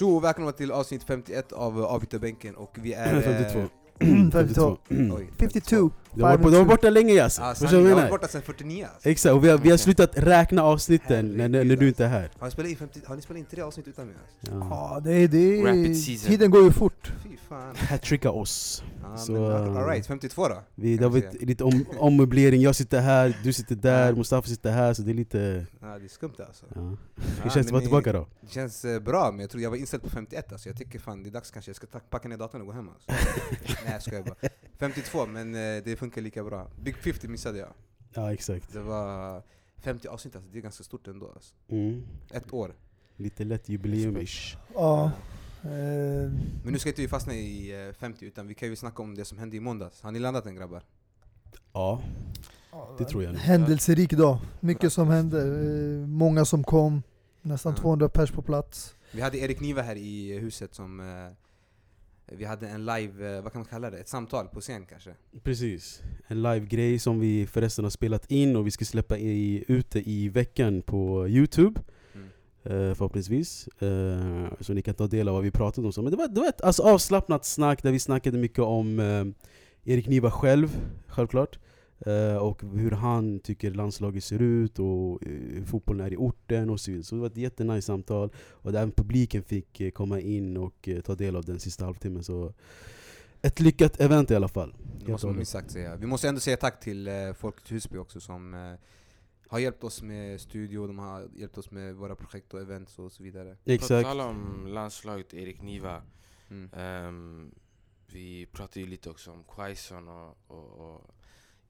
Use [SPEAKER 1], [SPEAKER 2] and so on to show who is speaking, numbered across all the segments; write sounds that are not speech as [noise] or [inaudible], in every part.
[SPEAKER 1] Tjo och välkomna till avsnitt 51 av eh, Avbytarbänken och vi är... Eh,
[SPEAKER 2] 52.
[SPEAKER 3] 52. [clears throat]
[SPEAKER 1] Oj,
[SPEAKER 3] 52.
[SPEAKER 2] 52. De var, de var borta länge Yasin,
[SPEAKER 1] alltså.
[SPEAKER 2] ah,
[SPEAKER 1] förstår
[SPEAKER 2] du vad
[SPEAKER 1] jag
[SPEAKER 2] menar?
[SPEAKER 1] De borta sedan 49 alltså.
[SPEAKER 2] Exakt, och vi har, vi har slutat räkna avsnitten när, när, du inte är här alltså.
[SPEAKER 1] Har ni spelat in, 50, har ni spelat in tre avsnitt utan mig? Alltså?
[SPEAKER 2] Ja,
[SPEAKER 3] ah, det är det
[SPEAKER 4] Rapid season.
[SPEAKER 3] Tiden går ju fort
[SPEAKER 2] Hattricka oss
[SPEAKER 1] ah,
[SPEAKER 2] Så,
[SPEAKER 1] Alright, 52 då?
[SPEAKER 2] Vi, det har varit lite om, ommöblering, jag sitter här, du sitter där, Mustafa sitter här Så det är lite...
[SPEAKER 1] Ja, ah, det är skumt alltså
[SPEAKER 2] ja. Hur känns det att vara tillbaka då?
[SPEAKER 1] Det känns eh, bra, men jag tror jag var inställd på 51 alltså Jag tycker fan det är dags kanske, jag ska packa ner datorn och gå hem alltså [laughs] Nej jag skojar bara 52, men eh, det är funkar lika bra. Big 50 missade jag.
[SPEAKER 2] Ja exakt
[SPEAKER 1] Det var 50 avsnitt alltså, det är ganska stort ändå alltså.
[SPEAKER 2] mm.
[SPEAKER 1] Ett år.
[SPEAKER 2] Lite lätt jubileum-ish
[SPEAKER 3] Ja. Eh,
[SPEAKER 1] Men nu ska inte vi fastna i eh, 50 utan vi kan ju snacka om det som hände i måndags. Har ni landat än grabbar?
[SPEAKER 2] Ja, det tror jag nog.
[SPEAKER 3] Händelserik dag. Mycket som hände. Eh, många som kom. Nästan
[SPEAKER 1] Ja.
[SPEAKER 3] 200 pers på plats.
[SPEAKER 1] Vi hade Erik Niva här i eh, huset som eh, vi hade en live, eh, vad kan man kalla det? Ett samtal på scen kanske?
[SPEAKER 2] Precis, en live-grej som vi förresten har spelat in och vi ska släppa i, ute i veckan på youtube
[SPEAKER 1] Mm.
[SPEAKER 2] eh, Förhoppningsvis, eh, så ni kan ta del av vad vi pratade om. Men det var, det var ett alltså, avslappnat snack där vi snackade mycket om Erik Niva själv, självklart eh, Och hur han tycker landslaget ser ut och eh, hur fotbollen är i orten och så vidare Så det var ett jättenice samtal Och även publiken fick eh, komma in och eh, ta del av den sista halvtimmen så Ett lyckat event i alla fall
[SPEAKER 1] Det måste man minst sagt säga. Vi måste ändå säga tack till eh, Folkets Husby också som eh, har hjälpt oss med studio, de har hjälpt oss med våra projekt och events och så vidare.
[SPEAKER 4] På
[SPEAKER 2] Exakt
[SPEAKER 4] tal om landslaget, Erik Niva.
[SPEAKER 1] Mm.
[SPEAKER 4] ehm, vi pratade ju lite också om Quaison och, och, och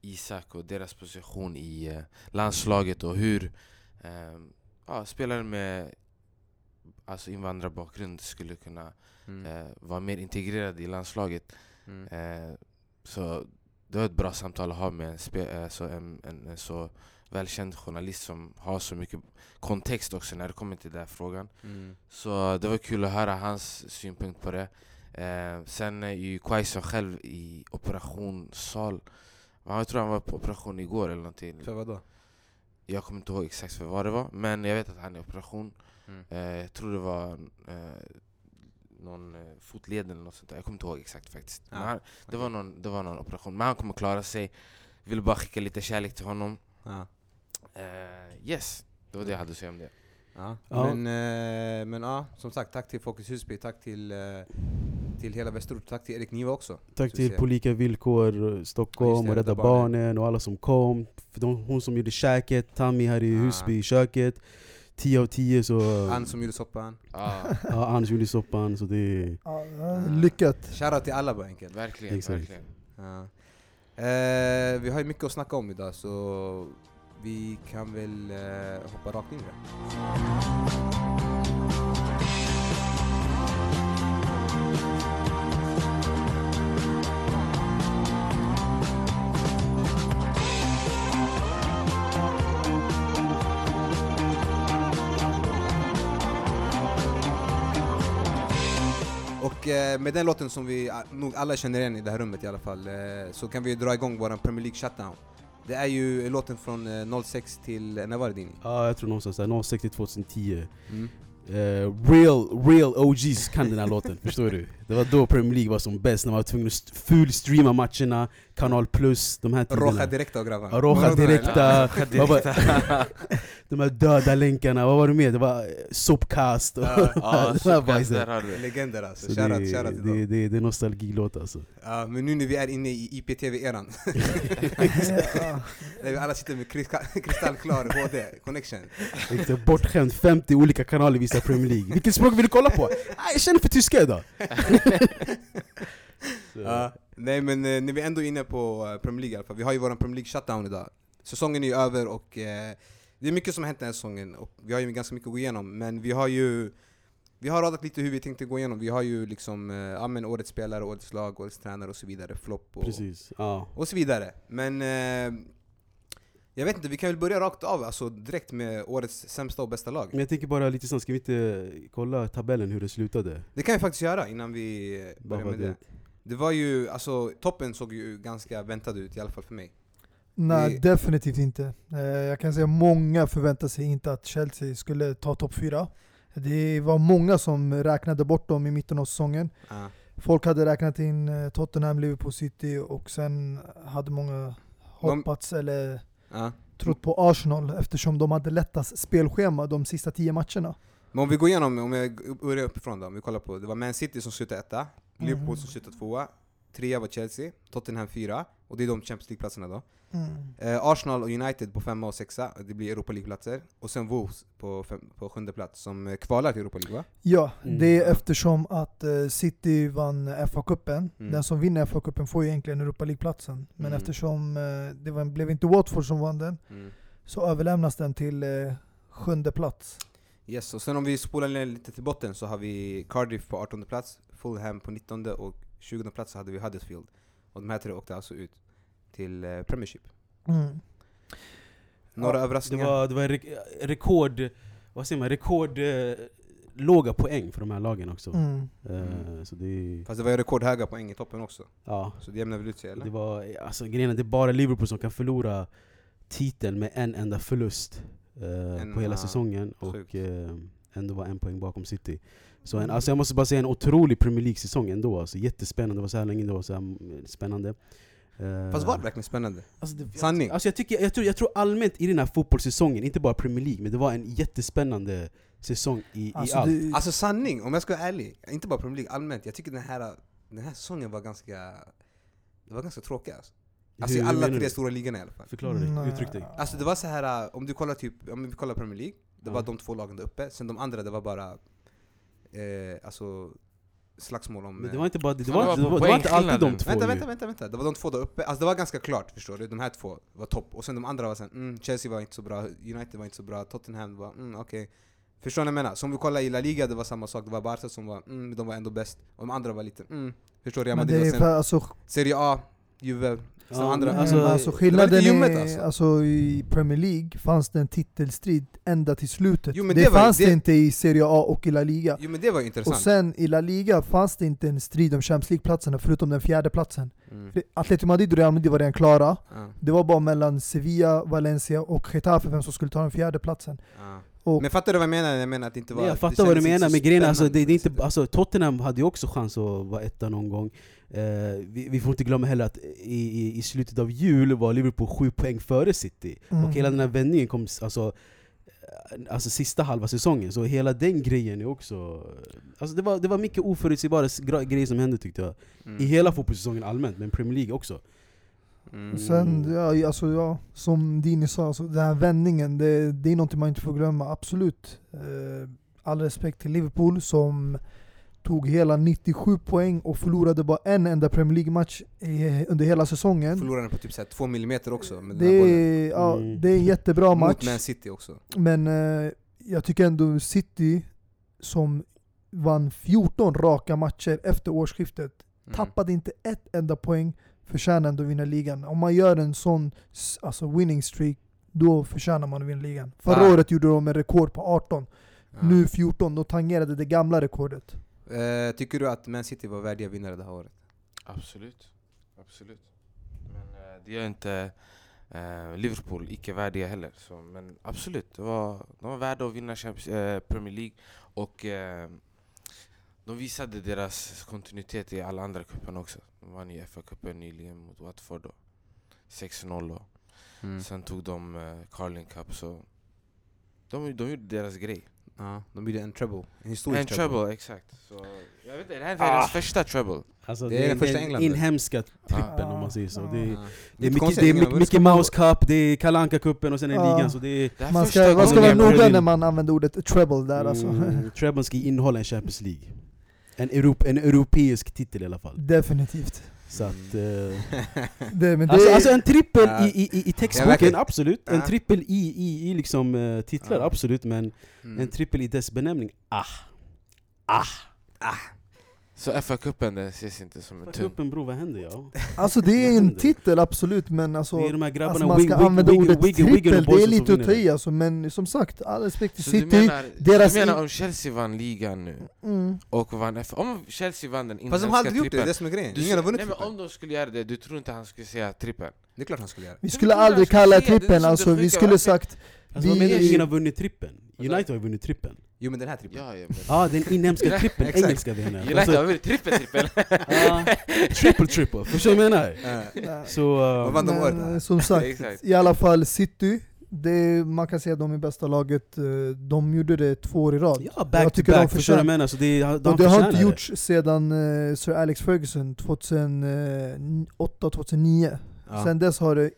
[SPEAKER 4] Isak och deras position i eh, landslaget och hur um, ja, spelare med alltså invandrarbakgrund skulle kunna
[SPEAKER 1] Mm.
[SPEAKER 4] eh, vara mer integrerade i landslaget.
[SPEAKER 1] Mm.
[SPEAKER 4] Eh, så det var ett bra samtal att ha med en, spe, så en, en, en så välkänd journalist som har så mycket kontext också när det kommer till den här frågan.
[SPEAKER 1] Mm.
[SPEAKER 4] Så det var kul att höra hans synpunkt på det. Eh, sen är ju Quaison själv i operationssal. Ja, Jag tror han var på operation igår eller någonting.
[SPEAKER 1] För vadå?
[SPEAKER 4] Jag kommer inte ihåg exakt för vad det var, men jag vet att han är i operation.
[SPEAKER 1] Mm.
[SPEAKER 4] Eh, jag tror det var eh, någon eh, fotled eller något sånt där. Jag kommer inte ihåg exakt faktiskt.
[SPEAKER 1] Ja,
[SPEAKER 4] han, det, var någon, det var någon operation, men han kommer klara sig. Vill bara skicka lite kärlek till honom.
[SPEAKER 1] Ja.
[SPEAKER 4] Eh, yes, det var det jag hade att säga om det.
[SPEAKER 1] Ja.
[SPEAKER 2] Ja.
[SPEAKER 1] Men, eh, men ja, som sagt, tack till Folkets Husby, tack till, eh, till hela Västerort, tack till Erik Niva också.
[SPEAKER 2] Tack till På lika villkor eh, Stockholm
[SPEAKER 1] Ja, det,
[SPEAKER 2] och Rädda
[SPEAKER 1] Barnen.
[SPEAKER 2] Barnen och alla som kom För de, Hon som gjorde käket, Tammy här i
[SPEAKER 1] Ah.
[SPEAKER 2] Husby i köket 10 av 10 så...
[SPEAKER 1] Han som gjorde soppan.
[SPEAKER 4] Ah,
[SPEAKER 2] Ja, Anders gjorde soppan så det...
[SPEAKER 3] Ja, lyckat.
[SPEAKER 1] Shoutout till alla bara enkelt.
[SPEAKER 4] verkligen,
[SPEAKER 2] Exakt.
[SPEAKER 4] verkligen.
[SPEAKER 1] Ja. Eh, vi har ju mycket att snacka om idag så vi kan väl eh, hoppa rakt in i det. Med den låten som vi ah, nog alla känner igen i det här rummet i alla fall eh, så kan vi dra igång våran Premier League shutdown. Det är ju låten från eh, 06 till, när var det Dini?
[SPEAKER 2] Ja, jag tror någonstans där, 06 till 2010
[SPEAKER 1] Mm.
[SPEAKER 2] Eh, real, real OGs kan den här låten, [laughs] förstår du? Det var då Premier League var som bäst, när man var tvungen att st- fullstreama matcherna, Kanal Plus, de här tiderna
[SPEAKER 1] Roja Direkta och grabbarna.
[SPEAKER 2] Ja, Roja? Direkta, [laughs] de här döda länkarna, vad var det mer? Det var eh, Sopcast och
[SPEAKER 1] Ja, [laughs]
[SPEAKER 4] Ja,
[SPEAKER 2] det bajset.
[SPEAKER 4] där.
[SPEAKER 1] Legender alltså,
[SPEAKER 2] Så det,
[SPEAKER 1] shoutout till
[SPEAKER 2] det,
[SPEAKER 1] dem.
[SPEAKER 2] det, det är nostalgilåt alltså
[SPEAKER 1] Ja, men nu när vi är inne i IPTV-eran, där [laughs] vi alla sitter med kristall- kristallklar HD connection.
[SPEAKER 2] Exakt, Bortskämd, 50 olika kanaler visar Premier League Vilket språk vill du kolla på? Ah, jag känner för tyska idag! [laughs]
[SPEAKER 1] Ja, nej men eh, när vi ändå är inne på eh, Premier League i alla fall, vi har ju våran Premier League shutdown idag. Säsongen är ju över och eh, det är mycket som har hänt den här säsongen och vi har ju ganska mycket att gå igenom. Men vi har ju vi har radat lite hur vi tänkte gå igenom. Vi har ju liksom eh, ja, men årets spelare, årets lag, årets tränare och så vidare. Flopp och,
[SPEAKER 2] Precis, ja
[SPEAKER 1] och så vidare. Men eh, jag vet inte, vi kan väl börja rakt av, alltså direkt med årets sämsta och bästa lag.
[SPEAKER 2] Men jag tänker bara lite snabbt, ska vi inte kolla tabellen hur det slutade?
[SPEAKER 1] Det kan vi faktiskt göra innan vi
[SPEAKER 2] Bara
[SPEAKER 1] börjar med det.
[SPEAKER 2] att-
[SPEAKER 1] Det var ju, alltså toppen såg ju ganska väntad ut, i alla fall för mig.
[SPEAKER 3] Nej,
[SPEAKER 1] Vi-
[SPEAKER 3] definitivt inte. Eh, Jag kan säga många förväntar sig inte att Chelsea skulle ta topp fyra. Det var många som räknade bort dem i mitten av säsongen.
[SPEAKER 1] Ja.
[SPEAKER 3] Folk hade räknat in eh, Tottenham, Liverpool City och sen hade många hoppats eller
[SPEAKER 1] Ja.
[SPEAKER 3] trott på Arsenal eftersom de hade lättast spelschema de sista tio matcherna.
[SPEAKER 1] Men om vi går igenom, om jag börjar uppifrån då, om vi kollar på, det var Man City som slutade etta, Liverpool
[SPEAKER 3] Mm.
[SPEAKER 1] som slutade tvåa, trea var Chelsea, Tottenham fyra, och det är de Champions League-platserna då.
[SPEAKER 3] Mm.
[SPEAKER 1] Eh, Arsenal och United på femma och sexa, det blir Europa League-platser. Och sen Wolves på, fem, på sjunde plats, som eh, kvalar till Europa League va?
[SPEAKER 3] Ja,
[SPEAKER 2] Mm.
[SPEAKER 3] det är eftersom att eh, City vann FA-cupen.
[SPEAKER 1] Mm.
[SPEAKER 3] Den som vinner FA-cupen får ju egentligen Europa League-platsen. Men
[SPEAKER 1] Mm.
[SPEAKER 3] eftersom eh, det var, blev inte Watford som vann den, så överlämnas den till sjunde plats.
[SPEAKER 1] Yes, och sen om vi spolar ner lite till botten så har vi Cardiff på 18 plats, Fulham på 19 och 20 plats så hade vi Huddersfield. Och de här tre åkte alltså ut till eh, Premiership.
[SPEAKER 3] Mm.
[SPEAKER 1] Några
[SPEAKER 2] Det
[SPEAKER 1] överraskningar?
[SPEAKER 2] var, det var re- rekord, vad säger man, rekord eh, låga poäng för de här lagen också.
[SPEAKER 3] Mm.
[SPEAKER 2] Eh, så det,
[SPEAKER 1] Fast det var ju rekordhöga poäng i toppen också.
[SPEAKER 2] ja,
[SPEAKER 1] Så det jämnar väl ut sig eller?
[SPEAKER 2] det var, alltså grejen är, det är bara Liverpool som kan förlora titeln med en enda förlust eh,
[SPEAKER 1] En-
[SPEAKER 2] på hela
[SPEAKER 1] ja,
[SPEAKER 2] säsongen
[SPEAKER 1] sjukt.
[SPEAKER 2] och eh, ändå var en poäng bakom City. Så en,
[SPEAKER 3] Mm.
[SPEAKER 2] alltså jag måste bara säga en otrolig Premier League-säsong ändå. Alltså, jättespännande, det var så här länge det var så här mm, spännande. Eh,
[SPEAKER 1] Fast var det verkligen spännande?
[SPEAKER 2] Alltså det,
[SPEAKER 1] Sanning.
[SPEAKER 2] Alltså jag, tycker, jag, tror, jag tror allmänt i den här fotbollssäsongen, inte bara Premier League, men det var en jättespännande säsong i,
[SPEAKER 3] Alltså,
[SPEAKER 2] i allt.
[SPEAKER 3] det,
[SPEAKER 1] Alltså sanning, om jag ska vara ärlig, inte bara Premier League, allmänt. Jag tycker den här, den här säsongen var ganska, det var ganska tråkig alltså. Alltså i
[SPEAKER 2] Hur
[SPEAKER 1] alla
[SPEAKER 2] menar
[SPEAKER 1] tre
[SPEAKER 2] du?
[SPEAKER 1] stora ligorna i alla fall.
[SPEAKER 2] Förklara dig,
[SPEAKER 3] Nej.
[SPEAKER 2] uttryck dig.
[SPEAKER 1] Alltså det var så här om du kollar typ, om vi kollar Premier League, det
[SPEAKER 2] Ja.
[SPEAKER 1] var de två lagen där uppe, sen de andra det var bara eh, alltså slagsmål om...
[SPEAKER 2] Men det var inte bara det, det var,
[SPEAKER 4] var
[SPEAKER 2] det var, det var inte alltid de två
[SPEAKER 1] Vänta, vänta, vänta, vänta, det var de två där uppe, alltså det var ganska klart förstår du, de här två var topp, och sen de andra var sen, mm, Chelsea var inte så bra, United var inte så bra, Tottenham var, mm, okej. Förstår ni vad jag menar? Så om vi kollar i La Liga, det var samma sak, det var Barca som var, mm, de var ändå bäst, och de andra var lite, mm, förstår du?
[SPEAKER 3] Men
[SPEAKER 1] Madrid
[SPEAKER 3] det är
[SPEAKER 1] sen,
[SPEAKER 3] för, alltså,
[SPEAKER 1] Serie A, Juve,
[SPEAKER 2] Ja,
[SPEAKER 1] andra
[SPEAKER 3] alltså,
[SPEAKER 2] Alltså,
[SPEAKER 3] alltså, skillnaden
[SPEAKER 1] ljummet,
[SPEAKER 3] är,
[SPEAKER 1] alltså.
[SPEAKER 3] alltså. i Premier League fanns det en titelstrid ända till slutet.
[SPEAKER 1] Jo, men
[SPEAKER 3] det
[SPEAKER 1] det var-
[SPEAKER 3] fanns det,
[SPEAKER 1] det-
[SPEAKER 3] inte i Serie A och i La Liga.
[SPEAKER 1] Jo men det var ju
[SPEAKER 3] Och
[SPEAKER 1] intressant
[SPEAKER 3] sen i La Liga fanns det inte en strid om Champions League-platserna förutom den fjärde platsen.
[SPEAKER 1] mm.
[SPEAKER 3] Atletico Madrid och Real Madrid var redan klara.
[SPEAKER 1] ja,
[SPEAKER 3] Det var bara mellan Sevilla, Valencia och Getafe vem som skulle ta den fjärde platsen.
[SPEAKER 1] ja.
[SPEAKER 3] Och
[SPEAKER 1] Men fattar du vad jag menar? Jag menar att det inte var...
[SPEAKER 2] Jag
[SPEAKER 1] det
[SPEAKER 2] fattar vad du menar,
[SPEAKER 1] så
[SPEAKER 2] men grejen alltså, det, det är inte, alltså, Tottenham hade ju också chans att vara etta någon gång. Eh, vi, vi får inte glömma heller att i, i, i slutet av jul var Liverpool sju poäng före City.
[SPEAKER 3] Mm.
[SPEAKER 2] Och hela den här vändningen kom alltså, eh, alltså sista halva säsongen, så hela den grejen är också... Alltså det var, det var mycket oförutsägbara grejer som hände tyckte jag.
[SPEAKER 1] Mm.
[SPEAKER 2] I hela fotbollssäsongen allmänt, men Premier League också.
[SPEAKER 1] Mm.
[SPEAKER 3] Sen, ja, alltså, ja, som Dini sa, alltså, den här vändningen, det, det är något man inte får glömma, absolut. Eh, all respekt till Liverpool som tog hela 97 poäng och förlorade bara en enda Premier League-match under hela säsongen.
[SPEAKER 1] Förlorade på typ så här två millimeter också med den
[SPEAKER 3] Det
[SPEAKER 1] här bollen.
[SPEAKER 3] är, ja,
[SPEAKER 2] Mm.
[SPEAKER 3] det är en jättebra
[SPEAKER 1] Mot
[SPEAKER 3] match,
[SPEAKER 1] Man City också.
[SPEAKER 3] men eh, jag tycker ändå City, som vann 14 raka matcher efter årsskiftet,
[SPEAKER 1] Mm.
[SPEAKER 3] tappade inte ett enda poäng, förtjänar ändå att vinna ligan. Om man gör en sån alltså winning streak, då förtjänar man att vinna ligan. Förra
[SPEAKER 1] Ah.
[SPEAKER 3] året gjorde de en rekord på 18,
[SPEAKER 1] Ja.
[SPEAKER 3] nu 14, de tangerade det gamla rekordet.
[SPEAKER 1] Eh, tycker du att Man City var värdiga vinnare det här året?
[SPEAKER 4] Absolut. Absolut. Men eh, det gör inte eh, Liverpool icke värdiga heller. Så, men absolut, det var, de var värda att vinna Champions, eh, Premier League. Och eh, de visade deras kontinuitet i alla andra cuperna också. De vann ju FA-cupen nyligen mot Watford. Då. 6-0 och
[SPEAKER 1] Mm.
[SPEAKER 4] sen tog de eh, Carling Cup. Så de, de gjorde deras grej.
[SPEAKER 1] Ja, de gjorde en treble. En historisk
[SPEAKER 4] En treble, exakt. Så, jag vet inte, det här är
[SPEAKER 2] Ah.
[SPEAKER 4] deras första treble.
[SPEAKER 2] Alltså,
[SPEAKER 1] Det är den första
[SPEAKER 2] den inhemska trippen
[SPEAKER 3] Ah.
[SPEAKER 2] om man säger så.
[SPEAKER 3] Ah.
[SPEAKER 2] Det är,
[SPEAKER 1] Ja.
[SPEAKER 2] det är, Mickey, det är Mickey. Mouse Cup, det är Kalle Anka-cupen och sen är
[SPEAKER 3] Ja.
[SPEAKER 2] ligan. Så det är,
[SPEAKER 4] Det
[SPEAKER 3] Man ska, man ska vara noga när man använder ordet treble där alltså.
[SPEAKER 2] Mm, Treble ska innehålla en Champions League. En, Europ, en europeisk titel i alla fall.
[SPEAKER 3] Definitivt.
[SPEAKER 2] Så att, eh, [laughs]
[SPEAKER 3] Det, men det,
[SPEAKER 2] alltså, alltså en trippel
[SPEAKER 1] Ja.
[SPEAKER 2] i, i, i textboken,
[SPEAKER 1] verkligen.
[SPEAKER 2] absolut. En
[SPEAKER 1] Ja.
[SPEAKER 2] trippel i, i, i liksom, eh, titlar,
[SPEAKER 1] Ja.
[SPEAKER 2] absolut. Men
[SPEAKER 1] Mm.
[SPEAKER 2] en trippel i dess benämning, ah. Ah!
[SPEAKER 4] Så FA-cupen ses inte som en tung.
[SPEAKER 2] upp en bro, vad händer ja?
[SPEAKER 3] alltså det är en titel absolut, men alltså,
[SPEAKER 2] det är de här grabbarna,
[SPEAKER 3] alltså man ska
[SPEAKER 2] Wig-
[SPEAKER 3] använda
[SPEAKER 2] Wig-
[SPEAKER 3] ordet
[SPEAKER 2] Wig-
[SPEAKER 3] trippel, det är lite att ta
[SPEAKER 2] det.
[SPEAKER 3] i alltså, men som sagt, all respekt till City.
[SPEAKER 4] menar,
[SPEAKER 3] deras
[SPEAKER 4] du menar om Chelsea vann ligan nu
[SPEAKER 3] Mm.
[SPEAKER 4] och vann FA, om Chelsea vann den
[SPEAKER 1] Fast de har aldrig gjort det, det som är grejen.
[SPEAKER 4] du
[SPEAKER 1] Ingen har vunnit
[SPEAKER 4] nej, men om de skulle göra det, du tror inte han skulle säga trippeln?
[SPEAKER 1] Det är klart han skulle göra.
[SPEAKER 3] Vi
[SPEAKER 4] Det
[SPEAKER 3] skulle
[SPEAKER 4] är klart
[SPEAKER 3] aldrig
[SPEAKER 4] jag skulle
[SPEAKER 3] kalla trippeln, alltså vi skulle sagt
[SPEAKER 2] Alltså vad
[SPEAKER 3] Vi-
[SPEAKER 2] menar du ingen har vunnit trippeln? United har ju vunnit trippeln.
[SPEAKER 1] Jo men den här trippen.
[SPEAKER 4] Ja, ja, men...
[SPEAKER 2] Ja, den inhemska [laughs] trippen,
[SPEAKER 1] Exakt.
[SPEAKER 2] engelska vi menar.
[SPEAKER 4] United har vunnit trippel trippel! [laughs]
[SPEAKER 2] Ja, triple triple, förstår du vad jag menar?
[SPEAKER 1] Eh.
[SPEAKER 2] Så... Uh?
[SPEAKER 3] Men eh, som sagt, i alla fall City, det, man kan säga att de är bästa laget. eh, De gjorde det två år i rad.
[SPEAKER 2] ja,
[SPEAKER 3] Jag
[SPEAKER 2] back to
[SPEAKER 3] tycker de
[SPEAKER 2] back, förstår du vad jag
[SPEAKER 3] förtjänar-
[SPEAKER 2] menar? Så det, de
[SPEAKER 3] Och det har inte gjorts sedan eh, Sir Alex Ferguson 2008-2009.
[SPEAKER 1] ja.
[SPEAKER 3] Sen dess har det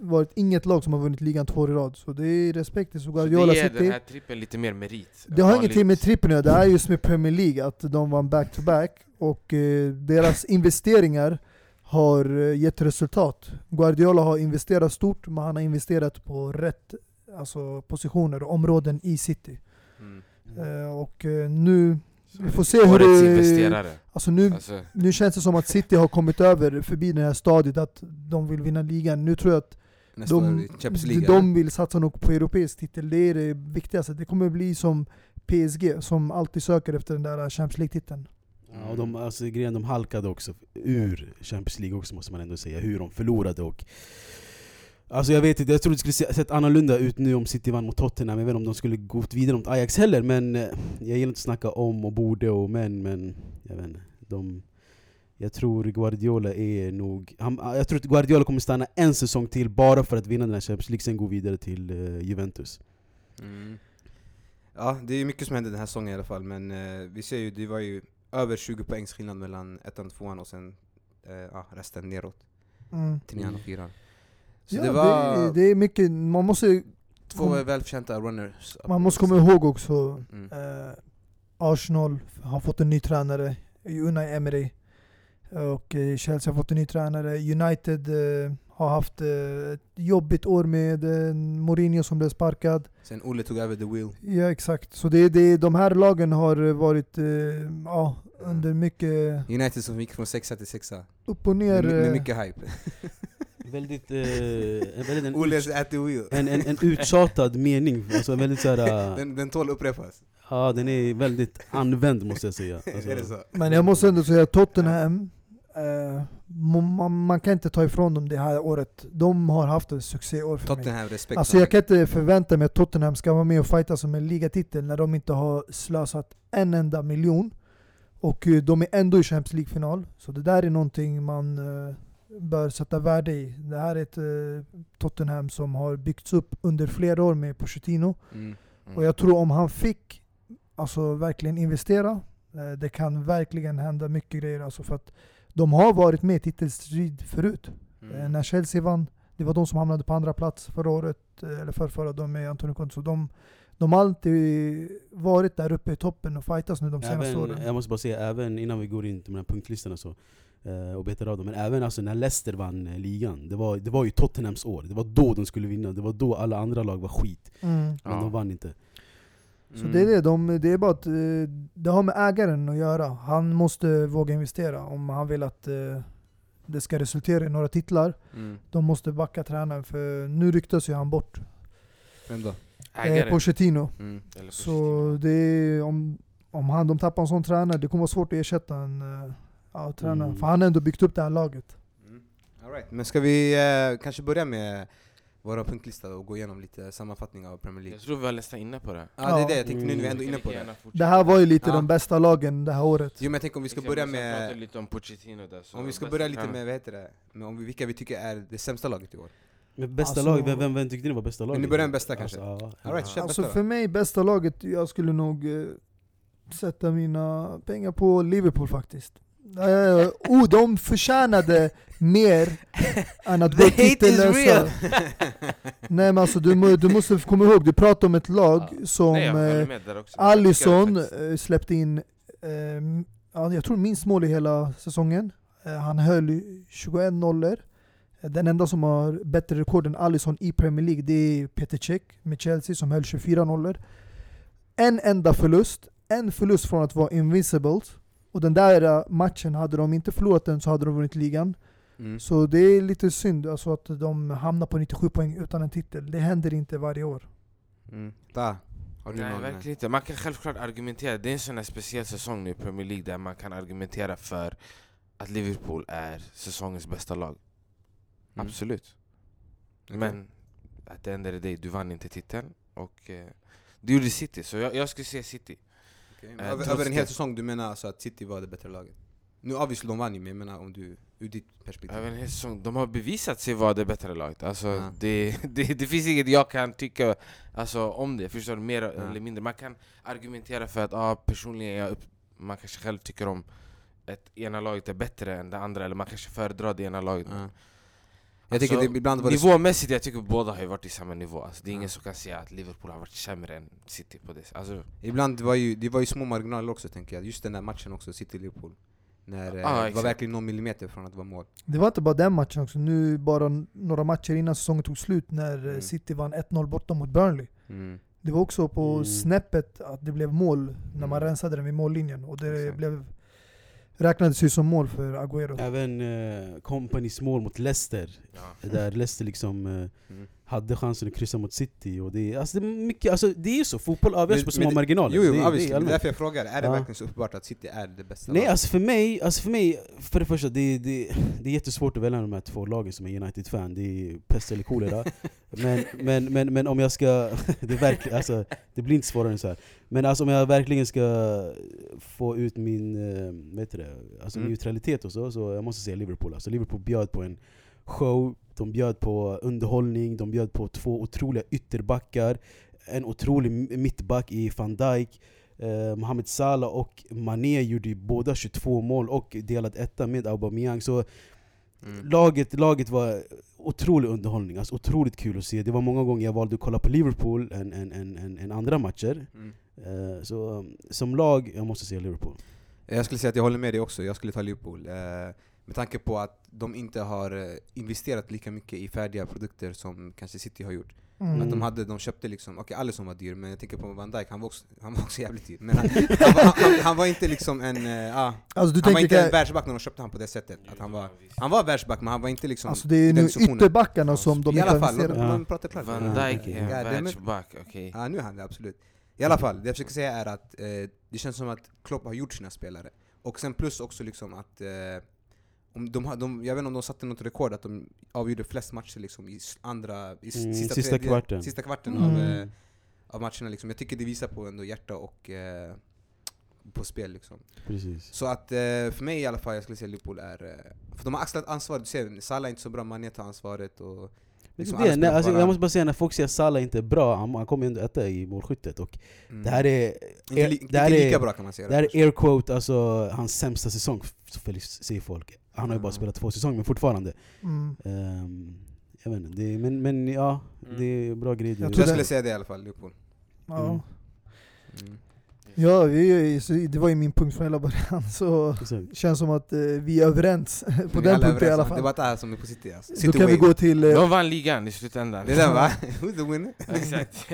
[SPEAKER 3] varit inget lag som har vunnit ligan två år i rad. Så det är respekt till
[SPEAKER 4] Så
[SPEAKER 3] Guardiola
[SPEAKER 4] det ger
[SPEAKER 3] City.
[SPEAKER 4] den här trippeln lite mer merit.
[SPEAKER 3] Det har ingenting med trippen att det är just med Premier League, att de vann back-to-back och eh, deras investeringar har eh, gett resultat. Guardiola har investerat stort, men han har investerat på rätt alltså, positioner och områden i City.
[SPEAKER 1] Mm.
[SPEAKER 3] Eh, och eh, nu,
[SPEAKER 4] Så
[SPEAKER 3] vi får se hur det...
[SPEAKER 4] investerare.
[SPEAKER 3] Alltså nu,
[SPEAKER 4] Alltså,
[SPEAKER 3] nu känns det som att City har kommit över, förbi det här stadiet att de vill vinna ligan. Nu tror jag att
[SPEAKER 1] Nästa
[SPEAKER 3] de,
[SPEAKER 1] Champions League.
[SPEAKER 3] de vill satsa nog på europeisk titel, det är det viktigaste. Det kommer bli som PSG, som alltid söker efter den där Champions League-titeln.
[SPEAKER 2] Ja, och de, alltså, grejen, de halkade också ur Champions League också måste man ändå säga, hur de förlorade och Alltså jag vet inte, jag tror det skulle se- sett annorlunda ut nu om City vann mot Tottenham, jag vet inte om de skulle gått vidare mot Ajax heller men eh, Jag gillar inte att snacka om och borde och men, men jag vet inte, de Jag tror Guardiola är nog, han, jag tror att Guardiola kommer stanna en säsong till bara för att vinna den här Champions League, sen gå vidare till eh, Juventus
[SPEAKER 1] Mm. Ja, det är ju mycket som hände den här säsongen i alla fall, men eh, vi ser ju, det var ju över 20 poängs skillnad mellan ettan och tvåan och sen ja, resten neråt,
[SPEAKER 3] Mm.
[SPEAKER 1] till nian och fyran. Så
[SPEAKER 3] Ja,
[SPEAKER 1] det var
[SPEAKER 3] det, det är mycket, man måste,
[SPEAKER 1] två välförtjänta runners.
[SPEAKER 3] man måste komma ihåg också
[SPEAKER 1] Mm.
[SPEAKER 3] Arsenal har fått en ny tränare, Unai Emery. Och eh, Chelsea har fått en ny tränare. United eh, har haft eh, ett jobbigt år med eh, Mourinho som blev sparkad.
[SPEAKER 1] Sen Olle tog över the wheel.
[SPEAKER 3] Ja exakt, så det, det, de här lagen har varit eh, ja, under mycket
[SPEAKER 1] United som gick från sexa till sexa.
[SPEAKER 3] upp och
[SPEAKER 1] Med,
[SPEAKER 3] ner.
[SPEAKER 1] med
[SPEAKER 3] eh,
[SPEAKER 1] mycket hype. [laughs]
[SPEAKER 2] Väldigt, eh, en, väldigt en,
[SPEAKER 1] Olles at the wheel.
[SPEAKER 2] en, en, en uttjatad mening, alltså väldigt såhär,
[SPEAKER 1] Den, den tål upprepas.
[SPEAKER 2] ja den är väldigt använd måste jag säga alltså, [laughs]
[SPEAKER 1] är det så?
[SPEAKER 3] Men jag måste ändå säga Tottenham, man, man kan inte ta ifrån dem det här året. De har haft ett succéår för mig.
[SPEAKER 1] Tottenham respekt.
[SPEAKER 3] Alltså jag kan inte förvänta mig att Tottenham ska vara med och fighta som en ligatitel när de inte har slösat en enda miljon. Och eh, de är ändå i Champions League-final. Så det där är någonting man eh, bör sätta värde i. Det här är ett eh, Tottenham som har byggts upp under flera år med Pochettino.
[SPEAKER 1] Mm.
[SPEAKER 4] mm.
[SPEAKER 3] Och jag tror om han fick alltså, verkligen investera, eh, det kan verkligen hända mycket grejer. Alltså, för att de har varit med i titelstrid förut. Eh,
[SPEAKER 1] Mm.
[SPEAKER 3] När Chelsea vann, det var de som hamnade på andra plats förra året, eh, eller förrförra, de med Antonio Conte. Så de, de har alltid varit där uppe i toppen och fightas nu de senaste
[SPEAKER 2] även,
[SPEAKER 3] åren.
[SPEAKER 2] Jag måste bara säga, även innan vi går in på de här punktlistorna så, eh, och betar av dem, men även alltså när Leicester vann eh, ligan, det var, det var ju Tottenhams år, det var då de skulle vinna, det var då alla andra lag var skit,
[SPEAKER 3] Mm.
[SPEAKER 2] men
[SPEAKER 4] Ja.
[SPEAKER 2] de vann inte
[SPEAKER 3] Så det är det, de, det är bara att eh, det har med ägaren att göra. Han måste våga investera om han vill att eh, det ska resultera i några titlar.
[SPEAKER 1] Mm.
[SPEAKER 3] De måste backa tränaren för nu ryktas ju han bort.
[SPEAKER 1] Vem då?
[SPEAKER 3] Eh,
[SPEAKER 4] Ägare.
[SPEAKER 3] Pochettino.
[SPEAKER 1] Mm.
[SPEAKER 4] Eller
[SPEAKER 3] Så det är, om, om han, de tappar en sån tränare, det kommer vara svårt att ersätta en ja, tränare.
[SPEAKER 2] Mm.
[SPEAKER 3] För han har ändå byggt upp det här laget.
[SPEAKER 1] Mm. All right. Men ska vi eh, kanske börja med vår punktlista och gå igenom lite sammanfattning av Premier League?
[SPEAKER 4] Jag tror vi var nästan inne på det.
[SPEAKER 1] Ja det är det, jag tänkte nu när vi
[SPEAKER 2] Mm.
[SPEAKER 1] ändå är inne på det.
[SPEAKER 3] Det här var ju lite
[SPEAKER 1] Ja.
[SPEAKER 3] de bästa lagen det här året.
[SPEAKER 1] Jo men jag tänker om vi ska börja med,
[SPEAKER 4] lite om Pochettino där, så
[SPEAKER 1] om vi ska börja lite med, vad heter det, med om vi, vilka vi tycker är det sämsta laget i år.
[SPEAKER 2] Men bästa
[SPEAKER 3] Alltså-
[SPEAKER 2] lag, vem, vem, vem tyckte ni var bästa laget?
[SPEAKER 1] ni börjar med bästa kanske?
[SPEAKER 2] ja.
[SPEAKER 1] All right,
[SPEAKER 2] Ja.
[SPEAKER 3] Alltså för mig, bästa laget, jag skulle nog eh, sätta mina pengar på Liverpool faktiskt. Eh, oh, de förtjänade mer än att gå titellösa. [laughs] Nej men alltså du, du måste komma ihåg, du pratar om ett lag som
[SPEAKER 4] Nej,
[SPEAKER 3] eh,
[SPEAKER 4] faktiskt-
[SPEAKER 3] eh, släppte in, eh, ja, jag tror minst mål i hela säsongen. Eh, han höll 21 nollor. Den enda som har bättre rekord än Alisson i Premier League det är Peter Cech med Chelsea som höll 24 nollor. En enda förlust, en förlust från att vara invincibles. Och den där eh, matchen, hade de inte förlorat den så hade de vunnit ligan.
[SPEAKER 1] Mm.
[SPEAKER 3] Så det är lite synd alltså, att de hamnar på 97 poäng utan en titel. Det händer inte varje år.
[SPEAKER 1] Mm. Da. Har du
[SPEAKER 4] Nej
[SPEAKER 1] någon?
[SPEAKER 4] verkligen inte. Man kan självklart argumentera, det är en sån här speciell säsong nu i Premier League där man kan argumentera för att Liverpool är säsongens bästa lag.
[SPEAKER 1] Mm.
[SPEAKER 4] Absolut.
[SPEAKER 1] Okej.
[SPEAKER 4] Men att det enda är det, du vann inte titeln och eh, det gjorde City, så jag, jag skulle säga City. Eh,
[SPEAKER 1] men över,
[SPEAKER 4] trots
[SPEAKER 1] över en hel säsong, du menar alltså att City var det bättre laget? Nu obviously de vann ju, men jag menar om du, ur ditt perspektiv.
[SPEAKER 4] Över en hel säsong, de har bevisat sig vara det bättre laget. Alltså,
[SPEAKER 1] Ja.
[SPEAKER 4] det, [laughs] det, det finns inget jag kan tycka alltså, om det, förstår du? Mer
[SPEAKER 1] Ja.
[SPEAKER 4] eller mindre. Man kan argumentera för att ah, personligen, jag man kanske själv tycker om att ena laget är bättre än det andra, eller man kanske föredrar det ena laget.
[SPEAKER 1] Ja. Jag tycker
[SPEAKER 4] Alltså,
[SPEAKER 1] det, ibland var det
[SPEAKER 4] Nivåmässigt, jag tycker båda har ju varit i samma nivå. Alltså, det är
[SPEAKER 1] Ja.
[SPEAKER 4] ingen som kan säga att Liverpool har varit sämre än City på det alltså,
[SPEAKER 1] Ibland var ju, det var ju små marginaler också tänker jag, just den där matchen också, City-Liverpool. När eh,
[SPEAKER 4] Ah,
[SPEAKER 1] det var verkligen någon millimeter från att vara mål.
[SPEAKER 3] Det var inte bara den matchen också, nu bara några matcher innan säsongen tog slut när eh,
[SPEAKER 1] Mm.
[SPEAKER 3] City vann 1-0 borta mot Burnley.
[SPEAKER 1] Mm.
[SPEAKER 3] Det var också på
[SPEAKER 2] Mm.
[SPEAKER 3] snäppet att det blev mål när man
[SPEAKER 1] Mm.
[SPEAKER 3] rensade den vid mållinjen. Och det
[SPEAKER 1] Exakt.
[SPEAKER 3] blev, räknades ju som mål för Agüero.
[SPEAKER 2] Även uh, Companys mål mot Leicester,
[SPEAKER 4] ja.
[SPEAKER 2] där Leicester liksom eh,
[SPEAKER 1] Mm.
[SPEAKER 2] Hade chansen att kryssa mot City. Och det, är- alltså det, är mycket, alltså det är ju så, fotboll avgörs på små marginaler.
[SPEAKER 1] Jo, jo
[SPEAKER 2] det, det
[SPEAKER 1] obviously, det är därför jag frågar, är det
[SPEAKER 2] Ja.
[SPEAKER 1] verkligen så uppenbart att City är det bästa
[SPEAKER 2] Nej
[SPEAKER 1] laget?
[SPEAKER 2] alltså för mig, alltså för mig, för det första, det, det, det är jättesvårt att välja de här två lagen som är United-fan, det är pest eller kolera. [laughs] men, men, men, men om jag ska, [laughs] det, verkligen, alltså, det blir inte svårare än så här. Men alltså om jag verkligen ska få ut min eh, heter det, alltså
[SPEAKER 1] Mm.
[SPEAKER 2] neutralitet och så, så jag måste säga Liverpool. Alltså Liverpool bjöd på en show, de bjöd på underhållning, de bjöd på två otroliga ytterbackar, en otrolig mittback i van Dijk, eh, Mohamed Salah och Mané gjorde båda 22 mål och delad etta med Aubameyang. Så
[SPEAKER 1] Mm.
[SPEAKER 2] laget, laget var otrolig underhållning, alltså otroligt kul att se. Det var många gånger jag valde att kolla på Liverpool än, än, än, än, än andra matcher.
[SPEAKER 1] Mm.
[SPEAKER 2] Eh, så um, som lag, jag måste säga Liverpool.
[SPEAKER 1] Jag skulle säga att jag håller med dig också, jag skulle ta Liverpool. Eh, med tanke på att de inte har eh, investerat lika mycket i färdiga produkter som kanske City har gjort.
[SPEAKER 3] Mm.
[SPEAKER 1] Att de, hade, de köpte liksom, okej Alisson var dyr, men jag tänker på Van Dijk, han var också, han var också jävligt dyr. Men han, [laughs] han, var- han, han var inte liksom en, ah,
[SPEAKER 3] Alltså du
[SPEAKER 1] han var inte en världsback när de köpte han på det sättet. Att han, var, han var världsback, men han var inte liksom
[SPEAKER 3] alltså det är nu
[SPEAKER 1] diskussionen.
[SPEAKER 3] ytterbackarna som de
[SPEAKER 1] I alla fall, låt mig prata klart.
[SPEAKER 4] Van Dijk
[SPEAKER 2] okej.
[SPEAKER 4] är en världsback, okej.
[SPEAKER 1] Ja, nu är han det absolut. I alla fall, det jag försöker säga är att eh, det känns som att Klopp har gjort sina spelare. Och sen plus också liksom att eh, om de, har- de, jag vet inte om de satte något rekord att de avgjorde flest matcher liksom i andra, i
[SPEAKER 2] Mm,
[SPEAKER 1] sista,
[SPEAKER 2] sista
[SPEAKER 1] tredje-
[SPEAKER 2] kvarten.
[SPEAKER 1] Sista kvarten
[SPEAKER 3] Mm.
[SPEAKER 1] av, eh, av matcherna liksom. Jag tycker det visar på ändå hjärta och eh, på spel liksom.
[SPEAKER 2] Precis.
[SPEAKER 1] Så att eh, för mig i alla fall, jag skulle säga Liverpool är... Eh, för de har axlat ansvaret, du ser Salah är inte så bra, Mané tar ansvaret och... Liksom
[SPEAKER 2] det, nej, alltså,
[SPEAKER 1] bara-
[SPEAKER 2] jag måste bara säga, när folk säger att Salah inte är bra, han, han kommer ändå etta i målskyttet. Och
[SPEAKER 1] Mm.
[SPEAKER 2] det här är,
[SPEAKER 1] inte, li,
[SPEAKER 2] det här
[SPEAKER 1] inte lika
[SPEAKER 2] är-
[SPEAKER 1] bra kan man säga.
[SPEAKER 2] det här är air quote, alltså hans sämsta säsong, säger folk. Han har ju bara spelat två säsonger, men fortfarande.
[SPEAKER 3] Mm.
[SPEAKER 2] Ehm, jag vet inte, det, är- men, men ja,
[SPEAKER 4] Mm.
[SPEAKER 2] det är bra grejer.
[SPEAKER 3] Jag
[SPEAKER 1] jag
[SPEAKER 3] det-
[SPEAKER 1] skulle säga det i alla fall, Liverpool.
[SPEAKER 3] Ja.
[SPEAKER 2] Mm.
[SPEAKER 1] Mm.
[SPEAKER 3] Ja, vi, det var ju min punkt från hela början. Så
[SPEAKER 2] Exakt.
[SPEAKER 3] känns som att eh, vi är överens [laughs] på
[SPEAKER 1] Vi är
[SPEAKER 3] den
[SPEAKER 1] alla
[SPEAKER 3] punkten i alla
[SPEAKER 1] om- Det
[SPEAKER 3] fall.
[SPEAKER 1] var det här som är City alltså.
[SPEAKER 3] Då kan vi gå till... Eh,
[SPEAKER 4] De vann ligan i slutändan.
[SPEAKER 1] Det där va? [laughs] [laughs] Who's the winner?
[SPEAKER 4] Exakt.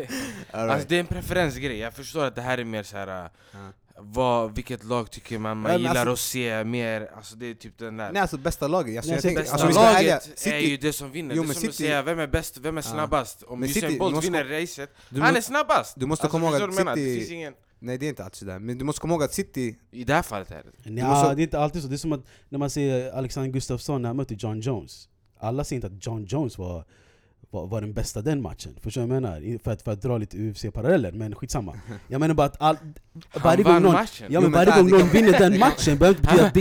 [SPEAKER 1] All
[SPEAKER 4] Alltså
[SPEAKER 1] right.
[SPEAKER 4] det är en preferensgrej, jag förstår att det här är mer så här.
[SPEAKER 1] Ja.
[SPEAKER 4] Vad, vilket lag tycker man man
[SPEAKER 1] men
[SPEAKER 4] gillar
[SPEAKER 1] alltså-
[SPEAKER 4] att se mer, alltså det är typ den där
[SPEAKER 1] Nej alltså bästa laget, alltså,
[SPEAKER 2] Nej,
[SPEAKER 1] jag tänker,
[SPEAKER 2] bästa
[SPEAKER 1] alltså,
[SPEAKER 4] Bästa
[SPEAKER 1] ska vara ärliga,
[SPEAKER 4] laget är ju
[SPEAKER 1] City,
[SPEAKER 4] det som vinner,
[SPEAKER 1] Jo,
[SPEAKER 4] det är som att
[SPEAKER 1] City-
[SPEAKER 4] säga vem är bäst, vem är snabbast? Om
[SPEAKER 1] Men
[SPEAKER 4] Usain
[SPEAKER 1] City,
[SPEAKER 4] Bolt
[SPEAKER 1] du måste
[SPEAKER 4] vinner racet,
[SPEAKER 1] du,
[SPEAKER 4] han är snabbast!
[SPEAKER 1] du måste
[SPEAKER 4] Alltså,
[SPEAKER 1] komma ihåg att
[SPEAKER 4] du menar? Det
[SPEAKER 1] City,
[SPEAKER 4] finns ingen,
[SPEAKER 1] nej det är inte alltid sådär, men du måste komma ihåg att City,
[SPEAKER 4] I det här fallet är det
[SPEAKER 2] Ja,
[SPEAKER 1] måste-
[SPEAKER 2] det är inte alltid så. Det är som att när man ser Alexander Gustafsson när han mötte John Jones. Alla säger inte att John Jones var, var, var den bästa den matchen. Förstår du vad jag menar? För att, för att dra lite UFC-paralleller, men skitsamma. Jag menar bara att all, varje gång någon,
[SPEAKER 4] matchen!
[SPEAKER 2] ja, men
[SPEAKER 1] Jo,
[SPEAKER 2] varje gång
[SPEAKER 1] det
[SPEAKER 2] någon vinner den matchen behöver inte betyda att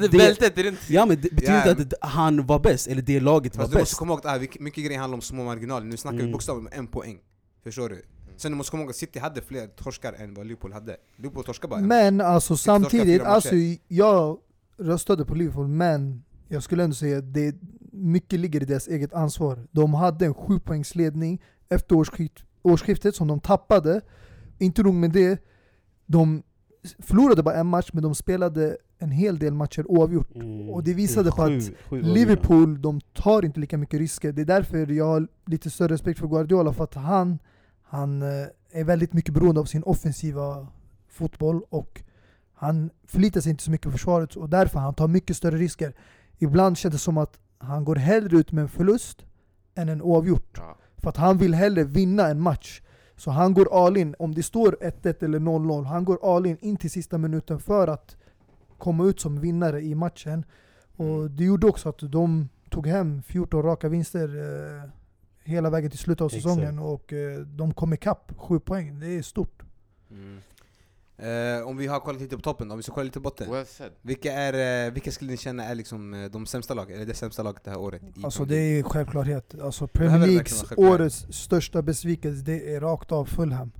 [SPEAKER 2] det, [laughs] det-
[SPEAKER 4] bältet runt
[SPEAKER 2] ja, men det betyder inte att det- han var bäst, eller det laget var
[SPEAKER 1] fast du måste
[SPEAKER 2] bäst.
[SPEAKER 1] komma ihåg att ah, mycket, grejer handlar om små marginaler, nu snackar vi
[SPEAKER 2] Mm.
[SPEAKER 1] bokstavligen om en poäng. Förstår du? Sen du måste komma ihåg att City hade fler torskar än vad Liverpool hade. Liverpool torskade bara en.
[SPEAKER 3] Men alltså
[SPEAKER 1] City
[SPEAKER 3] samtidigt, alltså jag röstade på Liverpool men jag skulle ändå säga att det mycket ligger i deras eget ansvar. De hade en sjupoängsledning efter årsskift, årsskiftet som de tappade. Inte nog med det, de förlorade bara en match men de spelade en hel del matcher oavgjort.
[SPEAKER 2] Mm.
[SPEAKER 3] Och det visade på
[SPEAKER 2] Sju-
[SPEAKER 3] att
[SPEAKER 2] sju avgörande.
[SPEAKER 3] Liverpool, de tar inte lika mycket risker. Det är därför jag har lite större respekt för Guardiola, för att han, han eh, är väldigt mycket beroende av sin offensiva fotboll och han förlitar sig inte så mycket på försvaret och därför han tar mycket större risker. Ibland känns det som att han går hellre ut med en förlust än en oavgjort.
[SPEAKER 4] ja.
[SPEAKER 3] För att han vill hellre vinna en match. Så han går all in, om det står 1-1 eller 0-0, han går all in in till sista minuten för att komma ut som vinnare i matchen. Och det gjorde också att de tog hem 14 raka vinster eh, hela vägen till slutet av
[SPEAKER 2] Exakt.
[SPEAKER 3] säsongen och eh, de kom ikapp 7 poäng. Det är stort.
[SPEAKER 4] Mm.
[SPEAKER 1] Eh, om vi har kollat lite på toppen, om vi ska kolla lite på botten.
[SPEAKER 4] Well said.
[SPEAKER 1] Vilka, är, eh, vilka skulle ni känna är liksom eh, de sämsta lagen, eller det sämsta laget det här året? i
[SPEAKER 3] Alltså det är självklarhet. Alltså Premier Leagues årets största besvikelse, det är rakt av Fulham.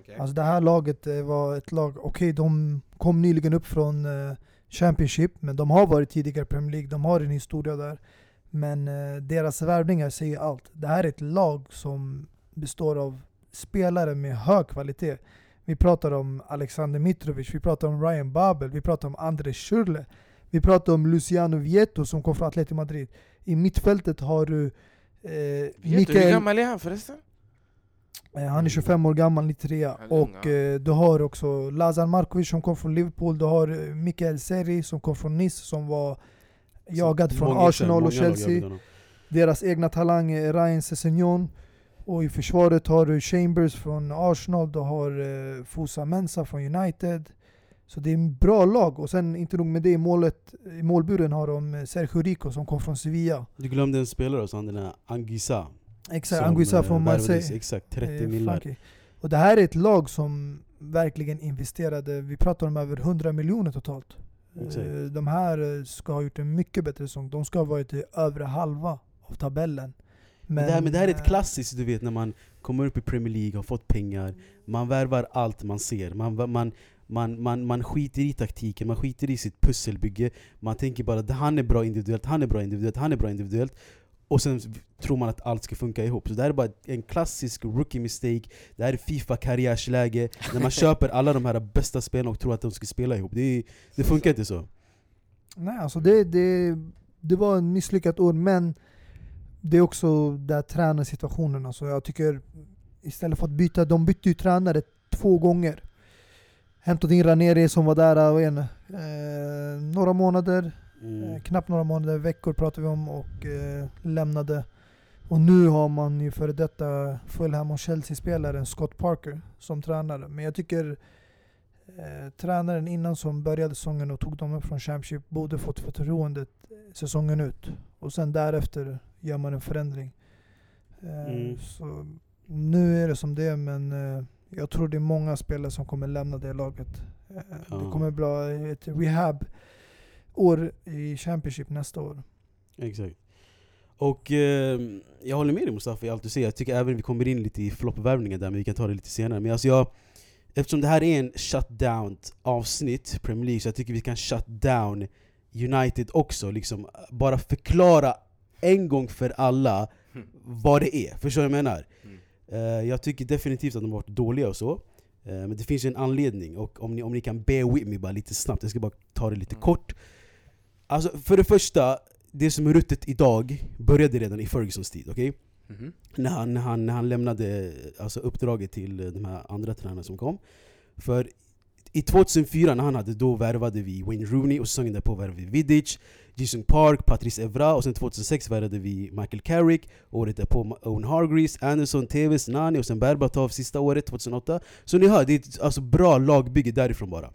[SPEAKER 1] Okej.
[SPEAKER 3] Alltså det här laget eh, var ett lag, okej de kom nyligen upp från eh, Championship, men de har varit tidigare i Premier League, de har en historia där. Men eh, deras värvningar säger allt. Det här är ett lag som består av spelare med hög kvalitet. Vi pratar om Alexander Mitrovic, vi pratar om Ryan Babel, vi pratar om Andres Schürrle. Vi pratar om Luciano Vieto som kom från Atletico Madrid. I mittfältet har du eh,
[SPEAKER 4] du, hur gammal är han förresten?
[SPEAKER 3] Eh, Han är 25 år gammal, 93.
[SPEAKER 4] Han är ung,
[SPEAKER 3] Och eh, du har också Lazar Markovic som kom från Liverpool. Du har eh, Mikael Seri som kom från Nice som var jagad från
[SPEAKER 2] Många-
[SPEAKER 3] Arsenal och Chelsea. Deras egna talang är Ryan Sessegnon. Och i försvaret har du Chambers från Arsenal, du har eh, Fosa Mensa från United. Så det är en bra lag. Och sen inte nog med det, i, målet, i målburen har de eh, Sergio Rico som kom från Sevilla.
[SPEAKER 2] Du glömde en spelare också, han den där Anguissa.
[SPEAKER 3] Exakt, Anguissa
[SPEAKER 2] eh,
[SPEAKER 3] från Marseille.
[SPEAKER 2] Exakt, 30
[SPEAKER 3] Eh. Frankrike. Och det här är ett lag som verkligen investerade, vi pratar om över 100 miljoner totalt.
[SPEAKER 2] Exakt.
[SPEAKER 3] Eh, De här ska ha gjort en mycket bättre säsong. De ska ha varit i övre halva av tabellen.
[SPEAKER 2] Men, det här, men det här är ett
[SPEAKER 3] eh,
[SPEAKER 2] klassiskt, du vet när man kommer upp i Premier League, har fått pengar, man värvar allt man ser. Man, man, man, man, man skiter i taktiken, man skiter i sitt pusselbygge. Man tänker bara att han är bra individuellt, han är bra individuellt, han är bra individuellt. Och sen tror man att allt ska funka ihop. Så det här är bara en klassisk rookie mistake, det här är Fifa karriärsläge, när man [laughs] köper alla de här bästa spelarna och tror att de ska spela ihop. Det, det funkar inte så.
[SPEAKER 3] Nej, alltså det, det, det var en misslyckat år, men det är också där tränarsituationen. Alltså jag tycker istället för att byta, de bytte ju tränare två gånger. Hämtade in Raneri som var där är det, eh, några månader,
[SPEAKER 2] Mm.
[SPEAKER 3] eh, knappt några månader, veckor pratar vi om och eh, lämnade. Och nu har man ju före detta Fulham och Chelsea-spelaren Scott Parker som tränare. Men jag tycker eh, tränaren innan som började säsongen och tog dem upp från Championship borde fått förtroendet säsongen ut. Och sen därefter gör man en förändring. Eh,
[SPEAKER 2] Mm.
[SPEAKER 3] Så nu är det som det är men eh, jag tror det är många spelare som kommer lämna det laget. Eh, Det
[SPEAKER 2] Ja.
[SPEAKER 3] kommer bli ett rehab-år i Championship nästa år.
[SPEAKER 2] Exakt. Och eh, jag håller med dig Mustafa i allt du säger, jag tycker även vi kommer in lite i floppvärvningen där, men vi kan ta det lite senare. Men alltså jag, eftersom det här är en shutdown avsnitt, Premier League, så jag tycker vi kan shut down United också. Liksom, bara förklara en gång för alla vad det är. Förstår du vad jag menar?
[SPEAKER 1] Mm.
[SPEAKER 2] Eh, jag tycker definitivt att de har varit dåliga och så. Eh, men det finns ju en anledning, och om ni, om ni kan bear with me bara lite snabbt, jag ska bara ta det lite
[SPEAKER 4] Mm.
[SPEAKER 2] kort. Alltså för det första, det som är ruttet idag började redan i Fergusons tid, okej?
[SPEAKER 1] Mhm.
[SPEAKER 2] När, han, när, han, när han lämnade alltså, uppdraget till de här andra tränarna som kom. För i 2004 när han hade, då värvade vi Wayne Rooney, och säsongen därpå värvade vi Vidic, Jason Park, Patrice Evra, och sen 2006 värvade vi Michael Carrick, året därpå Owen Hargreaves, Anderson, Tevez, Nani och sen Berbatov sista året, 2008. Så ni hör, det är ett alltså, bra lagbygge därifrån bara.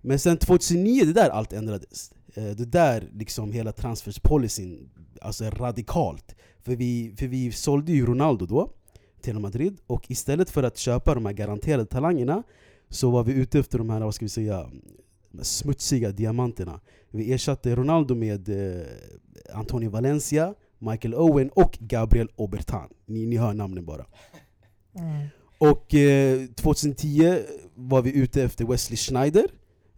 [SPEAKER 2] Men sen 2009, det där allt ändrades. Eh, det där liksom hela transferspolicyn, alltså radikalt. För vi, för vi sålde ju Ronaldo då till Madrid, och istället för att köpa de här garanterade talangerna så var vi ute efter de här, vad ska vi säga, smutsiga diamanterna. Vi ersatte Ronaldo med eh, Antonio Valencia, Michael Owen och Gabriel Obertan. Ni, ni hör namnen bara. Och eh, 2010 var vi ute efter Wesley Schneider,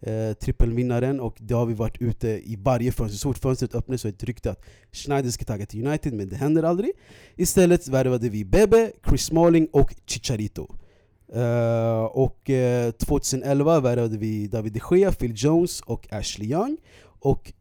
[SPEAKER 2] eh, trippelvinnaren, och det har vi varit ute i varje fönster. Så fort fönstret öppnas så är det ett rykte att Schneider ska tagga till United, men det händer aldrig. Istället värvade vi Bebe, Chris Smalling och Chicharito. Eh, och eh, 2011 värvade vi David de Gea, Phil Jones och Ashley Young. Och,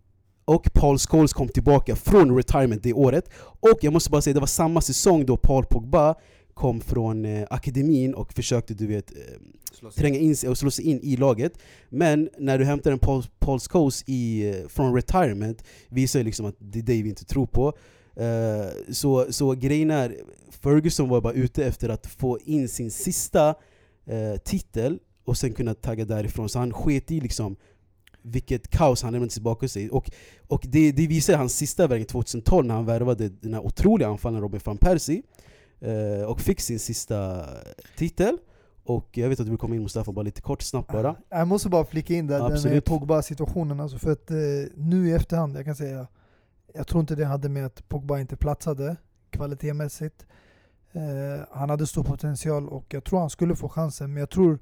[SPEAKER 2] och Paul Scholes kom tillbaka från retirement det året. Och jag måste bara säga, det var samma säsong då Paul Pogba kom från eh, akademin och försökte du vet, eh, tränga in sig och slå sig in i laget. Men när du hämtar en Paul, Paul Scholes i, eh, från retirement visar ju liksom att det är det vi inte tror på. Eh, så, så grejen är, Ferguson var bara ute efter att få in sin sista eh, titel och sen kunna tagga därifrån. Så han sket i liksom vilket kaos han lämnade tillbaka sig. Och, och det, det visar hans sista värvning 2012 när han värvade den här otroliga anfallaren Robin van Persie eh, och fick sin sista titel. Och jag vet att du vill komma in Mustafa, bara lite kort, snabbt bara.
[SPEAKER 3] Jag måste bara flika in där, den
[SPEAKER 2] Absolut.
[SPEAKER 3] Pogba-situationen. Alltså för att eh, nu i efterhand, jag kan säga, jag tror inte det hade med att Pogba inte platsade kvalitetsmässigt. Eh, han hade stor potential och jag tror han skulle få chansen. Men jag tror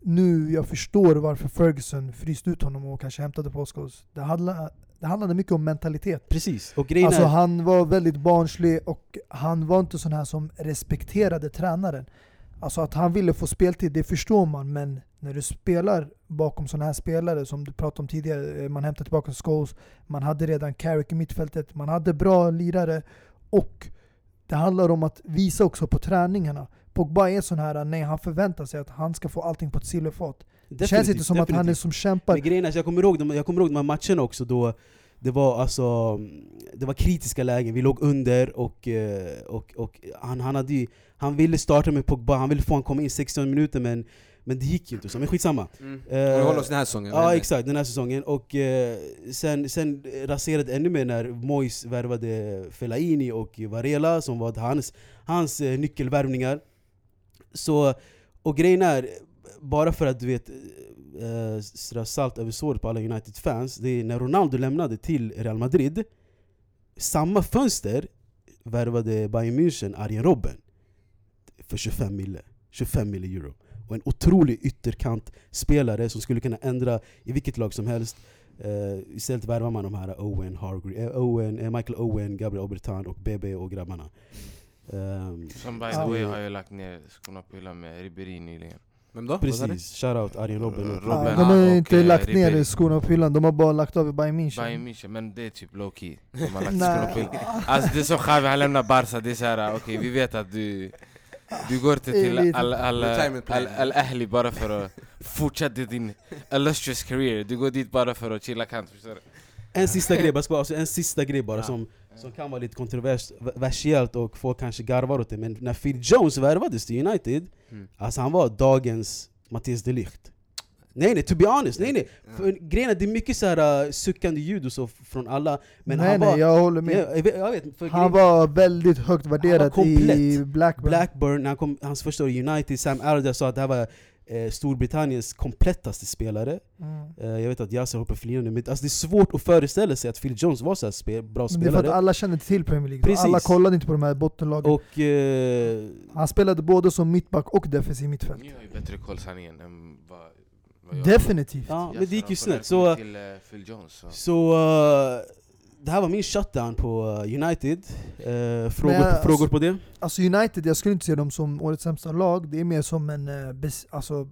[SPEAKER 3] nu jag förstår varför Ferguson fryste ut honom och kanske hämtade Postcodes. Det handlade, det handlade mycket om mentalitet.
[SPEAKER 2] Precis, och grejen
[SPEAKER 3] Alltså
[SPEAKER 2] är...
[SPEAKER 3] han var väldigt barnslig och han var inte sån här som respekterade tränaren. Alltså att han ville få speltid, det förstår man, men när du spelar bakom såna här spelare som du pratade om tidigare, eh, man hämtar tillbaka Scholes, man hade redan Carrick i mittfältet, man hade bra lirare och det handlar om att visa också på träningarna. Pogba är sån här, nej han förväntar sig att han ska få allting på ett silverfat. Det känns inte som att han är som kämpar.
[SPEAKER 2] Men grejen är, att jag kommer ihåg jag kommer ihåg de här matcherna också då det var alltså Det var kritiska lägen, vi låg under och, eh, och, och han, han, hade ju, han ville starta med Pogba, han ville få honom komma in 16 minuter men, men det gick ju inte så, men skitsamma
[SPEAKER 1] Mm. Och vi håller oss den här säsongen.
[SPEAKER 2] Ja exakt, den här säsongen. Och eh, sen, sen raserade ännu mer när Mois värvade Fellaini och Varela som var hans, hans eh, nyckelvärvningar. Så, och grejen är, bara för att du vet eh, strö salt över såret på alla United-fans, det är när Ronaldo lämnade till Real Madrid, samma fönster värvade Bayern München Arjen Robben för 25 mille, 25 mille euro. Och en otrolig ytterkantspelare som skulle kunna ändra i vilket lag som helst. Uh, istället värvar man de här Owen, Hargre, eh, Owen eh, Michael Owen, Gabriel Obertan och BB och grabbarna. Ehm,
[SPEAKER 4] Som by the way har jag lagt ner skorna på hyllan med Ribéry nyligen.
[SPEAKER 1] Vem då?
[SPEAKER 2] Precis, shoutout Arjen Robben.
[SPEAKER 4] Robben.
[SPEAKER 3] Ja, de har inte
[SPEAKER 4] eh,
[SPEAKER 3] lagt ner
[SPEAKER 4] Ribéry.
[SPEAKER 3] skorna på hyllan, de har bara lagt av i Bayern München.
[SPEAKER 4] Bayern München, men det är typ low key. De har lagt [laughs] skorna på hyllan. Alltså det är som Xavi, han lämnar Barca, det är såhär, okej vi vet att du du går inte till Al-Ahli bara för att fortsätta din illustrious career Du går dit bara för att chilla kant, förstår du?
[SPEAKER 2] En sista grej, bara, alltså, en sista grej bara
[SPEAKER 1] Ja.
[SPEAKER 2] som, som kan vara lite kontroversiellt och folk kanske garvar åt det Men när Phil Jones värvades till United,
[SPEAKER 4] Mm.
[SPEAKER 2] alltså han var dagens Mattias de Ligt Nej nej, to be honest, nej nej! För grejen är, det är mycket så här uh, suckande ljud och så från alla Men
[SPEAKER 3] nej
[SPEAKER 2] han
[SPEAKER 3] nej,
[SPEAKER 2] var,
[SPEAKER 3] jag håller med.
[SPEAKER 2] jag, jag vet, jag vet,
[SPEAKER 3] Han
[SPEAKER 2] grejen-
[SPEAKER 3] var väldigt högt värderad i Blackburn.
[SPEAKER 2] Blackburn, när han kom, hans första år i United, Sam Allardyce sa att det här var eh, Storbritanniens komplettaste spelare
[SPEAKER 3] Mm.
[SPEAKER 2] Eh, Jag vet att Yasser hoppar flinande, men alltså det är svårt att föreställa sig att Phil Jones var så här spe, bra
[SPEAKER 3] Men det är för att
[SPEAKER 2] spelare
[SPEAKER 3] alla känner till Premier League.
[SPEAKER 2] Precis.
[SPEAKER 3] Alla kollade inte på de här bottenlagen.
[SPEAKER 2] Och eh,
[SPEAKER 3] Han spelade både som mittback och defensiv mittfält.
[SPEAKER 4] Ni har ju bättre koll sanningen än vad, vad jag
[SPEAKER 3] Definitivt.
[SPEAKER 2] ja, men det gick ju snett så,
[SPEAKER 4] till Phil Jones så.
[SPEAKER 2] så eh, det här var min shutdown på eh, United Eh, frågor,
[SPEAKER 3] Men, alltså-
[SPEAKER 2] frågor på det?
[SPEAKER 3] Alltså United, jag skulle inte se dem som årets sämsta lag. Det är mer som en, eh, bes- alltså,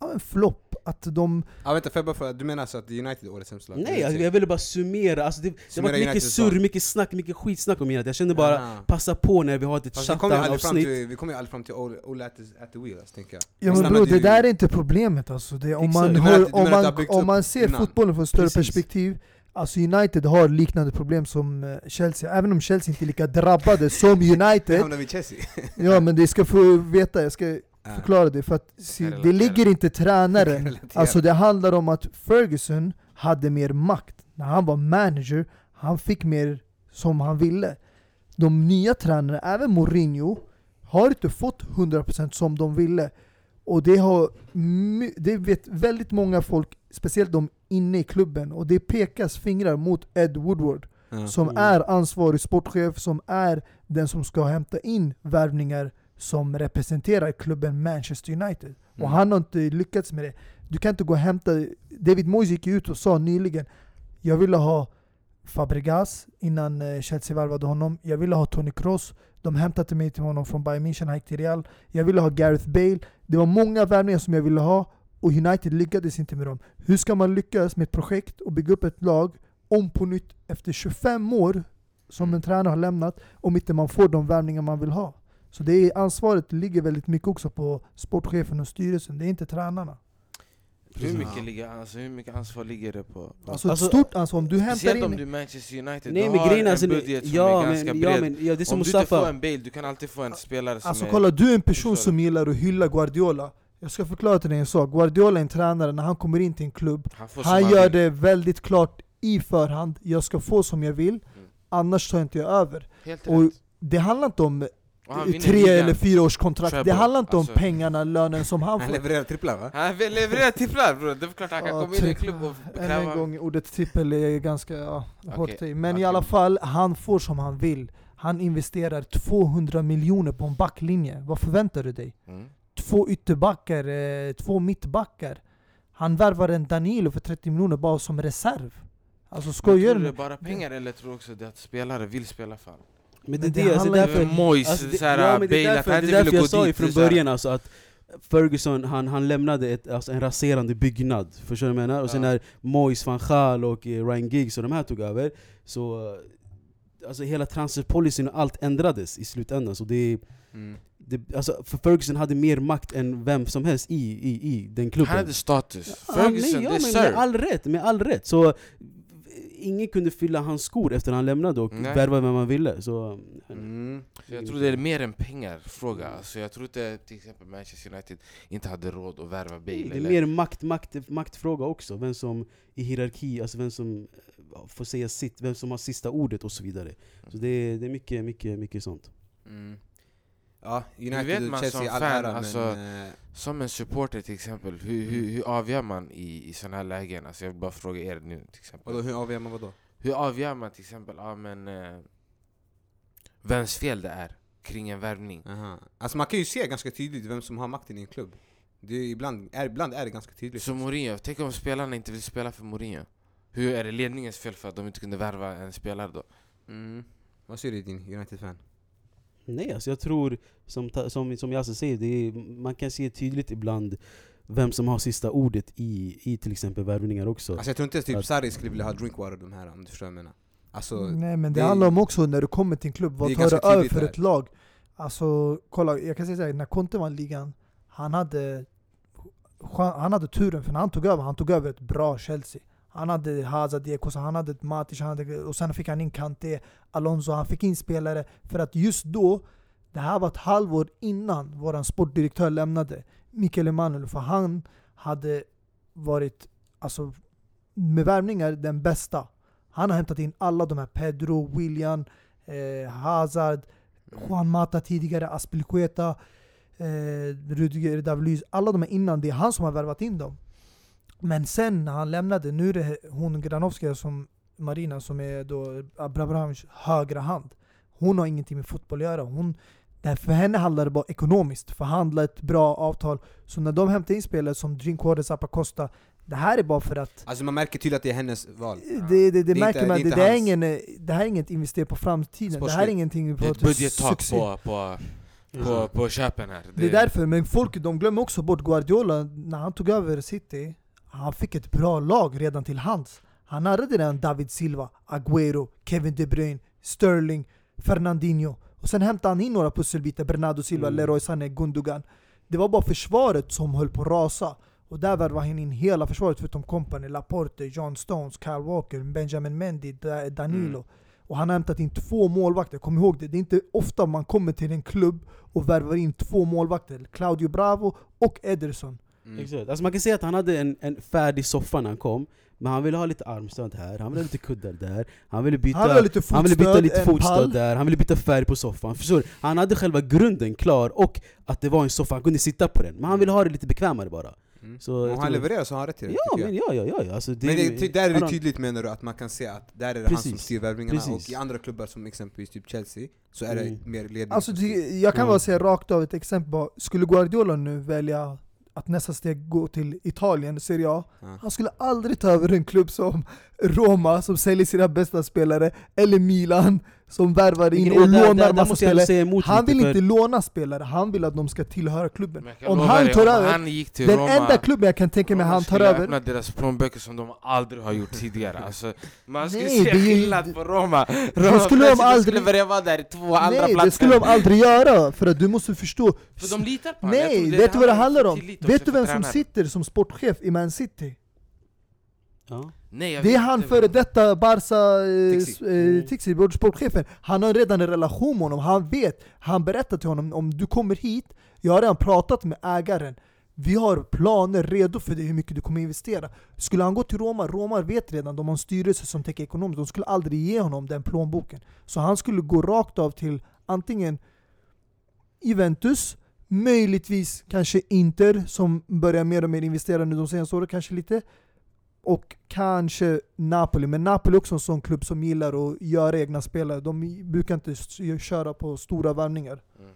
[SPEAKER 3] ja, en flopp. Att de...
[SPEAKER 1] Ja vänta, får jag bara fråga, du menar alltså att United är årets sämsta lag?
[SPEAKER 2] Nej, alltså, jag ville bara summera, alltså, det, det var
[SPEAKER 1] Summera
[SPEAKER 2] mycket surr, mycket snack, mycket skitsnack om United Jag kände bara,
[SPEAKER 1] Ah.
[SPEAKER 2] passa på när vi har ett
[SPEAKER 1] Fast vi kommer ju aldrig fram
[SPEAKER 2] shutdown-avsnitt
[SPEAKER 1] till, vi kommer ju aldrig fram till Ole at, the- at the wheel, alltså, tänker jag.
[SPEAKER 3] Ja men bro, det
[SPEAKER 1] ju-
[SPEAKER 3] där är inte problemet alltså. Det, om,
[SPEAKER 2] Exakt.
[SPEAKER 3] man hör, om, man, om man ser
[SPEAKER 1] innan?
[SPEAKER 3] fotbollen från ett större
[SPEAKER 2] Precis.
[SPEAKER 3] perspektiv Alltså United har liknande problem som eh, Chelsea, även om Chelsea inte är lika drabbade som [laughs] United
[SPEAKER 1] hamnar vi Chelsea.
[SPEAKER 3] Ja men det ska få veta, jag ska förklara det för att se, det ligger inte tränaren. [laughs] Alltså det handlar om att Ferguson hade mer makt. När han var manager, han fick mer som han ville. De nya tränarna, även Mourinho, har inte fått 100% som de ville. Och det har det vet väldigt många folk, speciellt de inne i klubben, och det pekas fingrar mot Ed Woodward
[SPEAKER 1] Ja.
[SPEAKER 3] som
[SPEAKER 2] Mm.
[SPEAKER 3] är ansvarig sportchef, som är den som ska hämta in värvningar som representerar klubben Manchester United. Och
[SPEAKER 1] Mm.
[SPEAKER 3] han har inte lyckats med det. Du kan inte gå och hämta... David Moyes gick ut och sa nyligen Jag ville ha Fabregas innan eh, Chelsea värvade honom. Jag ville ha Toni Kroos. De hämtade mig till honom från Bayern München, han gick till Real. Jag ville ha Gareth Bale. Det var många värvningar som jag ville ha och United lyckades inte med dem. Hur ska man lyckas med ett projekt och bygga upp ett lag om på nytt efter 25 år som en tränare har lämnat om inte man får de värvningar man vill ha? Så det är, ansvaret ligger väldigt mycket också på sportchefen och styrelsen, det är inte tränarna.
[SPEAKER 4] Hur mycket, ligger, alltså, hur mycket ansvar ligger det på? på
[SPEAKER 3] Alltså,
[SPEAKER 2] Alltså,
[SPEAKER 3] stort ansvar, om du hämtar
[SPEAKER 4] Speciellt om
[SPEAKER 3] in...
[SPEAKER 4] du är Manchester United,
[SPEAKER 2] Nej
[SPEAKER 4] du har
[SPEAKER 2] grejen
[SPEAKER 4] en
[SPEAKER 2] alltså,
[SPEAKER 4] budget som
[SPEAKER 2] ja,
[SPEAKER 4] är ganska
[SPEAKER 2] men,
[SPEAKER 4] bred
[SPEAKER 2] ja, men ja, det är som
[SPEAKER 4] Om du inte får
[SPEAKER 2] Mustafa
[SPEAKER 4] en Bale, du kan alltid få en spelare som
[SPEAKER 3] Alltså
[SPEAKER 4] är...
[SPEAKER 3] kolla, du är en person som gillar att hylla Guardiola. Jag ska förklara till dig en sak. Guardiola är en tränare, när han kommer in till en klubb,
[SPEAKER 4] Han,
[SPEAKER 3] han gör det väldigt klart i förhand. Jag ska få som jag vill,
[SPEAKER 4] Mm.
[SPEAKER 3] annars tar inte jag över.
[SPEAKER 4] Helt
[SPEAKER 3] Och
[SPEAKER 4] rätt.
[SPEAKER 3] det handlar inte om
[SPEAKER 4] han
[SPEAKER 3] tre
[SPEAKER 4] ligan.
[SPEAKER 3] eller fyra års kontrakt. Det handlar inte om
[SPEAKER 4] alltså.
[SPEAKER 3] pengarna, lönen som han
[SPEAKER 1] Han
[SPEAKER 3] får.
[SPEAKER 1] levererar tripplar va?
[SPEAKER 4] Han vill leverera tripplar bror, det är klart han kan
[SPEAKER 3] Ja,
[SPEAKER 4] komma in i en klubb och
[SPEAKER 3] Än
[SPEAKER 4] kräva...
[SPEAKER 3] en gång, ordet trippel är ganska ja, hårt
[SPEAKER 4] Okej,
[SPEAKER 3] i. Men i
[SPEAKER 4] okej.
[SPEAKER 3] alla fall, han får som han vill. Han investerar 200 miljoner på en backlinje. Vad förväntar du dig?
[SPEAKER 4] Mm.
[SPEAKER 3] Två ytterbackar, eh, två mittbackar. Han värvar en Danilo för 30 miljoner bara som reserv. Alltså skojar
[SPEAKER 4] tror
[SPEAKER 3] du?
[SPEAKER 4] du det är bara pengar eller tror du också det att spelare vill spela för?
[SPEAKER 2] Men det är
[SPEAKER 3] Men det
[SPEAKER 2] det, alltså,
[SPEAKER 3] handlar
[SPEAKER 2] därför,
[SPEAKER 3] inte
[SPEAKER 4] Moise,
[SPEAKER 2] Alltså, det,
[SPEAKER 4] såhär,
[SPEAKER 2] ja, men det är därför, det är därför jag sa från
[SPEAKER 4] det är
[SPEAKER 2] början alltså att Ferguson, han, han lämnade ett, alltså en raserande byggnad, förstår du vad jag menar? Och sen när Moise, van Gaal och eh, Ryan Giggs och de här tog över, så eh, Alltså hela transferpolicyn och allt ändrades i slutändan, så det,
[SPEAKER 1] Mm.
[SPEAKER 2] det alltså, för Ferguson hade mer makt än vem som helst i, i, i den klubben
[SPEAKER 4] Han hade status.
[SPEAKER 2] Ja,
[SPEAKER 4] Ferguson,
[SPEAKER 2] nej, ja,
[SPEAKER 4] det är
[SPEAKER 2] med all rätt, med all rätt. Så eh, ingen kunde fylla hans skor efter han lämnade och
[SPEAKER 4] Nej.
[SPEAKER 2] värva vem man ville. Så,
[SPEAKER 1] Mm.
[SPEAKER 4] Så jag tror det är mer en pengarfråga. Alltså jag tror inte till exempel Manchester United inte hade råd att värva Bale.
[SPEAKER 2] Det är
[SPEAKER 4] eller-
[SPEAKER 2] mer makt, makt, maktfråga också, vem som i hierarki, alltså vem som eh, får säga sitt, vem som har sista ordet och så vidare. Så det är, det är mycket, mycket, mycket sånt.
[SPEAKER 1] Mm. Ja,
[SPEAKER 4] vet
[SPEAKER 1] United och
[SPEAKER 4] man
[SPEAKER 1] Chelsea
[SPEAKER 4] som
[SPEAKER 1] all
[SPEAKER 4] fan,
[SPEAKER 1] ära
[SPEAKER 4] alltså-
[SPEAKER 1] men... eh,
[SPEAKER 4] Som en supporter till exempel, hur, hur, hur avgör man i, i sådana här lägen? Alltså jag vill bara fråga er nu till exempel.
[SPEAKER 1] Vadå, hur avgör man vadå?
[SPEAKER 4] Hur avgör man till exempel, ja men eh, vems fel det är kring en värvning?
[SPEAKER 1] Aha. Alltså man kan ju se ganska tydligt vem som har makten i en klubb. Det är, ibland, är, ibland är det ganska tydligt.
[SPEAKER 4] Så Mourinho, tänk om spelarna inte vill spela för Mourinho? Hur är det ledningens fel för att de inte kunde värva en spelare då?
[SPEAKER 1] Mm. Vad säger du din United-fan?
[SPEAKER 2] Nej, alltså jag tror, som, som, som Yasin säger, det är, man kan se tydligt ibland vem som har sista ordet i, i till exempel värvningar också.
[SPEAKER 1] Alltså jag tror inte typ
[SPEAKER 2] Att-
[SPEAKER 1] Sarri skulle vilja ha Drinkwater de här om du förstår vad jag menar. Alltså,
[SPEAKER 3] Nej men det,
[SPEAKER 1] det-
[SPEAKER 3] handlar om också när du kommer till en klubb, vad tar du över för ett lag? Alltså kolla, jag kan säga såhär, när Conte vann ligan, han hade, han hade turen för när han tog över, han tog över ett bra Chelsea. Han hade Hazard, Ekos, han hade Matic, han hade, och sen fick han in Kanté, Alonso, han fick in spelare. För att just då, det här var ett halvår innan våran sportdirektör lämnade, Mikael Emanuel, för han hade varit, alltså med värvningar, den bästa. Han har hämtat in alla de här, Pedro, William, eh, Hazard, Juan Mata tidigare, Aspilicueta, eh, Rudiger Davlys, alla de här innan, det är han som har värvat in dem. Men sen när han lämnade, nu är det hon Granovskaja som Marina som är då Abrahamovic högra hand. Hon har ingenting med fotboll att göra. Hon, för henne handlar det bara ekonomiskt, förhandla ett bra avtal. Så när de hämtar in spelare som Drinkwater, Zappacosta, det här är bara för att
[SPEAKER 1] alltså man märker tydligt att det är hennes val.
[SPEAKER 3] det, det, det,
[SPEAKER 1] Det är
[SPEAKER 3] märker
[SPEAKER 1] inte-
[SPEAKER 3] man,
[SPEAKER 1] det är
[SPEAKER 3] det,
[SPEAKER 1] inte
[SPEAKER 3] det, är
[SPEAKER 1] hans-
[SPEAKER 3] ingen, eh, det här är inget investera på framtiden, det här är ingenting
[SPEAKER 4] Det är
[SPEAKER 3] på
[SPEAKER 4] ett budgettak på, på, på, på köpen här.
[SPEAKER 3] Det är därför, men folk de glömmer också bort Guardiola, när han tog över City, han fick ett bra lag redan till hands. Han hade redan David Silva, Agüero, Kevin De Bruyne, Sterling, Fernandinho. Och sen hämtade han in några pusselbitar, Bernardo Silva,
[SPEAKER 2] Mm.
[SPEAKER 3] Leroy Sané, Gundogan. Det var bara försvaret som höll på att rasa. Och där värvade han in hela försvaret förutom Company, Laporte, John Stones, Kyle Walker, Benjamin Mendy, Da- Danilo.
[SPEAKER 1] Mm.
[SPEAKER 3] Och han har hämtat in två målvakter, kom ihåg det. Det är inte ofta man kommer till en klubb och värvar in två målvakter. Claudio Bravo och Ederson.
[SPEAKER 1] Mm.
[SPEAKER 2] Exakt. Alltså man kan säga att han hade en, en färdig soffa när han kom, men han ville ha lite armstöd här, han ville ha lite kuddar där, han ville byta,
[SPEAKER 3] Han har lite
[SPEAKER 2] han ville byta
[SPEAKER 3] fotstöd,
[SPEAKER 2] lite fotstöd där, han ville byta färg på soffan. Förstår du? Han hade själva grunden klar, och att det var en soffa, han kunde sitta på den. Men han ville ha det lite bekvämare bara.
[SPEAKER 1] Mm.
[SPEAKER 2] Så
[SPEAKER 1] Om han levererar så har han rätt till det,
[SPEAKER 2] Ja, men ja, ja, ja, ja. Alltså, det,
[SPEAKER 1] Men det, där är det tydligt menar du, att man kan se att där är det han som
[SPEAKER 2] Precis.
[SPEAKER 1] styr värvningarna,
[SPEAKER 2] Precis.
[SPEAKER 1] och i andra klubbar som exempelvis typ Chelsea, så är det
[SPEAKER 2] Mm.
[SPEAKER 1] mer ledning
[SPEAKER 3] Alltså det, jag kan bara säga rakt av ett exempel bara. Skulle Guardiola nu välja att nästa steg gå till Italien, Serie A.
[SPEAKER 1] Ja.
[SPEAKER 3] Han skulle aldrig ta över en klubb som Roma, som säljer sina bästa spelare, eller Milan, som värvar in och lånar
[SPEAKER 2] där
[SPEAKER 3] massa spelare. Han vill
[SPEAKER 2] för-
[SPEAKER 3] inte låna spelare, han vill att de ska tillhöra klubben. Om han tar över,
[SPEAKER 4] han gick till
[SPEAKER 3] Den
[SPEAKER 4] Roma,
[SPEAKER 3] enda klubben jag kan tänka mig han tar över,
[SPEAKER 4] öppna deras plånböcker som de aldrig har gjort tidigare alltså, Man skulle
[SPEAKER 3] Nej,
[SPEAKER 4] se skillnad på Roma!
[SPEAKER 3] det
[SPEAKER 4] Roma
[SPEAKER 3] skulle de aldrig-
[SPEAKER 4] skulle börja vara där i två andra
[SPEAKER 3] Nej,
[SPEAKER 4] platser
[SPEAKER 3] det skulle de aldrig göra, för att du måste förstå
[SPEAKER 4] För de litar på honom.
[SPEAKER 3] Nej, vet du vad det handlar om? Vet du vem som sitter som sportchef i Man City?
[SPEAKER 2] Ja.
[SPEAKER 4] Nej,
[SPEAKER 3] Det är han
[SPEAKER 4] inte
[SPEAKER 3] före detta Barca, eh,
[SPEAKER 1] Tixi.
[SPEAKER 3] eh, vår sportchefen. Han har redan en relation med honom, han vet. Han berättar till honom om du kommer hit, jag har redan pratat med ägaren. Vi har planer redo för det, hur mycket du kommer investera. Skulle han gå till Roma, Roma vet redan, de har en styrelse som täcker ekonomiskt, de skulle aldrig ge honom den plånboken. Så han skulle gå rakt av till antingen Juventus, möjligtvis kanske Inter som börjar mer och mer investera nu de senaste åren, kanske lite. Och kanske Napoli, men Napoli är också en sån klubb som gillar att göra egna spelare. De brukar inte köra på stora värvningar.
[SPEAKER 4] Mm.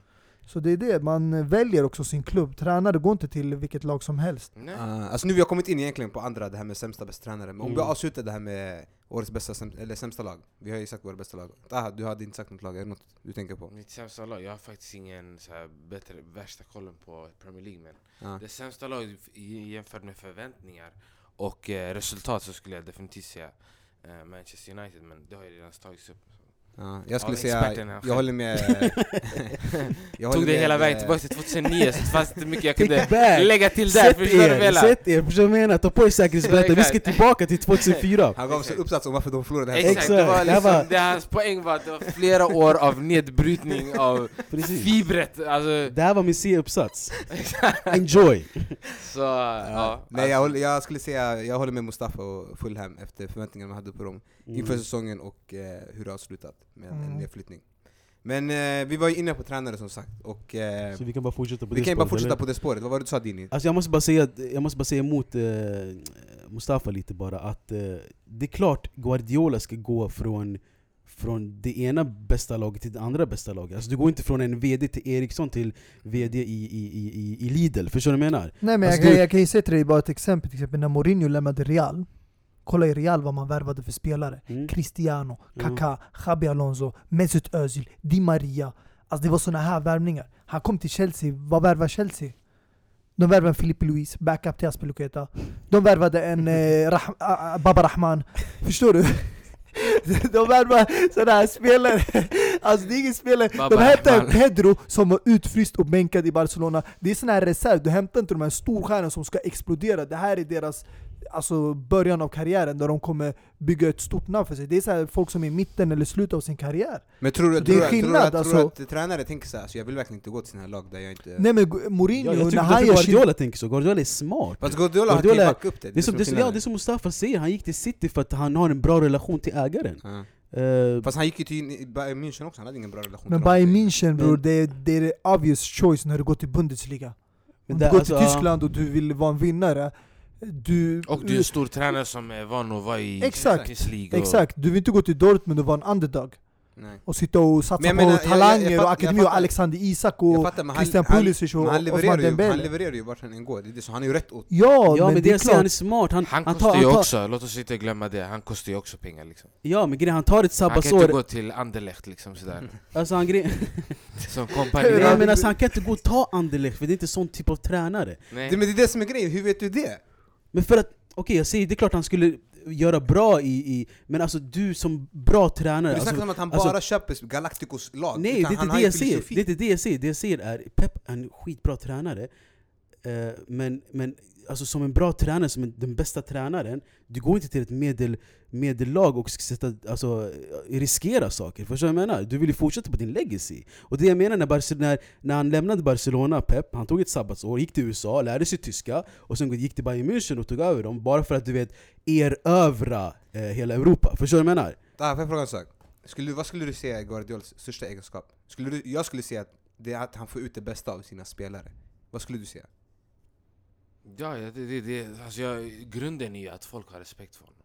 [SPEAKER 3] Så det är det, man väljer också sin klubb. Tränare går inte till vilket lag som helst.
[SPEAKER 4] Nej.
[SPEAKER 1] Uh, alltså nu vi har kommit in egentligen på andra, det här med sämsta bästa tränare. Men om
[SPEAKER 2] Mm.
[SPEAKER 1] vi avslutar det här med årets bästa, säm- eller sämsta lag. Vi har ju sagt våra bästa lag. Taha, du hade inte sagt något lag, är det något du tänker på?
[SPEAKER 4] Mitt sämsta lag, jag har faktiskt ingen så här bättre, värsta kollen på Premier League men
[SPEAKER 1] Ja.
[SPEAKER 4] Det sämsta laget jämfört med förväntningar och eh, resultat så skulle jag definitivt säga eh, Manchester United men det har ju redan tagits upp.
[SPEAKER 1] Ja, jag skulle
[SPEAKER 4] Av
[SPEAKER 1] säga, jag håller med... [laughs] [laughs] jag
[SPEAKER 4] Tog det
[SPEAKER 1] med,
[SPEAKER 4] hela vägen tillbaka till 2009 så det fanns inte mycket jag kunde lägga till där,
[SPEAKER 2] Sätt
[SPEAKER 4] förstår du vad jag
[SPEAKER 2] er,
[SPEAKER 4] menar?
[SPEAKER 2] sätt er, förstår du vad jag menar? Ta på er säkerhetsbältet, vi ska tillbaka till 2004
[SPEAKER 1] Han gav sig uppsats om varför de förlorade här
[SPEAKER 4] Exakt, det var liksom,
[SPEAKER 2] var-
[SPEAKER 4] det hans poäng var att det var flera år av nedbrytning av [laughs]
[SPEAKER 2] Precis.
[SPEAKER 4] fibret, alltså
[SPEAKER 2] Det här var min C-uppsats. Enjoy!
[SPEAKER 4] så ja.
[SPEAKER 1] Nej jag, håller, jag skulle säga, jag håller med Mustafa och Fulham efter förväntningarna man hade på dem inför
[SPEAKER 2] Mm.
[SPEAKER 1] säsongen och eh, hur det har slutat med en
[SPEAKER 3] Mm.
[SPEAKER 1] nedflyttning. Men eh, vi var ju inne på tränare som sagt, och eh,
[SPEAKER 2] Så vi kan bara fortsätta på
[SPEAKER 1] vi
[SPEAKER 2] det
[SPEAKER 1] kan ju bara
[SPEAKER 2] spåret,
[SPEAKER 1] fortsätta
[SPEAKER 2] eller?
[SPEAKER 1] på det spåret. Vad var det du sa Dini?
[SPEAKER 2] Alltså jag måste bara säga, jag måste bara säga emot eh, Mustafa lite bara att eh, det är klart Guardiola ska gå från från det ena bästa laget till det andra bästa laget. Alltså du går inte från en VD till Eriksson till VD i, i, i, i- i Lidl, förstår du vad jag menar?
[SPEAKER 3] Nej men
[SPEAKER 2] Alltså,
[SPEAKER 3] jag, kan,
[SPEAKER 2] du-
[SPEAKER 3] jag kan ju säga till dig bara ett exempel, till exempel när Mourinho lämnade Real. Kolla i Real vad man värvade för spelare.
[SPEAKER 2] Mm.
[SPEAKER 3] Cristiano,
[SPEAKER 2] Mm.
[SPEAKER 3] Kaká, Xabi Alonso, Mesut Özil, Di Maria. Alltså det var såna här värvningar. Han kom till Chelsea, vad värvar Chelsea? De värvade en Filipe Luis, backup till Aspeluketa. De värvade en eh, Rah- ah, ah, Baba Rahman. Förstår du? [laughs] De värvar sådana här spelare. Alltså det är ingen spelare. De hämtar en. Pedro som var utfryst och bänkad i Barcelona. Det är sån här reserv. Du hämtar inte de här storstjärnorna som ska explodera. Det här är deras alltså, början av karriären där de kommer bygga ett stort namn för sig. Det är så här folk som är i mitten eller slutet av sin karriär.
[SPEAKER 1] Men tror du,
[SPEAKER 3] Så det är
[SPEAKER 1] tror, du-
[SPEAKER 3] skillnad,
[SPEAKER 1] tror, du, tror
[SPEAKER 3] alltså.
[SPEAKER 1] du att tränare tänker såhär, alltså, jag vill verkligen inte gå till här lag där jag inte...
[SPEAKER 3] Nej men Mourinho,
[SPEAKER 2] Ja, jag
[SPEAKER 3] när
[SPEAKER 2] tycker
[SPEAKER 3] han gör sin...
[SPEAKER 2] Guardiola tänker så, Guardiola är smart
[SPEAKER 1] Fast Guardiola han kan ju
[SPEAKER 2] Guardiola-
[SPEAKER 1] backa upp det.
[SPEAKER 2] det är, som, det, ja, det som Mustafa säger, han gick till City för att han har en bra relation till ägaren
[SPEAKER 1] Ja.
[SPEAKER 2] Eh,
[SPEAKER 1] Fast han gick ju till i Bayern München också, han hade ingen bra relation
[SPEAKER 3] Men. Bayern München bror, det, är- det är obvious choice när du går till Bundesliga. Om du går
[SPEAKER 2] alltså,
[SPEAKER 3] till
[SPEAKER 2] ja.
[SPEAKER 3] Tyskland och du vill vara en vinnare, du...
[SPEAKER 4] Och du är en stor tränare som är van att vara i
[SPEAKER 3] Exakt.
[SPEAKER 4] Champions League och,
[SPEAKER 3] Exakt, du vill inte gå till Dortmund och vara en underdog.
[SPEAKER 1] Nej.
[SPEAKER 3] Och sitta och satsa
[SPEAKER 1] Men jag
[SPEAKER 3] på
[SPEAKER 1] menar, jag- jag-
[SPEAKER 3] talanger
[SPEAKER 1] jag fatt-
[SPEAKER 3] och akademi
[SPEAKER 1] jag
[SPEAKER 3] och. Alexander Isak
[SPEAKER 1] Jag
[SPEAKER 3] och
[SPEAKER 1] fattar, men han,
[SPEAKER 3] Christian
[SPEAKER 1] han,
[SPEAKER 3] Pulisic och
[SPEAKER 1] men
[SPEAKER 3] Osman
[SPEAKER 1] ju, han
[SPEAKER 3] Dembele.
[SPEAKER 1] levererar ju vart han än går, det är det, så han är ju rätt åt.
[SPEAKER 3] Ja,
[SPEAKER 2] Ja men,
[SPEAKER 3] men
[SPEAKER 2] det är så, han är
[SPEAKER 3] klart.
[SPEAKER 2] smart, han,
[SPEAKER 4] Han
[SPEAKER 2] han
[SPEAKER 4] kostar
[SPEAKER 2] tar,
[SPEAKER 4] ju
[SPEAKER 2] han tar,
[SPEAKER 4] också, låt oss inte glömma det, han kostar ju också pengar liksom.
[SPEAKER 2] Ja men grejen, han tar ett
[SPEAKER 4] Han kan inte
[SPEAKER 2] sabbatsår,
[SPEAKER 4] gå till Anderlecht liksom sådär,
[SPEAKER 2] alltså han grej, [laughs]
[SPEAKER 4] som kompani.
[SPEAKER 2] Nej men alltså han kan inte gå och ta Anderlecht för det är inte sån typ av tränare
[SPEAKER 4] Nej.
[SPEAKER 1] Det, men det är det som är grejen, hur vet du det?
[SPEAKER 2] Men för att, okej jag säger, det är klart han skulle göra bra i, i men alltså du som bra tränare
[SPEAKER 1] det
[SPEAKER 2] alltså,
[SPEAKER 1] snackas om att han
[SPEAKER 2] alltså-
[SPEAKER 1] bara köper Galacticos lag.
[SPEAKER 2] Nej, det är inte det jag säger. Det är inte det jag säger. Det jag säger är Pep är en skitbra tränare. Eh, men, men alltså, som en bra tränare, som en, den bästa tränaren, du går inte till ett medel, medellag och ska sätta, alltså, riskera saker. Förstår du vad jag menar? Du vill ju fortsätta på din legacy. Och det jag menar när, Barce- när, när han lämnade Barcelona, Pep, han tog ett sabbatsår, gick till USA, lärde sig tyska och sen gick till Bayern München och tog över dem bara för att du vet erövra eh, hela Europa. Förstår du vad jag menar?
[SPEAKER 1] Ah, får jag fråga en sak? Skulle, vad skulle du säga är Guardiolas största egenskap? Skulle du, jag skulle säga att det är att han får ut det bästa av sina spelare. Vad skulle du säga?
[SPEAKER 4] Ja, ja, det, det, det, alltså jag, grunden är ju att folk har respekt för honom.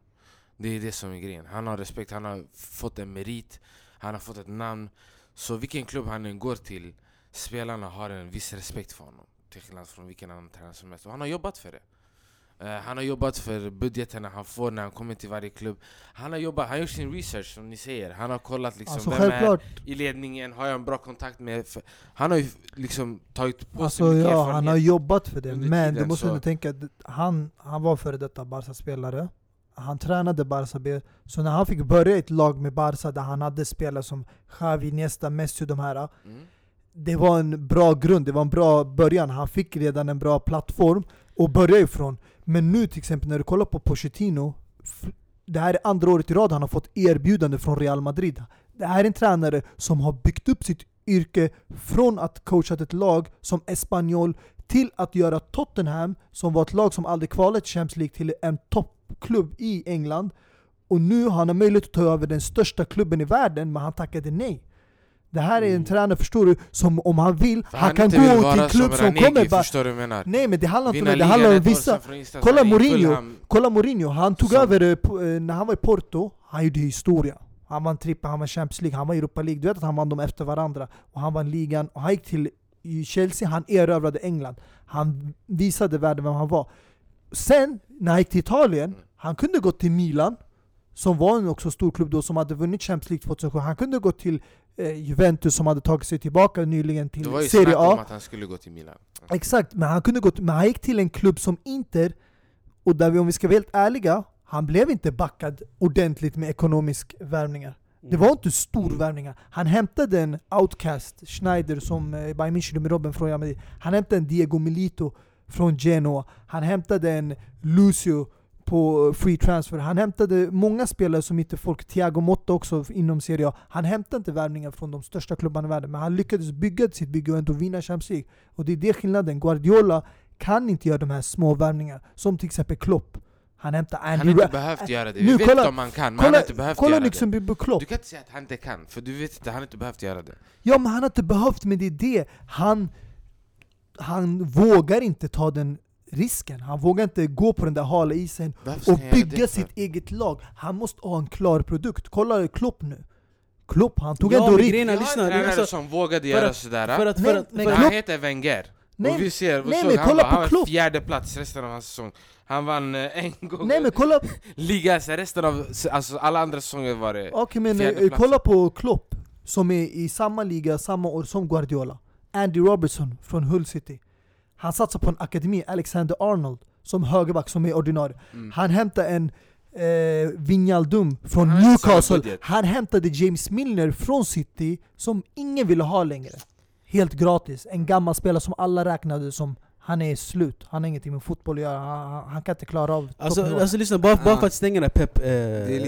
[SPEAKER 4] Det är det som är grejen. Han har respekt, han har fått en merit, han har fått ett namn. Så vilken klubb han än går till, spelarna har en viss respekt för honom. Till skillnad från vilken annan tränare som helst. Och han har jobbat för det. Eh, han har jobbat för budgeterna han får när han kommer till varje klubb. Han har jobbat, han har gjort sin research som ni säger. Han har kollat liksom
[SPEAKER 3] Alltså
[SPEAKER 4] vem
[SPEAKER 3] självklart,
[SPEAKER 4] är i ledningen, har jag en bra kontakt med? Han har ju liksom tagit på sig
[SPEAKER 3] alltså,
[SPEAKER 4] mycket
[SPEAKER 3] ja, han har jobbat för det. Men du
[SPEAKER 4] tiden,
[SPEAKER 3] måste
[SPEAKER 4] så-
[SPEAKER 3] ändå tänka att han, han var före detta Barca-spelare. Han tränade Barca B. Så när han fick börja ett lag med Barca där han hade spelare som Xavi, Iniesta, Messi de här.
[SPEAKER 4] Mm.
[SPEAKER 3] Det var en bra grund, det var en bra början. Han fick redan en bra plattform att börja ifrån. Men nu till exempel när du kollar på Pochettino, det här är andra året i rad han har fått erbjudande från Real Madrid. Det här är en tränare som har byggt upp sitt yrke från att coachat ett lag som Espanyol till att göra Tottenham, som var ett lag som aldrig kvalade till Champions League, till en toppklubb i England. Och nu har han möjlighet att ta över den största klubben i världen, men han tackade nej. Det här är en
[SPEAKER 2] Mm.
[SPEAKER 3] tränare, förstår du, som om han vill,
[SPEAKER 4] För
[SPEAKER 3] han, kan gå till en klubb som
[SPEAKER 4] Ranegi,
[SPEAKER 3] kommer bara...
[SPEAKER 4] förstår du menar?
[SPEAKER 3] Nej men det handlar inte om det, det handlar om vissa... Kolla
[SPEAKER 4] han
[SPEAKER 3] Mourinho. Kolla Mourinho, han tog
[SPEAKER 4] Som-
[SPEAKER 3] över eh, eh, när han var i Porto, han gjorde historia. Han vann trippel, han vann Champions League, han var i Europa League. Du vet att han vann dem efter varandra. Och han vann ligan, och han gick till i Chelsea, han erövrade England. Han visade världen vem han var. Sen, när han gick till Italien, han kunde gå till Milan, som var en också stor klubb då, som hade vunnit Champions League 2007. Han kunde gå till eh, Juventus som hade tagit sig tillbaka nyligen
[SPEAKER 4] Det
[SPEAKER 3] till
[SPEAKER 4] var ju
[SPEAKER 3] Serie
[SPEAKER 4] snack om
[SPEAKER 3] A.
[SPEAKER 4] att han skulle gå till Milan.
[SPEAKER 3] Exakt, men han kunde gå till, men han gick till en klubb som Inter, och där vi, om vi ska vara helt ärliga, han blev inte backad ordentligt med ekonomisk värvningar. Det var inte storvärvningar. Han hämtade en outcast, Schneider, som eh, Bayern München med Robben från Real Madrid. Han hämtade en Diego Milito från Genoa. Han hämtade en Lucio på eh, free transfer. Han hämtade många spelare som inte folk, Thiago Motta också inom Serie A. Han hämtade inte värvningar från de största klubbarna i världen, men han lyckades bygga sitt bygge och ändå vinna Champions League. Och det är det skillnaden. Guardiola kan inte göra de här små värvningarna, som till exempel Klopp. Han hämtar
[SPEAKER 4] Han
[SPEAKER 3] Andy
[SPEAKER 4] har inte behövt göra det.
[SPEAKER 3] Nu,
[SPEAKER 4] Vi vet
[SPEAKER 3] kolla-
[SPEAKER 4] om han kan, men han har
[SPEAKER 3] Kolla,
[SPEAKER 4] inte behövt
[SPEAKER 3] kolla
[SPEAKER 4] göra
[SPEAKER 3] liksom på Klopp.
[SPEAKER 4] det. Du kan inte säga att han inte kan, för du vet inte, han har inte behövt göra det.
[SPEAKER 3] Ja men han har inte behövt, men det är det. Han, han vågar inte ta den risken. Han vågar inte gå på den där hala isen och bygga sitt eget lag. Han måste ha en klar produkt. Kolla Klopp nu. Klopp, han tog
[SPEAKER 2] Ja,
[SPEAKER 3] ändå
[SPEAKER 2] men
[SPEAKER 3] risk.
[SPEAKER 2] grejen är,
[SPEAKER 4] Vi har
[SPEAKER 2] lyssna,
[SPEAKER 4] en
[SPEAKER 2] det är
[SPEAKER 4] tränare
[SPEAKER 2] alltså,
[SPEAKER 4] som vågade göra
[SPEAKER 2] att-
[SPEAKER 4] sådär.
[SPEAKER 2] för att,
[SPEAKER 3] Nej,
[SPEAKER 2] för att,
[SPEAKER 3] men
[SPEAKER 2] för
[SPEAKER 4] han heter Wenger.
[SPEAKER 3] Nej,
[SPEAKER 4] och vi ser, vad
[SPEAKER 3] nej,
[SPEAKER 4] såg
[SPEAKER 3] men
[SPEAKER 4] han
[SPEAKER 3] kolla
[SPEAKER 4] var?
[SPEAKER 3] på
[SPEAKER 4] Han var
[SPEAKER 3] Klopp.
[SPEAKER 4] fjärde plats resten av hans säsong. Han vann eh, en gång
[SPEAKER 3] nej men kolla, [laughs]
[SPEAKER 4] ligan, så resten av, alltså alla andra säsonger var det...
[SPEAKER 3] okay, men, eh, kolla på Klopp, som är i samma liga samma år som Guardiola. Andy Robertson från Hull City. Han satsar på en akademi, Alexander Arnold, som högerback som är ordinarie.
[SPEAKER 4] Mm.
[SPEAKER 3] Han hämtade en eh, Wijnaldum från
[SPEAKER 4] Han
[SPEAKER 3] Newcastle. Han hämtade James Milner från City, som ingen ville ha längre. Helt gratis. En gammal spelare som alla räknade som han är slut. Han har ingenting med fotboll att göra. Han, han- kan inte klara av
[SPEAKER 2] alltså, alltså lyssna, bara, bara
[SPEAKER 1] Ah.
[SPEAKER 2] för att stänga det här
[SPEAKER 1] Det är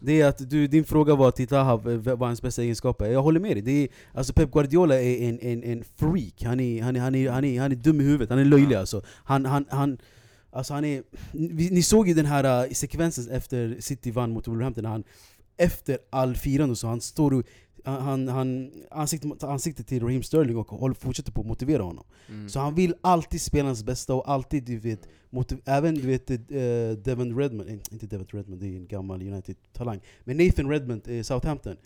[SPEAKER 1] alltså.
[SPEAKER 2] Det är att du, din fråga var till Taha, v- vad hans bästa egenskaper är. Jag håller med dig. Det är, alltså Pep Guardiola är en, en, en freak. Han är, han, är, han, är, han, är, han är dum i huvudet, han är löjlig
[SPEAKER 1] Ja.
[SPEAKER 2] alltså. Han, han, han, alltså han är, ni, ni såg ju den här uh, sekvensen efter City vann mot Wolverhampton, när han efter all firande så han står och han, han, han ansikte mot ansikte till Raheem Sterling och håller, fortsätter på att motivera honom.
[SPEAKER 4] Mm.
[SPEAKER 2] Så han vill alltid spelarnas bästa och alltid, du vet, motiv- även du vet eh, Devon Redmond, eh, inte Devon Redmond, det är en gammal United-talang, men Nathan Redmond i Southampton.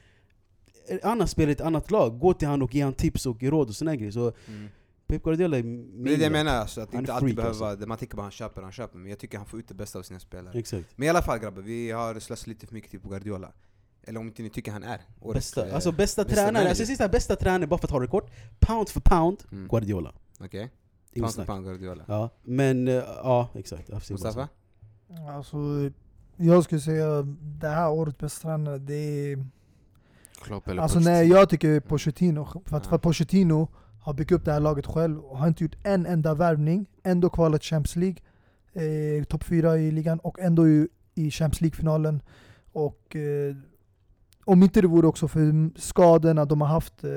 [SPEAKER 2] En annan spelare i ett annat lag, gå till han och ge han tips och råd och såna grejer. Så
[SPEAKER 4] Mm.
[SPEAKER 2] Pep Guardiola är
[SPEAKER 1] Men det är det jag menar, alltså, att inte alltid behöva,
[SPEAKER 2] alltså.
[SPEAKER 1] man tänker bara han köper, han köper, men jag tycker han får ut det bästa av sina spelare.
[SPEAKER 2] Exakt.
[SPEAKER 1] Men i alla fall grabbar, vi har slösat lite för mycket tid på Guardiola. Eller om inte ni tycker han är årets...
[SPEAKER 2] Bästa,
[SPEAKER 1] eh,
[SPEAKER 2] alltså bästa,
[SPEAKER 1] bästa
[SPEAKER 2] tränare, alltså sista bästa tränare, bara för att ha det kort, pound för pound,
[SPEAKER 1] Mm.
[SPEAKER 2] Guardiola.
[SPEAKER 1] Okej?
[SPEAKER 2] Inget
[SPEAKER 1] Pound för
[SPEAKER 2] snack.
[SPEAKER 1] pound Guardiola.
[SPEAKER 2] Ja, men eh, ja, exakt. Så.
[SPEAKER 1] Mustafa?
[SPEAKER 3] Alltså, jag skulle säga det här årets bästa tränare, det är...
[SPEAKER 4] Klopp eller
[SPEAKER 3] Alltså
[SPEAKER 4] Pochettino.
[SPEAKER 3] nej, jag tycker Pochettino. För att,
[SPEAKER 1] Ja.
[SPEAKER 3] för att Pochettino har byggt upp det här laget själv och har inte gjort en enda värvning. Ändå kvalat Champions League, eh, topp fyra i ligan och ändå i, i Champions League-finalen. Och eh, om inte det vore också för skadorna de har haft. Eh,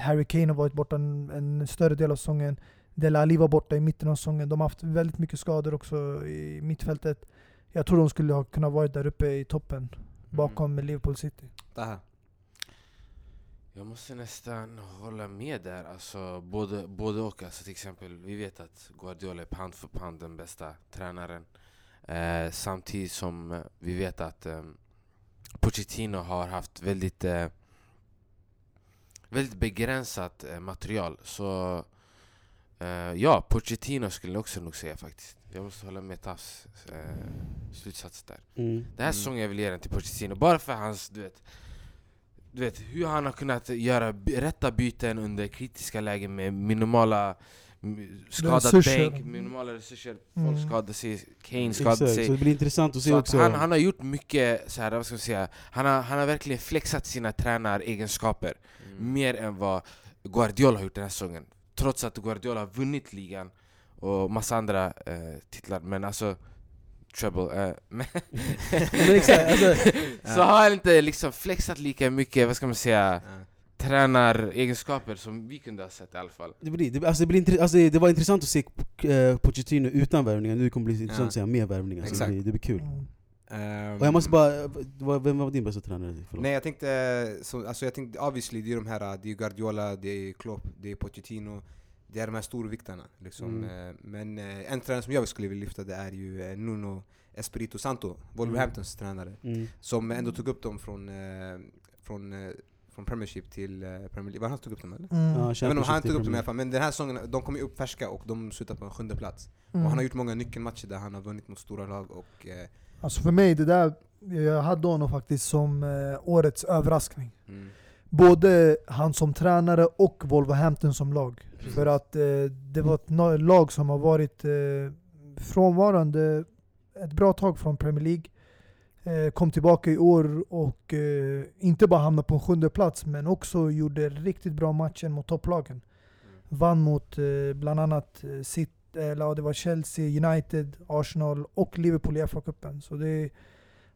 [SPEAKER 3] Harry Kane har varit borta en, en större del av säsongen. Dele Alli var borta i mitten av säsongen. De har haft väldigt mycket skador också i mittfältet. Jag tror de skulle ha kunnat vara där uppe i toppen bakom Liverpool City.
[SPEAKER 1] Taha?
[SPEAKER 4] Jag måste nästan hålla med där, alltså både, både och. Alltså, till exempel, vi vet att Guardiola är pound för pound den bästa tränaren. Eh, samtidigt som vi vet att eh, Pochettino har haft väldigt, eh, väldigt begränsat eh, material. Så eh, ja, Pochettino skulle jag också nog säga faktiskt. Jag måste hålla med Tafs eh, slutsats där.
[SPEAKER 2] Mm.
[SPEAKER 4] Den här
[SPEAKER 1] Mm.
[SPEAKER 4] säsongen jag vill ge den till Pochettino, bara för hans, du vet du vet, hur han har kunnat göra rätta byten under kritiska lägen med minimala skadad bänk, minimala resurser,
[SPEAKER 3] Mm.
[SPEAKER 4] folk skadade sig, Kane skadade
[SPEAKER 2] Exakt,
[SPEAKER 4] sig
[SPEAKER 2] så det blir intressant att se
[SPEAKER 4] så att
[SPEAKER 2] också.
[SPEAKER 4] han, han har gjort mycket, så här, vad ska man säga, han har, han har verkligen flexat sina tränaregenskaper
[SPEAKER 1] Mm.
[SPEAKER 4] mer än vad Guardiola har gjort den här säsongen Trots att Guardiola har vunnit ligan och massa andra eh, titlar, men alltså Treble, eh, [laughs] men,
[SPEAKER 2] exakt, alltså, [laughs]
[SPEAKER 4] så har han inte liksom flexat lika mycket, vad ska man säga,
[SPEAKER 1] Ja.
[SPEAKER 4] Tränaregenskaper som vi kunde ha sett i alla fall.
[SPEAKER 2] Det, blir, det, alltså det, blir, intre- alltså det, det var intressant att se eh, Pochettino utan värvningar, nu kommer det bli intressant
[SPEAKER 1] Ja.
[SPEAKER 2] att se med värvningar. Så det,
[SPEAKER 1] Exakt.
[SPEAKER 2] blir, det blir kul.
[SPEAKER 3] Mm.
[SPEAKER 1] Ehm,
[SPEAKER 2] Och jag måste bara, vad- vem var din bästa tränare? Förlåt.
[SPEAKER 1] Nej jag tänkte, så, alltså jag tänkte obviously det är de här, det är Guardiola, det är Klopp, det är Pochettino Det är de här storviktarna liksom.
[SPEAKER 2] Mm.
[SPEAKER 1] Eh, Men eh, en tränare som jag skulle vilja lyfta det är ju eh, Nuno Espirito Santo, Wolverhamptons tränare
[SPEAKER 2] Mm.
[SPEAKER 1] Som ändå tog upp dem från, eh, från, eh, från Premiership till eh, Premier League, var han tog upp dem eller?
[SPEAKER 3] Mm.
[SPEAKER 2] Ja,
[SPEAKER 1] Jag vet inte om han tog upp dem i alla fall, men den här säsongen, de kom ju upp färska och de slutade på en sjunde plats
[SPEAKER 3] Mm.
[SPEAKER 1] Och han har gjort många nyckelmatcher där han har vunnit mot stora lag och eh,
[SPEAKER 3] Alltså för mig, det där, jag hade honom faktiskt som eh, årets överraskning.
[SPEAKER 1] mm,
[SPEAKER 3] Både han som tränare och Wolverhampton som lag.
[SPEAKER 1] Precis.
[SPEAKER 3] För att eh, det var ett lag som har varit eh, frånvarande ett bra tag från Premier League. Eh, kom tillbaka i år och eh, inte bara hamnade på en sjunde plats men också gjorde riktigt bra matcher mot topplagen. Vann mot eh, bland annat City, eller det var Chelsea, United, Arsenal och Liverpool i FA-cupen. Så det,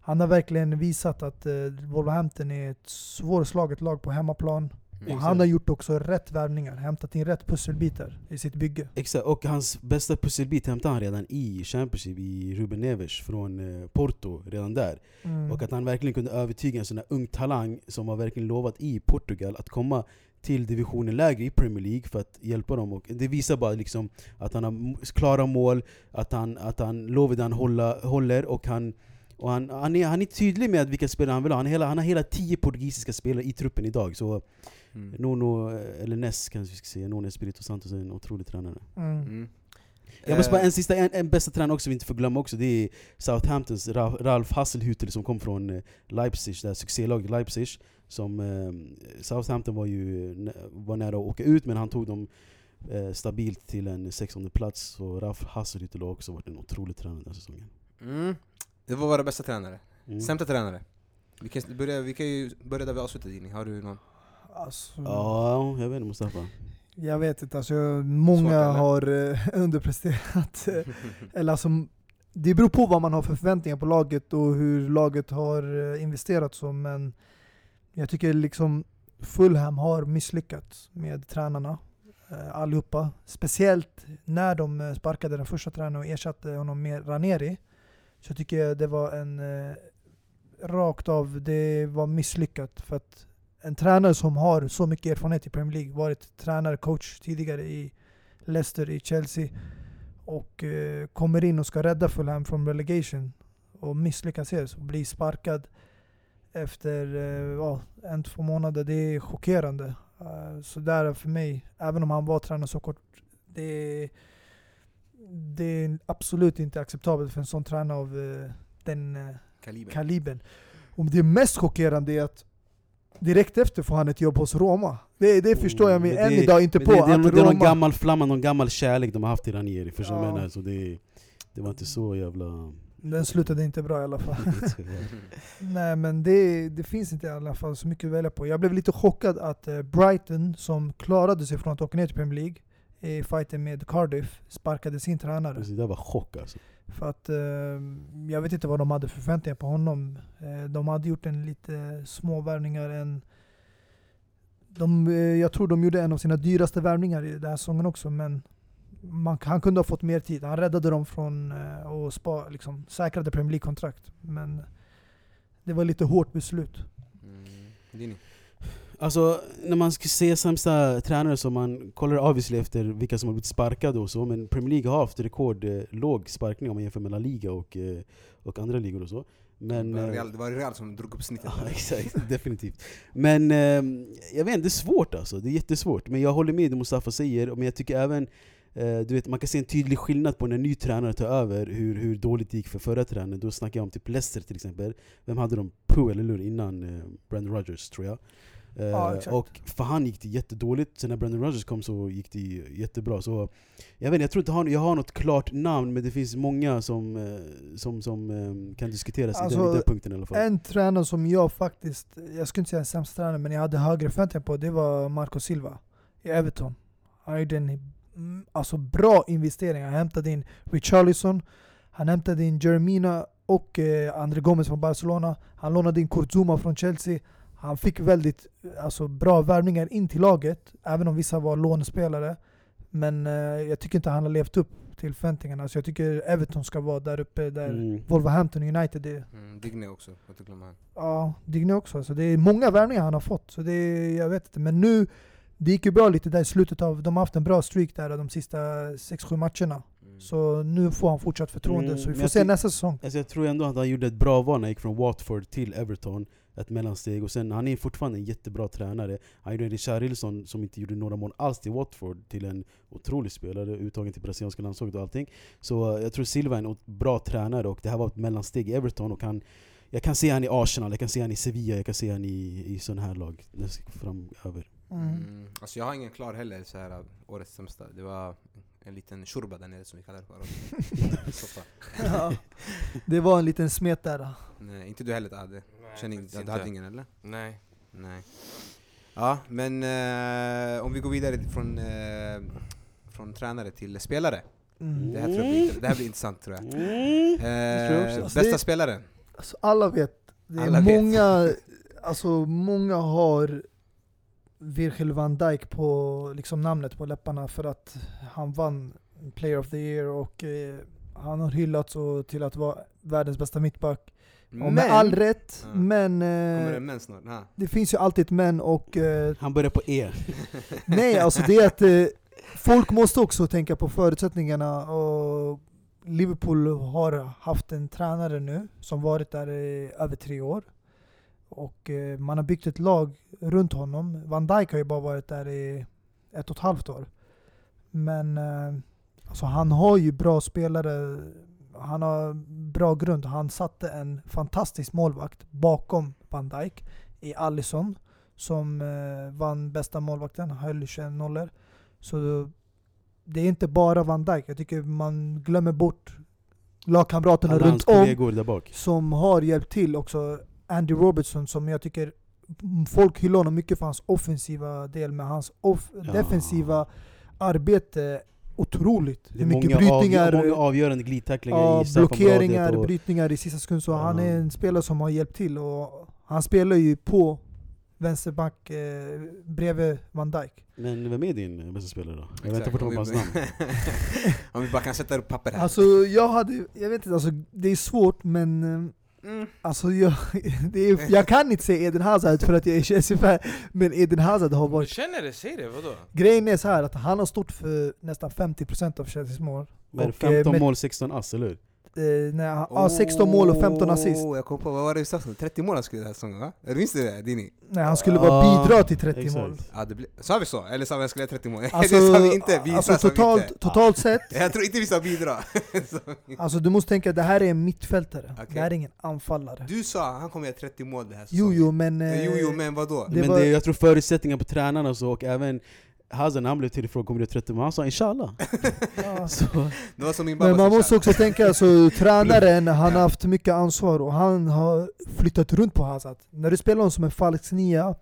[SPEAKER 3] han har verkligen visat att Wolverhampton är ett svårslaget lag på hemmaplan. Och
[SPEAKER 1] mm.
[SPEAKER 3] han har gjort också rätt värvningar, hämtat in rätt pusselbitar i sitt bygge.
[SPEAKER 2] Exakt, och hans bästa pusselbit hämtade han redan i Championship, i Ruben Neves från eh, Porto, redan där.
[SPEAKER 3] Mm.
[SPEAKER 2] Och att han verkligen kunde övertyga en sån här ung talang som var verkligen lovat i Portugal att komma till divisionen lägre i Premier League för att hjälpa dem. Och det visar bara liksom att han har klara mål, att han, att han lovar det han hålla, håller och han och han, han, är, han är tydlig med vilka spelare han vill ha. Han, har hela, han har hela tio portugisiska spelare i truppen idag. Så
[SPEAKER 1] Mm.
[SPEAKER 2] Nuno, eh, eller Ness kanske vi ska säga, Nuno Espirito Santos är en otrolig tränare.
[SPEAKER 3] Mm.
[SPEAKER 1] Mm.
[SPEAKER 2] Jag måste bara
[SPEAKER 1] Eh,
[SPEAKER 2] en sista, en, en bästa tränare också vi inte får glömma också, det är Southamptons Ra- Ralf Hasselhüttel som kom från eh, Leipzig, det här succélaget Leipzig. Som, eh, Southampton var ju var nära att åka ut men han tog dem eh, stabilt till en 16 plats. Så Ralf Hasselhüttel har också varit en otrolig tränare den här säsongen.
[SPEAKER 1] Mm. Det var våra bästa tränare.
[SPEAKER 2] Mm.
[SPEAKER 1] Sämsta tränare? Vi kan, börja, vi kan ju börja där vi avslutade Dini, har du någon?
[SPEAKER 3] Alltså,
[SPEAKER 2] Ja, jag vet inte Mustafa.
[SPEAKER 3] Jag vet inte, alltså, många
[SPEAKER 1] eller?
[SPEAKER 3] har eh, [laughs] underpresterat. [laughs] Eller alltså, det beror på vad man har för förväntningar på laget och hur laget har eh, investerat så, men jag tycker liksom Fulham har misslyckats med tränarna eh, allihopa. Speciellt när de sparkade den första tränaren och ersatte honom med Raneri. Så jag tycker det var en eh, rakt av, det var misslyckat. För att en tränare som har så mycket erfarenhet i Premier League, varit tränare, coach tidigare i Leicester, i Chelsea och eh, kommer in och ska rädda Fulham från relegation och misslyckas helt och blir sparkad efter eh, ja, en, två månader. Det är chockerande. Uh, så där för mig, även om han var tränare så kort, det är, det är absolut inte acceptabelt för en sån tränare av eh, den eh,
[SPEAKER 1] Kaliber.
[SPEAKER 3] kalibern. Och det mest chockerande är att direkt efter får han ett jobb hos Roma. Det, det förstår jag mig än
[SPEAKER 2] det-
[SPEAKER 3] idag inte på.
[SPEAKER 2] det, det, är,
[SPEAKER 3] att
[SPEAKER 2] någon- det är någon gammal flamma, någon gammal kärlek de har haft till Ranieri. Förstår du
[SPEAKER 3] Ja.
[SPEAKER 2] menar? Så det, det var inte så jävla...
[SPEAKER 3] den slutade inte bra i alla fall. [laughs] [laughs] Nej men det, det finns inte i alla fall så mycket att välja på. Jag blev lite chockad att eh, Brighton, som klarade sig från att åka ner till Premier League i fighten med Cardiff, sparkade sin tränare.
[SPEAKER 2] Alltså, det där var chock alltså.
[SPEAKER 3] För att eh, jag vet inte vad de hade för förväntningar på honom. Eh, de hade gjort en lite små värvningar. En, de, eh, jag tror de gjorde en av sina dyraste värvningar i den här säsongen också. Men man, han kunde ha fått mer tid. Han räddade dem från eh, och spa, liksom, säkrade Premier League-kontrakt. Men det var lite hårt beslut.
[SPEAKER 1] Mm. Dini?
[SPEAKER 2] Alltså, när man ska se sämsta tränare så man kollar obviously efter vilka som har blivit sparkade och så, men Premier League har haft rekord eh, låg sparkning om man jämför med La Liga och, eh, och andra ligor och så. Men,
[SPEAKER 1] det, var
[SPEAKER 2] eh,
[SPEAKER 1] Real, det var Real som drog upp snittet. [laughs]
[SPEAKER 2] Ja, exakt, definitivt. Men eh, jag vet inte, det är svårt alltså. Det är jättesvårt. Men jag håller med det Mustafa säger, men jag tycker även du vet, man kan se en tydlig skillnad på när en ny tränare tar över, hur, hur dåligt det gick för förra tränaren. Då snackar jag om typ Leicester till exempel. Vem hade de? Pooh eller hur? Innan eh, Brandon Rodgers tror jag. Eh,
[SPEAKER 3] Ja,
[SPEAKER 2] och för han gick det jättedåligt, sen när Brandon Rodgers kom så gick det jättebra. Så jag, vet, inte, jag tror inte han, jag har något klart namn, men det finns många som, eh, som, som eh, kan diskuteras i, den,
[SPEAKER 3] Alltså,
[SPEAKER 2] i den punkten i alla fall.
[SPEAKER 3] En tränare som jag faktiskt, jag skulle inte säga en sämsta tränare, men jag hade högre förväntningar på, det var Marco Silva i Everton. Han gjorde en mm, alltså bra investering. Han hämtade in Richarlison, han hämtade in Jeremina och eh, André Gomes från Barcelona. Han lånade in Kurzuma från Chelsea. Han fick väldigt alltså, bra värvningar in till laget, även om vissa var lånespelare. Men eh, jag tycker inte han har levt upp till förväntningarna. Så jag tycker Everton ska vara där uppe där
[SPEAKER 2] Mm.
[SPEAKER 3] Wolverhampton United är.
[SPEAKER 1] Mm, Digne också, inte glömma han.
[SPEAKER 3] Ja, Digne också. Så det är många värvningar han har fått. Så det är, jag vet inte. Men nu, det gick ju bra lite där i slutet av, de har haft en bra streak där de sista 6-7 matcherna.
[SPEAKER 1] Mm.
[SPEAKER 3] Så nu får han fortsatt förtroende.
[SPEAKER 2] Mm,
[SPEAKER 3] så vi får
[SPEAKER 2] jag
[SPEAKER 3] se nästa säsong.
[SPEAKER 2] Alltså jag tror ändå att han gjorde ett bra val när han gick från Watford till Everton, ett mellansteg. Och sen, han är fortfarande en jättebra tränare. Han gjorde Richarlison, som inte gjorde några mål alls till Watford, till en otrolig spelare, uttagen till brasilianska landslaget och allting. Så eh, jag tror Silva är en bra tränare, och det här var ett mellansteg i Everton. Och han, jag kan se han i Arsenal, jag kan se han i Sevilla, jag kan se han i, i sådana här lag framöver.
[SPEAKER 3] Mm.
[SPEAKER 1] Mm. Alltså jag har ingen klar heller så här årets sämsta. Det var en liten shurba där nere som vi kallar det för. [laughs]
[SPEAKER 3] Ja, det var en liten smet där.
[SPEAKER 1] Nej, inte du heller Ade?
[SPEAKER 4] Nej,
[SPEAKER 1] Känner inte, du hade ingen eller?
[SPEAKER 4] Nej.
[SPEAKER 1] Nej. Ja, men eh, om vi går vidare från, eh, från tränare till spelare.
[SPEAKER 3] Mm.
[SPEAKER 1] Det här, tror jag blir, det här blir intressant tror jag.
[SPEAKER 2] Mm.
[SPEAKER 1] Eh,
[SPEAKER 2] tror jag.
[SPEAKER 3] Alltså,
[SPEAKER 1] bästa
[SPEAKER 3] det-
[SPEAKER 1] spelaren?
[SPEAKER 3] Alltså, alla vet. Det är
[SPEAKER 1] Alla vet.
[SPEAKER 3] många, alltså många har Virgil van Dijk på liksom namnet på läpparna för att han vann Player of the Year och eh, han har hyllats och till att vara världens bästa mittback. Och med all rätt,
[SPEAKER 1] Ja.
[SPEAKER 3] men
[SPEAKER 1] det
[SPEAKER 3] eh,
[SPEAKER 1] män snart? Ha.
[SPEAKER 3] det finns ju alltid ett men och eh,
[SPEAKER 2] Han börjar på E. [laughs]
[SPEAKER 3] Nej, alltså det är att eh, folk måste också tänka på förutsättningarna. Och Liverpool har haft en tränare nu som varit där i över tre år. Och eh, man har byggt ett lag runt honom. Van Dijk har ju bara varit där i ett och ett halvt år. Men eh, alltså han har ju bra spelare. Han har bra grund. Han satte en fantastisk målvakt bakom Van Dijk i Allison som eh, vann bästa målvakten, höll 21 nollor. Så det är inte bara Van Dijk. Jag tycker man glömmer bort lagkamraterna runt om som har hjälpt till också. Andy Robertson som jag tycker folk hyllar honom mycket för hans offensiva del, men hans off-
[SPEAKER 2] Ja.
[SPEAKER 3] defensiva arbete otroligt.
[SPEAKER 2] Det är
[SPEAKER 3] Hur mycket
[SPEAKER 2] många,
[SPEAKER 3] brytningar,
[SPEAKER 2] avgö- många avgörande glidtacklingar
[SPEAKER 3] ja,
[SPEAKER 2] i
[SPEAKER 3] blockeringar,
[SPEAKER 2] och,
[SPEAKER 3] brytningar i sista sekund. Så
[SPEAKER 2] Ja.
[SPEAKER 3] han är en spelare som har hjälpt till. Och han spelar ju på vänsterback eh, bredvid Van Dijk.
[SPEAKER 2] Men vem är din bästa spelare då? Jag väntar fortfarande på hans namn. [laughs]
[SPEAKER 1] om vi bara kan sätta upp papper här.
[SPEAKER 3] Alltså jag hade, jag vet inte, alltså, det är svårt men eh,
[SPEAKER 1] Mm.
[SPEAKER 3] Alltså jag, [laughs] det är, jag kan inte säga Eden Hazard för att jag är [laughs] Chelsea-fan, men Eden Hazard har
[SPEAKER 4] Om du
[SPEAKER 3] varit...
[SPEAKER 4] känner det, säg det. Vadå?
[SPEAKER 3] Grejen är så här att han har stått för nästan 50% av Chelseas mål. Och, eh,
[SPEAKER 2] 15
[SPEAKER 3] med-
[SPEAKER 2] mål, 16 ass, eller hur?
[SPEAKER 3] Eh, när han, ja, 16 mål och 15 assist.
[SPEAKER 1] Oh, Jag kom på, vad var det vi sa? 30 mål han skulle den här säsongen va? Minns du det Dini?
[SPEAKER 3] Nej, han skulle bara bidra till 30
[SPEAKER 2] exakt.
[SPEAKER 3] mål.
[SPEAKER 1] Ja, det ble, sa vi så? Eller sa vi att jag skulle göra 30 mål? [laughs]
[SPEAKER 3] Alltså,
[SPEAKER 1] det sa vi inte, vi
[SPEAKER 3] alltså
[SPEAKER 1] sa vi
[SPEAKER 3] totalt,
[SPEAKER 1] inte.
[SPEAKER 3] totalt sett, [laughs]
[SPEAKER 1] Jag tror inte vi sa bidra. [laughs] Så-
[SPEAKER 3] alltså du måste tänka att det här är en mittfältare.
[SPEAKER 1] Okej.
[SPEAKER 3] Det här är ingen anfallare.
[SPEAKER 1] du sa han kommer göra 30 mål det här
[SPEAKER 3] Jo
[SPEAKER 1] säsongen.
[SPEAKER 3] jo men... eh,
[SPEAKER 1] Jo jo men vadå?
[SPEAKER 3] Det
[SPEAKER 2] men
[SPEAKER 3] var-
[SPEAKER 2] det, jag tror förutsättningarna på tränarna och så, och även Hazard när han blev tillfrågad kommer du göra 30 mål, han sa inshallah. [laughs]
[SPEAKER 3] ja.
[SPEAKER 2] Så,
[SPEAKER 1] Det var som min babba
[SPEAKER 3] Men man måste också tänka, alltså, [laughs] tränaren han har haft mycket ansvar och han har flyttat runt på Hazard. När du spelar honom som en falsk nia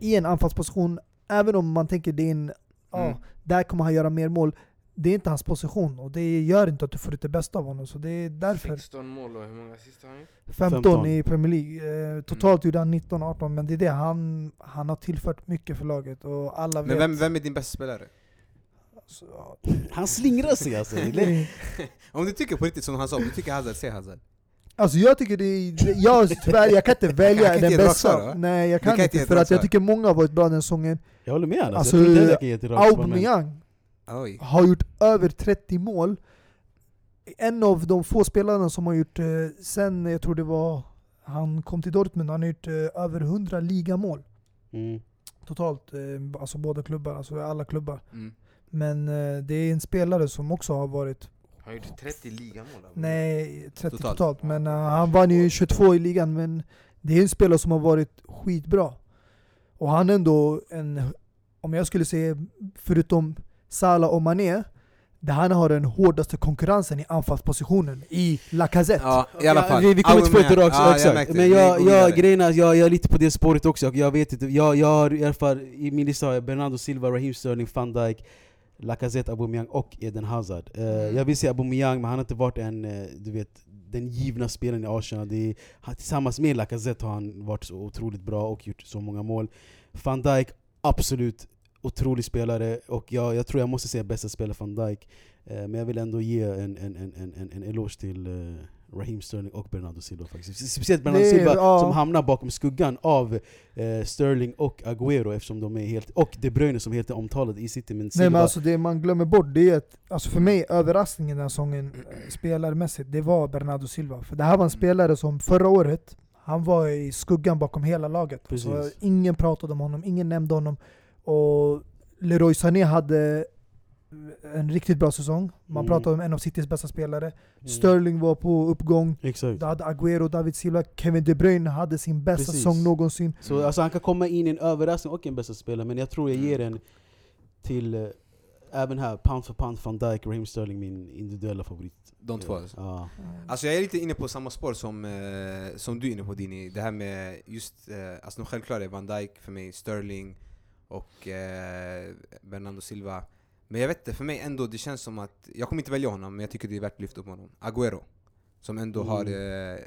[SPEAKER 3] i en anfallsposition, även om man tänker det är en, ja,
[SPEAKER 1] Mm.
[SPEAKER 3] där kommer han göra mer mål. Det är inte hans position och det gör inte att du får ut det bästa av honom. Så det är därför
[SPEAKER 4] 16 mål och hur många assist har han gjort?
[SPEAKER 3] 15,
[SPEAKER 2] 15.
[SPEAKER 3] i Premier League. Eh, totalt gjorde han 19-18, men det är det. Han, han har tillfört mycket för laget och alla vet...
[SPEAKER 1] Men vem, vem är din bästa spelare?
[SPEAKER 3] Alltså, ja,
[SPEAKER 2] han slingrar sig alltså. [laughs] Det- [laughs]
[SPEAKER 1] Om du tycker på riktigt som han sa, om du tycker Hazard, säg Hazard.
[SPEAKER 3] Alltså jag tycker det är, jag, tyvärr, jag kan inte [laughs] välja
[SPEAKER 1] kan inte
[SPEAKER 3] den
[SPEAKER 1] rakt
[SPEAKER 3] bästa.
[SPEAKER 1] svar, va?
[SPEAKER 3] Nej jag kan,
[SPEAKER 1] kan inte
[SPEAKER 3] inte, för att jag tycker många har varit bra den säsongen.
[SPEAKER 2] jag håller med alltså,
[SPEAKER 3] Alltså,
[SPEAKER 2] jag inte
[SPEAKER 3] Aubameyang
[SPEAKER 1] Oj.
[SPEAKER 3] har gjort över 30 mål. En av de få spelarna som har gjort, eh, sen jag tror det var, han kom till Dortmund, han har gjort eh, över 100 ligamål.
[SPEAKER 2] Mm.
[SPEAKER 3] Totalt, eh, alltså båda klubbar, alltså alla klubbar.
[SPEAKER 1] Mm.
[SPEAKER 3] Men eh, det är en spelare som också har varit,
[SPEAKER 4] Han har gjort 30 ligamål.
[SPEAKER 3] nej 30
[SPEAKER 1] Totalt.
[SPEAKER 3] totalt, men eh, han vann ju 22 i ligan. Men det är en spelare som har varit skitbra. Och han är ändå en, om jag skulle säga, förutom Salah och Mané, där han har den hårdaste konkurrensen i anfallspositionen i Lacazette.
[SPEAKER 1] Ja, i alla
[SPEAKER 2] Ja,
[SPEAKER 1] fall.
[SPEAKER 2] Vi, vi kommer ett
[SPEAKER 1] Aubameyang.
[SPEAKER 2] rakt
[SPEAKER 1] Ja, jag
[SPEAKER 2] exakt.
[SPEAKER 1] det.
[SPEAKER 2] Men jag, jag, grejen är att jag, jag är lite på det spåret också, jag vet inte. Jag, jag har i alla fall, i min lista har jag Bernardo Silva, Raheem Sterling, van Dijk, Lacazette, Aubameyang och Eden Hazard.
[SPEAKER 1] Mm.
[SPEAKER 2] Jag vill säga Aubameyang, men han har inte varit en, eh, du vet, den givna spelaren i Arsenal. Det är, tillsammans med Lacazette har han varit så otroligt bra och gjort så många mål. Van Dijk, absolut otrolig spelare, och jag, jag tror jag måste säga bästa spelare van Dijk. Eh, men jag vill ändå ge en, en, en, en, en, eloge till eh, Raheem Sterling och Bernardo Silva faktiskt. Speciellt Bernardo Silva
[SPEAKER 3] ja.
[SPEAKER 2] som hamnar bakom skuggan av eh, Sterling och Agüero eftersom de är helt, och De Bruyne som är helt omtalade i City. Men Silva,
[SPEAKER 3] Nej men alltså det man glömmer bort det är att, alltså för mig överraskningen den här säsongen eh, spelarmässigt, det var Bernardo Silva. För det här var en spelare som förra året, han var i skuggan bakom hela laget.
[SPEAKER 2] Precis.
[SPEAKER 3] ingen pratade om honom, ingen nämnde honom. Och Leroy Sané hade en riktigt bra säsong. Man
[SPEAKER 2] Mm.
[SPEAKER 3] pratade om en av Citys bästa spelare.
[SPEAKER 2] Mm.
[SPEAKER 3] Sterling var på uppgång.
[SPEAKER 2] Exakt.
[SPEAKER 3] Du hade Agüero, David Silva, Kevin De Bruyne hade sin bästa
[SPEAKER 2] Precis.
[SPEAKER 3] säsong någonsin.
[SPEAKER 2] Så alltså, han kan komma in i en överraskning och en bästa spelare, men jag tror jag ger en till, eh, även här, pound för pound, van Dijk, Raheem Sterling, min individuella favorit.
[SPEAKER 1] De två alltså.
[SPEAKER 2] Ja.
[SPEAKER 1] Alltså jag är lite inne på samma spår som, eh, som du är inne på Dini. Det här med just, eh, alltså de självklara är Van Dijk för mig, Sterling och eh, Bernardo Silva. Men jag vet inte, för mig ändå, det känns som att, jag kommer inte välja honom men jag tycker det är värt att lyfta upp honom. Agüero. Som ändå
[SPEAKER 2] Mm.
[SPEAKER 1] har, eh,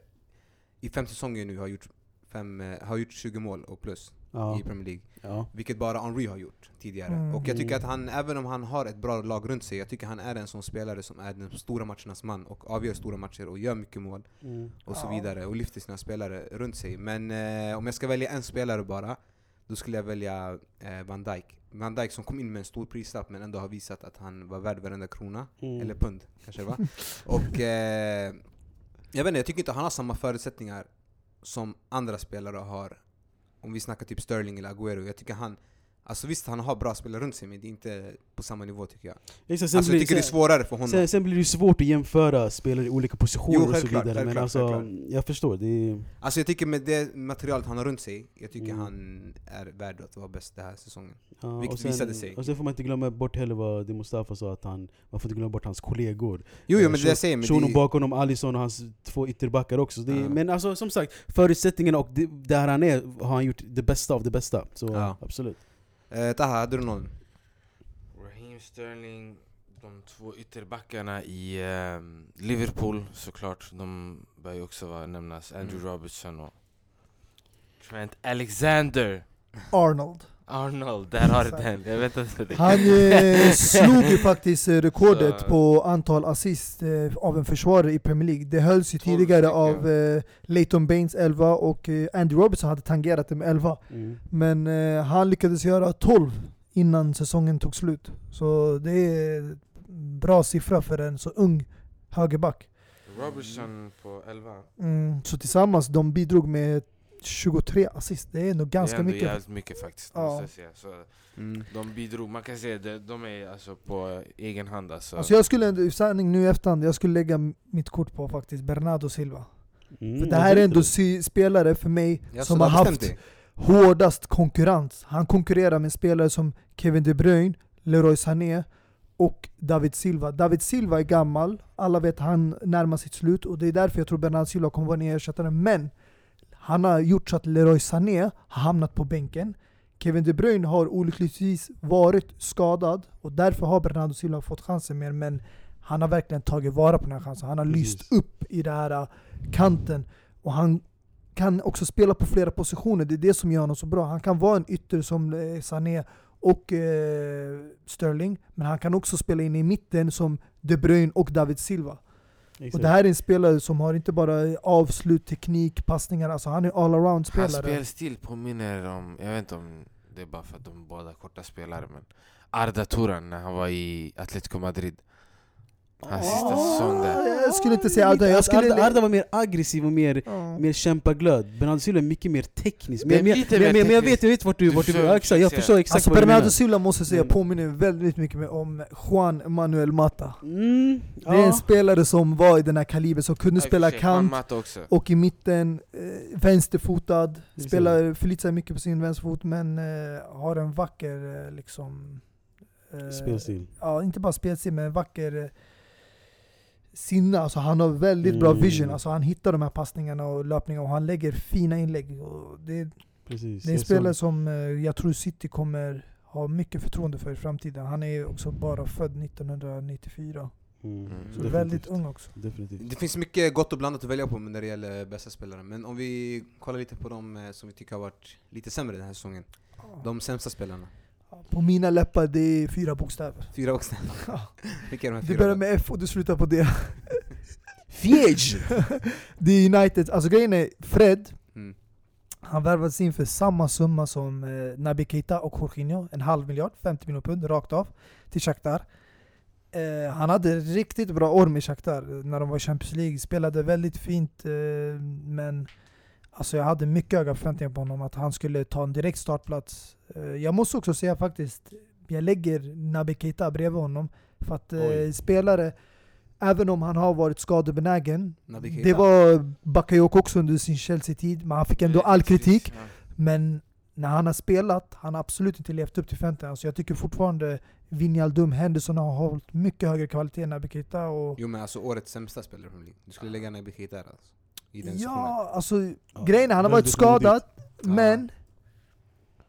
[SPEAKER 1] i fem säsonger nu har gjort, fem, eh, har gjort 20 mål och plus
[SPEAKER 2] Ja.
[SPEAKER 1] i Premier League.
[SPEAKER 2] Ja.
[SPEAKER 1] Vilket bara Henry har gjort tidigare.
[SPEAKER 3] Mm.
[SPEAKER 1] Och jag tycker att han, även om han har ett bra lag runt sig, jag tycker han är en sån spelare som är den stora matchernas man och avgör stora matcher och gör mycket mål
[SPEAKER 2] Mm.
[SPEAKER 1] och så
[SPEAKER 3] Ja.
[SPEAKER 1] vidare och lyfter sina spelare runt sig. Men eh, om jag ska välja en spelare bara, då skulle jag välja eh, Van Dijk. Van Dijk som kom in med en stor prislapp men ändå har visat att han var värd varenda krona.
[SPEAKER 2] Mm.
[SPEAKER 1] Eller pund kanske det var. [laughs] och eh, jag vet inte, jag tycker inte han har samma förutsättningar som andra spelare har. Om vi snackar typ Sterling eller Agüero. Jag tycker han, alltså visst han har bra spelare runt sig men det är inte på samma nivå tycker jag.
[SPEAKER 2] Exakt, sen
[SPEAKER 1] Alltså
[SPEAKER 2] blir-
[SPEAKER 1] jag tycker det är
[SPEAKER 2] sen-
[SPEAKER 1] svårare för honom.
[SPEAKER 2] Sen, sen blir det ju svårt att jämföra spelare i olika positioner
[SPEAKER 1] Jo,
[SPEAKER 2] och så vidare, men alltså,
[SPEAKER 1] självklart.
[SPEAKER 2] jag förstår. Det är,
[SPEAKER 1] Alltså jag tycker med det materialet han har runt sig, jag tycker
[SPEAKER 2] Mm.
[SPEAKER 1] han är värd att vara bäst den här säsongen.
[SPEAKER 2] ja,
[SPEAKER 1] Vilket
[SPEAKER 2] sen,
[SPEAKER 1] visade sig.
[SPEAKER 2] Och sen får man inte glömma bort heller vad Di Mustafa sa, att han, man får inte glömma bort hans kollegor.
[SPEAKER 1] Jo, jo
[SPEAKER 2] Eh,
[SPEAKER 1] men det jag säger, men det,
[SPEAKER 2] bakom honom, Alisson och hans två ytterbackar också. Det
[SPEAKER 1] Ja.
[SPEAKER 2] Men alltså som sagt, förutsättningarna och det, där han är har han gjort det bästa av det bästa. Så
[SPEAKER 1] Ja.
[SPEAKER 2] absolut.
[SPEAKER 1] Eh, Taha, hade du någon?
[SPEAKER 4] Raheem Sterling, de två ytterbackarna i ehm, Liverpool såklart. De bör ju också vara, nämnas. Andrew
[SPEAKER 1] Mm.
[SPEAKER 4] Robertson och Trent Alexander.
[SPEAKER 3] Arnold.
[SPEAKER 4] Arnold, där har du den. Jag vet inte. Det.
[SPEAKER 3] Han eh, [laughs] slog ju faktiskt eh, rekordet
[SPEAKER 4] Så-
[SPEAKER 3] på antal assist eh, av en försvarare i Premier League. Det hölls ju
[SPEAKER 4] 12
[SPEAKER 3] tidigare
[SPEAKER 4] stycken.
[SPEAKER 3] av eh, Leighton Baines 11 och eh, Andy Robertson hade tangerat det med 11.
[SPEAKER 2] Mm.
[SPEAKER 3] Men eh, han lyckades göra 12 innan säsongen tog slut. Så det är bra siffra för en så ung högerback.
[SPEAKER 4] Robertson på 11.
[SPEAKER 3] Mm, så tillsammans, de bidrog med 23 assist. Det är nog ganska
[SPEAKER 4] det är ändå
[SPEAKER 3] mycket.
[SPEAKER 4] jävligt mycket faktiskt,
[SPEAKER 3] Ja.
[SPEAKER 4] måste jag säga. Så de bidrog, man kan säga det, de är alltså på egen hand alltså.
[SPEAKER 3] Alltså jag skulle ändå, i sanning nu i efterhand, jag skulle lägga mitt kort på faktiskt Bernardo Silva.
[SPEAKER 2] Mm.
[SPEAKER 3] För det här är ändå sy- spelare för mig
[SPEAKER 1] Jag
[SPEAKER 3] som har haft
[SPEAKER 1] dig?
[SPEAKER 3] hårdast konkurrens. Han konkurrerar med spelare som Kevin De Bruyne, Leroy Sané och David Silva. David Silva är gammal, alla vet att han närmar sitt slut och det är därför jag tror Bernardo Silva kommer vara en ersättare. Men han har gjort så att Leroy Sané har hamnat på bänken. Kevin De Bruyne har olyckligtvis varit skadad och därför har Bernardo Silva fått chansen mer. Men han har verkligen tagit vara på den här chansen. Han har
[SPEAKER 2] Precis.
[SPEAKER 3] lyst upp i den här uh, kanten och han kan också spela på flera positioner. Det är det som gör honom så bra. Han kan vara en ytter som eh, Sané och eh, Sterling, men han kan också spela in i mitten som De Bruyne och David Silva. Och
[SPEAKER 2] Exakt.
[SPEAKER 3] det här är en spelare som har inte bara avslut, teknik, passningar, alltså han är all-around
[SPEAKER 4] Hans
[SPEAKER 3] spelare.
[SPEAKER 4] spelstil påminner om, jag vet inte om det är bara för att de båda korta spelare men Arda Turan när han var i Atletico Madrid. Hans sista säsong där.
[SPEAKER 3] Jag skulle inte säga Arda, jag skulle...
[SPEAKER 2] Arda, Arda var mer aggressiv och mer,
[SPEAKER 3] Ja.
[SPEAKER 2] mer kämpaglöd. Bernardo Silva är mycket mer teknisk. Men, men,
[SPEAKER 4] lite
[SPEAKER 2] men,
[SPEAKER 4] mer
[SPEAKER 2] men, men jag vet, jag vet vart du,
[SPEAKER 4] Du
[SPEAKER 2] vart du ja, exakt, Jag förstår exakt
[SPEAKER 3] Alltså
[SPEAKER 2] vad du
[SPEAKER 3] Bernardo
[SPEAKER 2] menar.
[SPEAKER 3] Silva måste säga
[SPEAKER 2] Men-
[SPEAKER 3] påminner väldigt mycket med- om Juan Manuel Mata.
[SPEAKER 2] Mm,
[SPEAKER 3] Det är en spelare som var i den här kalibern, som kunde spela kant, och i mitten, eh, vänsterfotad, spelar, förlitar sig mycket på sin vänsterfot men eh, har en vacker eh, liksom... eh,
[SPEAKER 2] Spelstil.
[SPEAKER 3] Ja, inte bara spelstil men vacker eh, sinne. Alltså han har väldigt bra
[SPEAKER 2] Mm.
[SPEAKER 3] vision. Alltså han hittar de här passningarna och löpningarna och han lägger fina inlägg. Och det,
[SPEAKER 2] Precis.
[SPEAKER 3] det är en spelare som eh, jag tror City kommer ha mycket förtroende för i framtiden. Han är också bara född 1994.
[SPEAKER 2] Mm.
[SPEAKER 4] Mm.
[SPEAKER 3] Så
[SPEAKER 2] Definitivt.
[SPEAKER 3] väldigt ung också.
[SPEAKER 2] Definitivt.
[SPEAKER 1] Det finns mycket gott och blandat att välja på när det gäller bästa spelare. Men om vi kollar lite på de eh, som vi tycker har varit lite sämre den här säsongen. De sämsta spelarna.
[SPEAKER 3] På mina läppar det är fyra bokstäver.
[SPEAKER 1] Fyra.
[SPEAKER 3] Ja. [laughs]
[SPEAKER 1] Vilka är de här
[SPEAKER 3] Det
[SPEAKER 1] fyra?
[SPEAKER 3] börjar
[SPEAKER 1] då?
[SPEAKER 3] med F och det slutar på D. [laughs]
[SPEAKER 2] Fjäj! [laughs]
[SPEAKER 3] det är United, alltså grejen är Fred,
[SPEAKER 1] Mm.
[SPEAKER 3] han värvades in för samma summa som eh, Naby Keita och Jorginho, en halv miljard, 50 miljoner pund rakt av, till Shakhtar. Eh, han hade riktigt bra år med Shakhtar när de var i Champions League, spelade väldigt fint eh, men alltså jag hade mycket höga förväntningar på honom, att han skulle ta en direkt startplats. Eh, jag måste också säga faktiskt, jag lägger Naby Keita bredvid honom, för att eh,
[SPEAKER 2] Oj.
[SPEAKER 3] spelare, även om han har varit skadebenägen, det var Bakayoko också under sin Chelsea-tid, men han fick ändå all kritik. Men när han har spelat, han har absolut inte levt upp till förväntningarna. Så jag tycker fortfarande Wijnaldum, Henderson har hållit mycket högre kvalitet än Naby Keita. Och
[SPEAKER 1] Jo men alltså årets sämsta spelare League. Du skulle lägga Naby Keita där alltså. I den
[SPEAKER 3] ja, alltså
[SPEAKER 2] Ja,
[SPEAKER 3] grejen han har varit skadad,
[SPEAKER 1] Ja.
[SPEAKER 3] men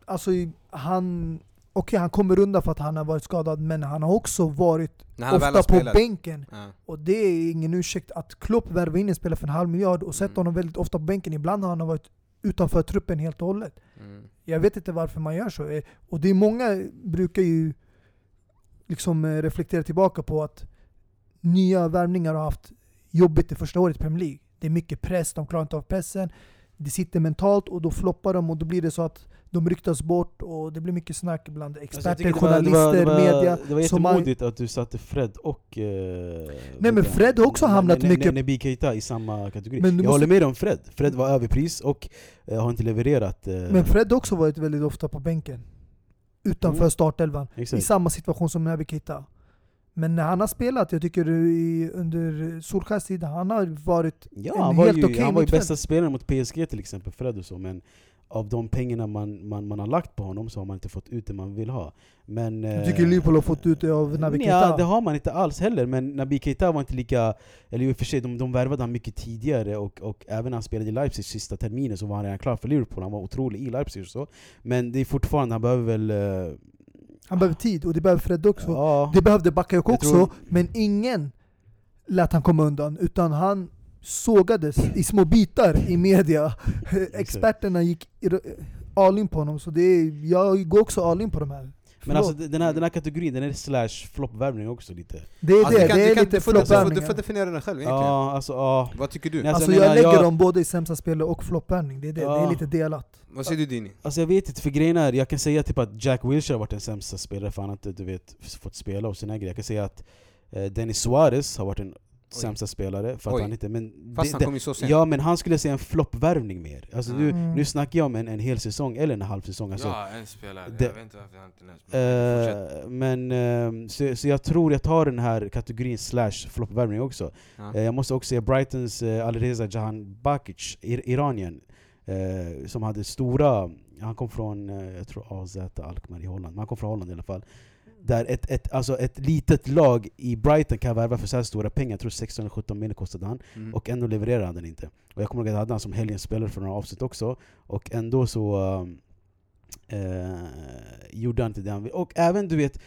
[SPEAKER 3] alltså han... Okej, han kommer undan för att han har varit skadad, men han har också varit
[SPEAKER 1] han
[SPEAKER 3] ofta på
[SPEAKER 1] spelat.
[SPEAKER 3] bänken.
[SPEAKER 1] Ja.
[SPEAKER 3] Och det är ingen ursäkt att Klopp värvar in en spelare för en halv miljard och sätter
[SPEAKER 1] Mm.
[SPEAKER 3] honom väldigt ofta på bänken. Ibland har han varit utanför truppen helt och hållet.
[SPEAKER 1] Mm.
[SPEAKER 3] Jag vet inte varför man gör så. Eh, Och det är många brukar ju liksom eh, reflektera tillbaka på att nya värvningar har haft jobbigt det första året i Premier League. Det är mycket press, de klarar inte av pressen. Det sitter mentalt och då floppar de och då blir det så att de ryktas bort och det blir mycket snack bland
[SPEAKER 2] Alltså,
[SPEAKER 3] experter,
[SPEAKER 2] det var- det
[SPEAKER 3] journalister,
[SPEAKER 2] var, det var,
[SPEAKER 3] media.
[SPEAKER 2] Det var
[SPEAKER 3] som man-
[SPEAKER 2] jättemodigt att du satte Fred och... Eh,
[SPEAKER 3] men
[SPEAKER 2] vet jag,
[SPEAKER 3] Fred har också hamnat
[SPEAKER 2] Ne-
[SPEAKER 3] mycket-
[SPEAKER 2] Ne- Naby Keita i samma kategori.
[SPEAKER 3] Men
[SPEAKER 2] jag
[SPEAKER 3] du måste-
[SPEAKER 2] håller med om Fred. Fred var överpris och eh, har inte levererat. Eh,
[SPEAKER 3] Men Fred har också varit väldigt ofta på bänken. Utanför
[SPEAKER 2] Mm.
[SPEAKER 3] startelvan. I
[SPEAKER 2] exakt.
[SPEAKER 3] samma situation som Naby Keita. Men när han har spelat, jag tycker i, under Solskjaers tid, han har varit
[SPEAKER 2] Ja,
[SPEAKER 3] en
[SPEAKER 2] han var
[SPEAKER 3] helt okej
[SPEAKER 2] han var ju bästa spelaren mot PSG till exempel, Fred och så, men av de pengarna man, man, man har lagt på honom så har man inte fått ut det man vill ha. Men,
[SPEAKER 3] Jag
[SPEAKER 2] eh,
[SPEAKER 3] tycker Liverpool har fått ut det av Naby
[SPEAKER 2] Ja,
[SPEAKER 3] Keita.
[SPEAKER 2] det har man inte alls heller, men Naby Keita var inte lika... Eller i och för sig, de, de värvade han mycket tidigare och, och även när han spelade i Leipzig sista terminen så var han redan klar för Liverpool, han var otrolig i Leipzig och så. Men det är fortfarande, han behöver väl...
[SPEAKER 3] Han behöver tid, och det behöver Fred också.
[SPEAKER 2] Ja,
[SPEAKER 3] Det behövde Bakayoko också,
[SPEAKER 2] tror-
[SPEAKER 3] men ingen lät han komma undan. Utan han sågades i små bitar i media. [laughs] Experterna gick all in på honom, så det är, jag går också all in på de här.
[SPEAKER 2] Men alltså den här, den här kategorin, den är slash floppvärvning också lite.
[SPEAKER 3] det är
[SPEAKER 1] Alltså,
[SPEAKER 3] det,
[SPEAKER 1] kan-
[SPEAKER 3] det
[SPEAKER 1] du
[SPEAKER 3] är
[SPEAKER 1] kan-
[SPEAKER 3] lite
[SPEAKER 1] får- du får- definiera den själv egentligen.
[SPEAKER 2] Ja, alltså ja.
[SPEAKER 1] Vad tycker du?
[SPEAKER 2] Nej,
[SPEAKER 3] Alltså
[SPEAKER 2] jag
[SPEAKER 3] jag, lägger
[SPEAKER 2] jag-
[SPEAKER 3] dem både i sämsta spelare och floppvärvning, det är det. Det
[SPEAKER 2] Ja.
[SPEAKER 3] är lite delat.
[SPEAKER 1] Vad säger du Dini?
[SPEAKER 2] Alltså jag vet inte, för grejen är, jag kan säga typ att Jack Wilshere har varit den sämsta spelaren för han har inte du vet, fått spela och sina grejer. Jag kan säga att eh, Dennis Suarez har varit den sämsta spelare för att
[SPEAKER 1] Oj.
[SPEAKER 2] han inte... Men
[SPEAKER 1] Fast
[SPEAKER 2] det-
[SPEAKER 1] han kom ju så sent.
[SPEAKER 2] Ja men han skulle säga en floppvärvning mer. Alltså nu,
[SPEAKER 3] Mm.
[SPEAKER 2] nu snackar jag om en, en hel säsong eller en halv säsong. Alltså,
[SPEAKER 4] ja, en spelare.
[SPEAKER 2] det-
[SPEAKER 4] jag vet inte varför jag inte nämnt. men fortsätt.
[SPEAKER 2] Eh, men, eh, så, så jag tror jag tar den här kategorin slash floppvärvning också.
[SPEAKER 1] Ja.
[SPEAKER 2] Eh, jag måste också säga Brightons uh, Alireza Jahan Bakic, ir Iranien, eh, som hade stora, han kom från, eh, jag tror AZ Alkmaar i Holland, men han kom från Holland i alla fall. Där ett, ett, alltså ett litet lag i Brighton kan värva för så stora pengar, jag tror 16-17 miljoner kostade han,
[SPEAKER 1] Mm.
[SPEAKER 2] och ändå levererar han den inte. Och jag kommer ihåg att jag hade han som helgens spelare för några avsnitt också, och ändå så eh, gjorde han inte det han ville. Och även du vet,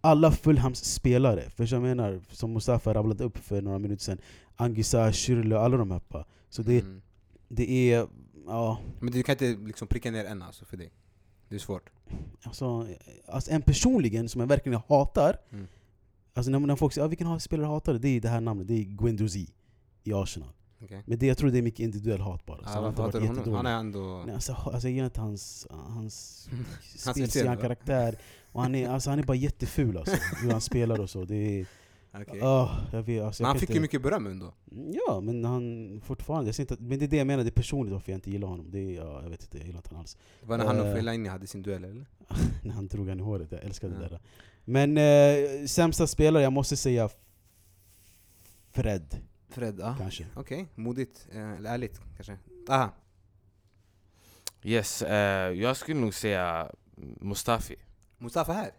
[SPEAKER 2] alla Fulhams spelare, för jag menar, som Mustafa rabblade upp för några minuter sedan, Angisa, Schürrle, alla de här. Så det,
[SPEAKER 1] Mm.
[SPEAKER 2] det är, ja,
[SPEAKER 1] Men du kan inte liksom pricka ner en alltså för dig? Det är svårt.
[SPEAKER 2] Alltså, alltså en personligen som jag verkligen hatar,
[SPEAKER 1] Mm.
[SPEAKER 2] alltså när, när folk säger ah, vilken spelare hatar du?" det är det här namnet, det är Guendouzi i Arsenal.
[SPEAKER 1] Okej.
[SPEAKER 2] Men det, jag tror det är mycket individuell hat bara.
[SPEAKER 1] Ah,
[SPEAKER 2] han inte varit
[SPEAKER 1] honom? Han är ändå...
[SPEAKER 2] Nej, alltså, alltså jag gillar inte hans, hans [laughs]
[SPEAKER 1] va?
[SPEAKER 2] karaktär. Och han, är, alltså, han är bara jätteful alltså, [laughs] hur han spelar och så. Det är,
[SPEAKER 1] Okej.
[SPEAKER 2] ah, jag vet, alltså,
[SPEAKER 1] Men
[SPEAKER 2] jag
[SPEAKER 1] han fick
[SPEAKER 2] inte,
[SPEAKER 1] ju mycket beröm ändå.
[SPEAKER 2] Ja, men han fortfarande, jag ser inte, men det är det jag menar, det är personligt varför jag inte gillar honom. Det är, ja, jag vet inte, jag gillar inte honom alls.
[SPEAKER 1] Det var när han och. Fellaini hade sin duell eller? [laughs]
[SPEAKER 2] När han drog han i håret, jag älskar det
[SPEAKER 1] Ja.
[SPEAKER 2] där. Men eh, sämsta spelare, jag måste säga Fred,
[SPEAKER 1] Fred, ja.
[SPEAKER 2] kanske.
[SPEAKER 1] Okej, modigt. eh, Eller ärligt kanske. Aha.
[SPEAKER 4] Yes, jag skulle nog säga Mustafi.
[SPEAKER 1] Mustafa här?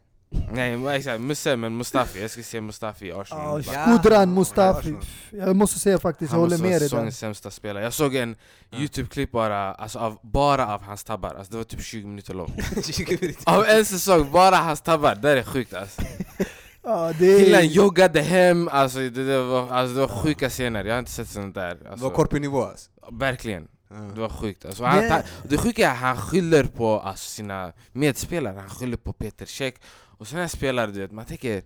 [SPEAKER 4] Nej, exakt, Musse men Mustafi. Jag skulle säga Mustafi i Arsenal.
[SPEAKER 3] Ja. Skudran
[SPEAKER 1] Ja,
[SPEAKER 3] Mustafi. Jag måste säga faktiskt, jag
[SPEAKER 4] Han
[SPEAKER 3] håller
[SPEAKER 4] måste vara
[SPEAKER 3] med dig där.
[SPEAKER 4] säsongens sämsta spelare. Jag såg en youtube-klipp bara, alltså av, bara av hans tabbar. Alltså det var typ 20 minuter långt. [laughs]
[SPEAKER 1] 20 minuter.
[SPEAKER 4] Av en säsong, bara hans tabbar. Det där är sjukt alltså. [laughs]
[SPEAKER 3] Ja, det
[SPEAKER 4] Killen joggade hem, alltså det, det, var, alltså det var sjuka scener, jag har inte sett sånt där
[SPEAKER 1] Det
[SPEAKER 4] alltså,
[SPEAKER 1] var korpenivå alltså.
[SPEAKER 4] Verkligen, det var sjukt alltså, han, han, Det sjuka är att han skyller på alltså, sina medspelare, han skyller på Peter Cech Och såna här spelare, du vet, man tänker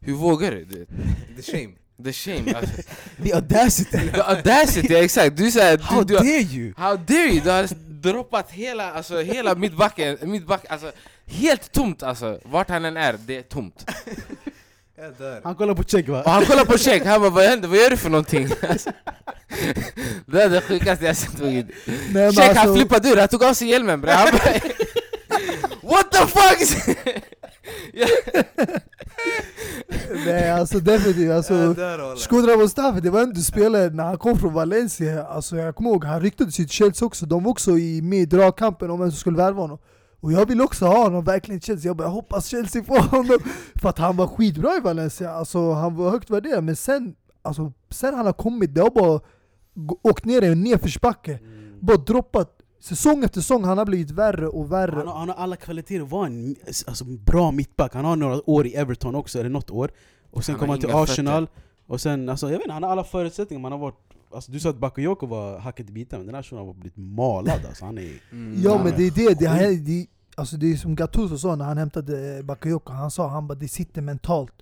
[SPEAKER 4] Hur vågar du? du vet?
[SPEAKER 1] The shame.
[SPEAKER 4] The shame, alltså, [laughs]
[SPEAKER 2] The audacity!
[SPEAKER 4] the audacity, exakt! Du säger
[SPEAKER 2] How
[SPEAKER 4] du, du,
[SPEAKER 2] dare you!
[SPEAKER 4] How dare you? Du har droppat hela, alltså, hela mittbacken, mittback, alltså, helt tomt alltså, vart han än är, det är tomt
[SPEAKER 1] Jag.
[SPEAKER 2] Han kollar på check va?
[SPEAKER 4] Och han kollar på check, han bara vad händer? Vad gör du för någonting? Alltså, [laughs] det är det sjukaste jag sett på gud Check han
[SPEAKER 3] alltså,
[SPEAKER 4] flippade ur, han tog av sig hjälmen bre Han bara [laughs] What the fuck? [laughs]
[SPEAKER 3] nej, alltså definitivt. Alltså. Shkodra Mustafi, det var en du spelade när han kom från Valencia. Alltså, jag kommer ihåg, han ryktades till Chelsea också. De var också i, med i dragkampen om vem som skulle värva honom. Och jag vill också ha honom verkligen Chelsea. Jag bara, jag hoppas Chelsea får honom. För att han var skitbra i Valencia. Alltså, han var högt värderad. Men sen, alltså, sen han har kommit, det har bara åkt ner i en nedförsbacke. Bara droppat. Säsong efter säsong, han har blivit värre och värre.
[SPEAKER 2] Han har, han har alla kvaliteter att vara en alltså, bra mittback. Han har några år i Everton också, eller något år. Och sen
[SPEAKER 4] Han
[SPEAKER 2] kom
[SPEAKER 4] har
[SPEAKER 2] han till Arsenal. Och sen, alltså, jag vet inte, han har alla förutsättningar. Man har varit, alltså, du sa att Bakayoko var hacket i bitar, men den här shunon har blivit malad alltså. Han är...
[SPEAKER 1] Mm.
[SPEAKER 3] Ja
[SPEAKER 2] Ja,
[SPEAKER 3] men det är det, det, här, det, alltså det är som Gattuso sa när han hämtade Bakayoko, han sa han bara det sitter mentalt.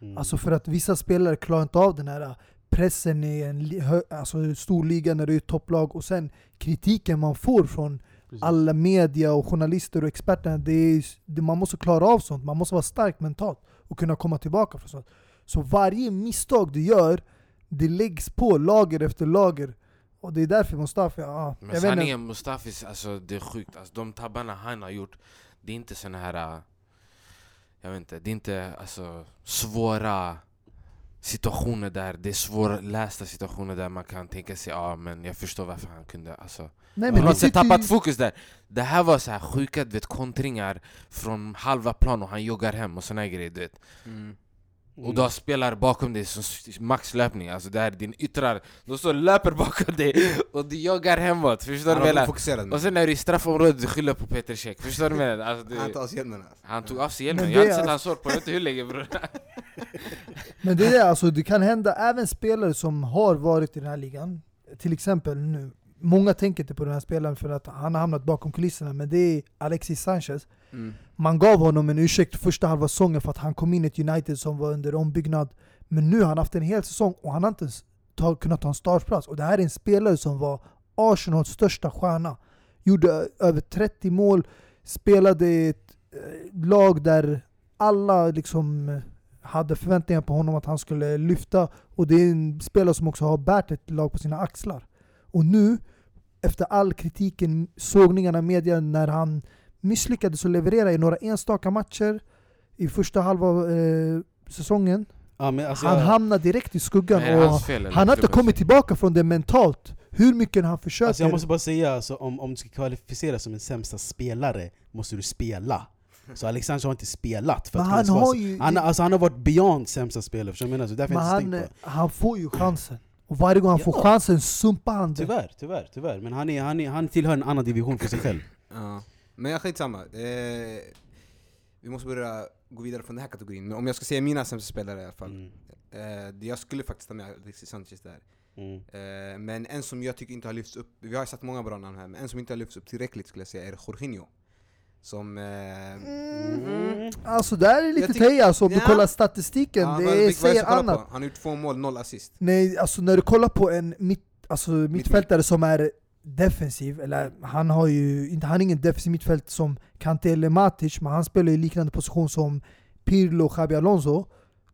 [SPEAKER 2] Mm.
[SPEAKER 3] Alltså för att vissa spelare klarar inte av den här pressen i en alltså stor liga när det är ett topplag och sen kritiken man får från
[SPEAKER 2] Precis.
[SPEAKER 3] alla media och journalister och experter. Det är, det, man måste klara av sånt, man måste vara stark mentalt och kunna komma tillbaka från sånt. Så varje misstag du gör, det läggs på lager efter lager. Och det är därför Mustafi, ja,
[SPEAKER 4] Men sanningen Mustafis, alltså det är sjukt, alltså, de tabbarna han har gjort Det är inte såna här, äh, jag vet inte, det är inte alltså, svåra situationer där, det är svårlästa situationer där man kan tänka sig ja men jag förstår varför han kunde alltså,
[SPEAKER 3] Nej, men ju-
[SPEAKER 4] tappat fokus där. Det här var så här sjuka vet, kontringar från halva plan och han joggar hem och såna grejer du vet.
[SPEAKER 1] Mm.
[SPEAKER 4] Och du har spelare bakom dig som maxlöpning, alltså det här är din yttrar De står och löper bakom dig [laughs] och du joggar hemåt, förstår du vad jag menar? Och sen är du i straffområdet, du skyller på Peter Cech, förstår du vad jag menar? Alltså,
[SPEAKER 1] Han
[SPEAKER 4] det,
[SPEAKER 1] tar av sig hjälmen alltså.
[SPEAKER 4] han tog av sig hjälmen,
[SPEAKER 3] Men
[SPEAKER 4] jag har
[SPEAKER 3] det
[SPEAKER 4] inte
[SPEAKER 3] är
[SPEAKER 4] sett hans hår på jag vet inte hur länge bror [laughs]
[SPEAKER 3] Men det är det, alltså, det kan hända även spelare som har varit i den här ligan. Till exempel nu, många tänker inte på den här spelaren för att han har hamnat bakom kulisserna, men det är Alexis Sanchez.
[SPEAKER 1] Mm.
[SPEAKER 3] Man gav honom en ursäkt första halva säsongen för att han kom in i ett United som var under ombyggnad. Men nu har han haft en hel säsong och han har inte ens ta, kunnat ta en startplats. Och det här är en spelare som var Arsenals största stjärna. Gjorde över 30 mål, spelade i ett eh, lag där alla liksom eh, hade förväntningar på honom att han skulle lyfta. Och det är en spelare som också har bärt ett lag på sina axlar. Och nu, efter all kritiken, sågningarna i media när han misslyckades att leverera i några enstaka matcher i första halva eh, säsongen.
[SPEAKER 2] Ja, men alltså,
[SPEAKER 3] han
[SPEAKER 2] jag-
[SPEAKER 3] hamnar direkt i skuggan
[SPEAKER 4] det
[SPEAKER 3] och
[SPEAKER 4] fel,
[SPEAKER 3] han har inte kommit tillbaka från det mentalt. Hur mycket han försöker.
[SPEAKER 2] Alltså jag måste bara säga, alltså, om, om du ska kvalificeras som en sämsta spelare måste du spela. Så Alexander har inte spelat för
[SPEAKER 3] men
[SPEAKER 2] att
[SPEAKER 3] han har ju...
[SPEAKER 2] han, alltså, han har varit beyond sämsta spelare, förstår du vad jag menar? Så därför
[SPEAKER 3] men
[SPEAKER 2] jag inte
[SPEAKER 3] han,
[SPEAKER 2] på
[SPEAKER 3] han får ju chansen. Och varje gång han får
[SPEAKER 2] Ja.
[SPEAKER 3] chansen sumpar han det.
[SPEAKER 2] Tyvärr, tyvärr, tyvärr. Men han, är, han, är, han tillhör en annan division för sig själv.
[SPEAKER 1] Ja. Men jag skitsamma. Eh, vi måste börja gå vidare från den här kategorin. Men om jag ska säga mina sämsta spelare i alla fall.
[SPEAKER 2] Mm.
[SPEAKER 1] Eh, det- jag skulle faktiskt ta med Alexis Sanchez där.
[SPEAKER 2] Mm.
[SPEAKER 1] Eh, men en som jag tycker inte har lyfts upp, vi har satt många bra namn här, men en som inte har lyfts upp tillräckligt skulle jag säga är Jorginho. Som... Eh,
[SPEAKER 2] Mm.
[SPEAKER 3] Alltså det här är lite
[SPEAKER 1] tyck-
[SPEAKER 3] alltså om du
[SPEAKER 1] Ja.
[SPEAKER 3] kollar statistiken,
[SPEAKER 1] ja,
[SPEAKER 3] det
[SPEAKER 1] vad-
[SPEAKER 3] säger annat.
[SPEAKER 1] På? Han har gjort två mål, noll assist.
[SPEAKER 3] Nej, alltså när du kollar på en mitt, alltså mittfältare som är defensiv, eller han har ju inte, han är ingen defensiv mittfält som Kanté eller Matic, men han spelar i liknande position som Pirlo och Xabi Alonso.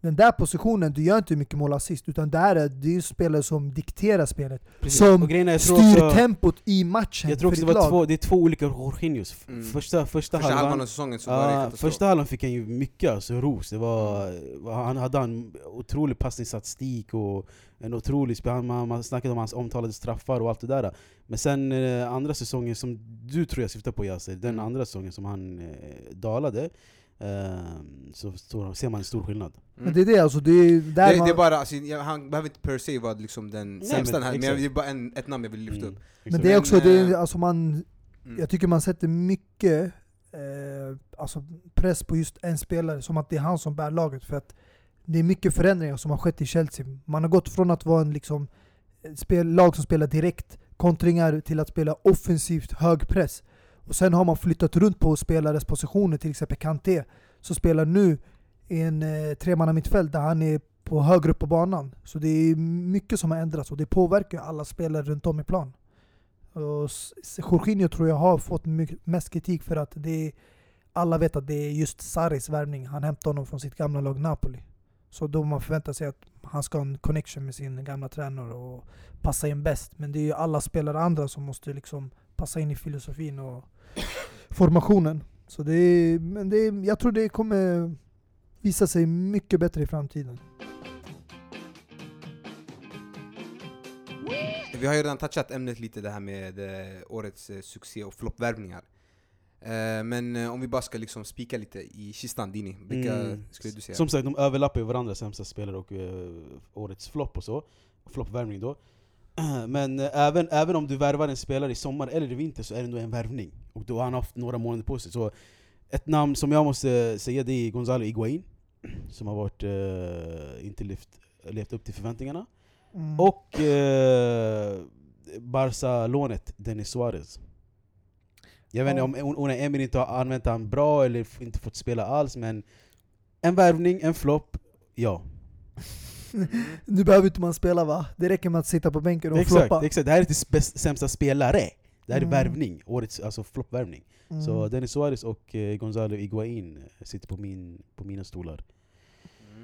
[SPEAKER 3] Den där positionen, du gör inte mycket mål assist, utan där är det ju spelare som dikterar spelet. Som
[SPEAKER 2] Och grejen är,
[SPEAKER 3] Styr
[SPEAKER 2] också,
[SPEAKER 3] tempot i matchen
[SPEAKER 2] jag tror också det, var två, det är två olika Jorginhos.
[SPEAKER 1] Mm.
[SPEAKER 2] Första, första,
[SPEAKER 1] Första halvan
[SPEAKER 2] halvan,
[SPEAKER 1] av säsongen så var det katastrof.
[SPEAKER 2] första halvan fick han ju mycket alltså, ros. Det var, han hade en otrolig passningsstatistik och en otrolig spel. Han- Man, man snackade om hans omtalade straffar och allt det där. Men sen eh, andra säsongen som du tror jag syftar på Yasser, den
[SPEAKER 1] Mm.
[SPEAKER 2] andra säsongen som han eh, dalade, så står, ser man en stor skillnad.
[SPEAKER 3] Men det är det alltså, det är där
[SPEAKER 1] det,
[SPEAKER 3] man,
[SPEAKER 1] det är bara, alltså, jag, han behöver inte per se vara liksom den
[SPEAKER 2] Nej,
[SPEAKER 1] sämsta
[SPEAKER 2] men
[SPEAKER 1] här, men
[SPEAKER 2] exakt.
[SPEAKER 1] det är bara en, ett namn jag vill lyfta
[SPEAKER 2] Mm.
[SPEAKER 1] upp.
[SPEAKER 3] Men det är
[SPEAKER 1] Men,
[SPEAKER 3] också, det är,
[SPEAKER 1] eh,
[SPEAKER 3] alltså man,
[SPEAKER 1] Mm.
[SPEAKER 3] jag tycker man sätter mycket eh, alltså press på just en spelare, som att det är han som bär laget. För att det är mycket förändringar som har skett i Chelsea. Man har gått från att vara en liksom, ett spel, lag som spelar direkt kontringar till att spela offensivt hög press. Och sen har man flyttat runt på spelares positioner, till exempel Kanté, som spelar nu i en eh, tremannamittfält där han är på högre upp på banan. Så det är mycket som har ändrats och det påverkar ju alla spelare runt om i plan. Och Jorginho tror jag har fått mycket, mest kritik för att det är, alla vet att det är just Saris värvning. Han hämtade honom från sitt gamla lag Napoli. Så då man förväntar sig att han ska ha en connection med sin gamla tränare och passa in bäst. Men det är ju alla spelare andra som måste liksom passa in i filosofin och [coughs] formationen. Så det är, men det är, jag tror det kommer visa sig mycket bättre i framtiden.
[SPEAKER 1] Vi har ju redan touchat ämnet lite det här med eh, årets eh, succé och floppvärvningar. Eh, men om vi bara ska liksom spika lite i kistan, Dini, vilka
[SPEAKER 2] Mm.
[SPEAKER 1] skulle du säga?
[SPEAKER 2] Som sagt, de överlappar ju varandra, sämsta spelare och årets flopp och så. Floppvärvning då. [clears throat] Men eh, även, även om du värvar en spelare i sommar eller i vinter så är det ändå en värvning. Och då har han haft några månader på sig. Så ett namn som jag måste säga det är Gonzalo Higuain. [clears throat] Som har varit, eh, inte lyft, levt upp till förväntningarna.
[SPEAKER 3] Mm.
[SPEAKER 2] Och eh, Barca-lånet Denis Suarez. Jag vet inte om Un- Unai Emery inte har använt han bra eller inte fått spela alls, men en värvning, en flopp, ja. [laughs]
[SPEAKER 3] Nu behöver inte man spela va? Det räcker med att sitta på bänken och
[SPEAKER 2] Exakt,
[SPEAKER 3] floppa.
[SPEAKER 2] exakt, det här är inte sämsta spelare. Det här är
[SPEAKER 3] Mm.
[SPEAKER 2] värvning, årets alltså floppvärvning.
[SPEAKER 3] Mm.
[SPEAKER 2] Så Denis Suarez och eh, Gonzalo Higuain eh, sitter på, min, på mina stolar.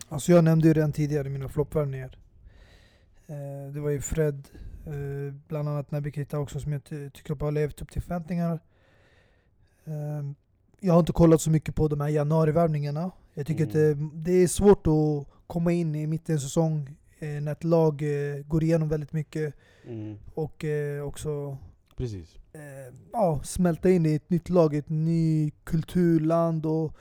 [SPEAKER 3] Alltså jag nämnde ju redan tidigare mina floppvärvningar. Eh, det var ju Fred, eh, bland annat Naby Keita också som jag ty- tycker har levt upp till förväntningarna. Eh, jag har inte kollat så mycket på de här januarivärvningarna. Jag tycker
[SPEAKER 2] Mm.
[SPEAKER 3] att det, det är svårt att komma in i mitt i en säsong eh, när ett lag eh, går igenom väldigt mycket
[SPEAKER 2] Mm.
[SPEAKER 3] och eh, också
[SPEAKER 2] Precis.
[SPEAKER 3] eh, ja, smälta in i ett nytt lag, ett ny kulturland. Och,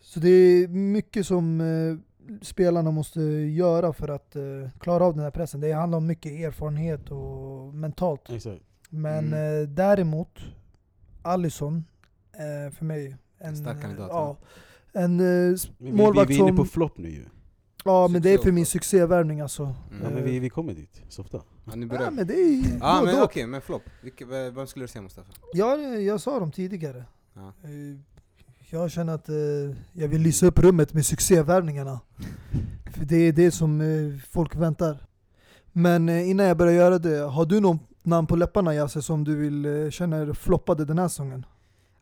[SPEAKER 3] så det är mycket som eh, spelarna måste göra för att eh, klara av den här pressen. Det handlar om mycket erfarenhet och mentalt.
[SPEAKER 2] Exakt.
[SPEAKER 3] Men
[SPEAKER 1] Mm.
[SPEAKER 3] eh, däremot, Alisson är för mig en,
[SPEAKER 1] Stark kandidat,
[SPEAKER 3] ja, en eh,
[SPEAKER 2] vi, vi,
[SPEAKER 3] målvakt
[SPEAKER 2] vi är inne på flopp nu ju.
[SPEAKER 3] Ja men det är för min succévärvning alltså.
[SPEAKER 1] Mm.
[SPEAKER 2] Ja, men vi, vi kommer dit, så ofta.
[SPEAKER 1] Ja, nu
[SPEAKER 3] Ja,
[SPEAKER 1] börjar
[SPEAKER 3] men det är
[SPEAKER 1] Ja ah, men okej,
[SPEAKER 3] och.
[SPEAKER 1] men flopp. Vem skulle du säga Mustafa?
[SPEAKER 3] Ja, jag sa dem tidigare.
[SPEAKER 1] Ja.
[SPEAKER 3] Eh, Jag känner att eh, jag vill lysa upp rummet med succévärvningarna. För det är det som eh, folk väntar. Men eh, innan jag börjar göra det, har du någon namn på läpparna Jasse som du vill eh, känner floppade den här säsongen?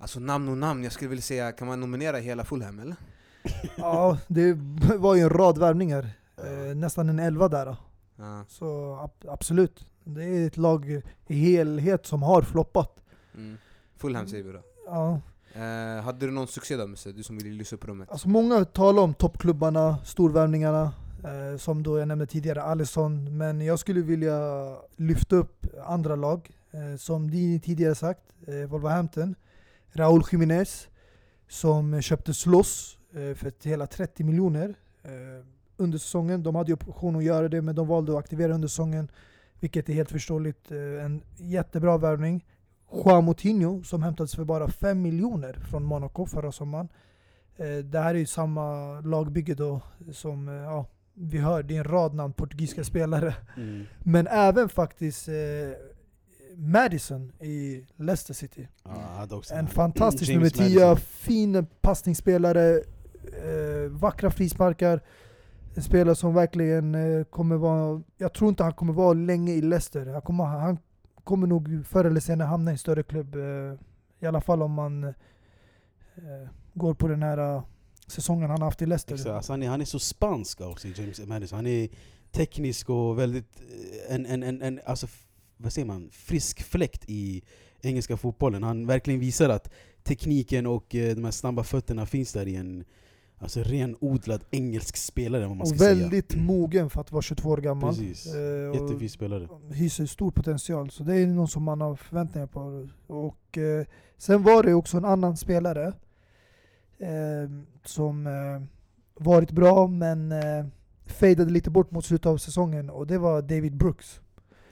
[SPEAKER 1] Alltså namn och namn, jag skulle vilja säga, kan man nominera hela Fulham eller? [laughs]
[SPEAKER 3] Ja, det [laughs] var ju en rad värvningar. Eh, nästan en elva där. då.
[SPEAKER 1] Ja.
[SPEAKER 3] Så ab- absolut. Det är ett lag i helhet som har floppat.
[SPEAKER 1] Mm. Fulham säger vi då.
[SPEAKER 3] Ja.
[SPEAKER 1] Eh, hade du någon succé då Musse? Du som ville lysa upp rummet?
[SPEAKER 3] Alltså många talar om toppklubbarna, storvärvningarna, eh, som då jag nämnde tidigare, Alisson. Men jag skulle vilja lyfta upp andra lag, eh, som ni tidigare sagt, eh, Wolverhampton, Raúl Jiménez, som köpte Sloss eh, för hela 30 miljoner eh, under säsongen. De hade ju option att göra det, men de valde att aktivera under säsongen, vilket är helt förståeligt. Eh, en jättebra värvning. Juan Moutinho som hämtades för bara 5 miljoner från Monaco förra sommaren. Det här är ju samma lagbygge då som ja, vi hör, det är en rad namn portugisiska spelare.
[SPEAKER 2] Mm.
[SPEAKER 3] Men även faktiskt Madison i Leicester City.
[SPEAKER 2] Också
[SPEAKER 3] En fantastisk nummer
[SPEAKER 2] James
[SPEAKER 3] 10,
[SPEAKER 2] Maddison.
[SPEAKER 3] fin passningsspelare, eh, vackra frisparkar. En spelare som verkligen eh, kommer vara, jag tror inte han kommer vara länge i Leicester. Han kommer, han kommer nog förr eller senare hamna i en större klubb. Eh, I alla fall om man eh, går på den här eh, säsongen han har haft i Leicester.
[SPEAKER 2] Exakt, alltså han, är, han är så spansk också, James Madison. Han är teknisk och väldigt, eh, en, en, en, en alltså, vad säger man, frisk fläkt i engelska fotbollen. Han verkligen visar att tekniken och eh, de här snabba fötterna finns där i en alltså, renodlad engelsk spelare, vad man ska
[SPEAKER 3] och
[SPEAKER 2] säga.
[SPEAKER 3] väldigt mogen för att vara 22 år gammal.
[SPEAKER 2] Precis.
[SPEAKER 3] Eh,
[SPEAKER 2] Jättefin spelare.
[SPEAKER 3] hyser stor potential. Så det är någon som man har förväntningar på. Och eh, sen var det också en annan spelare eh, som eh, varit bra men eh, fejdade lite bort mot slutet av säsongen och det var David Brooks.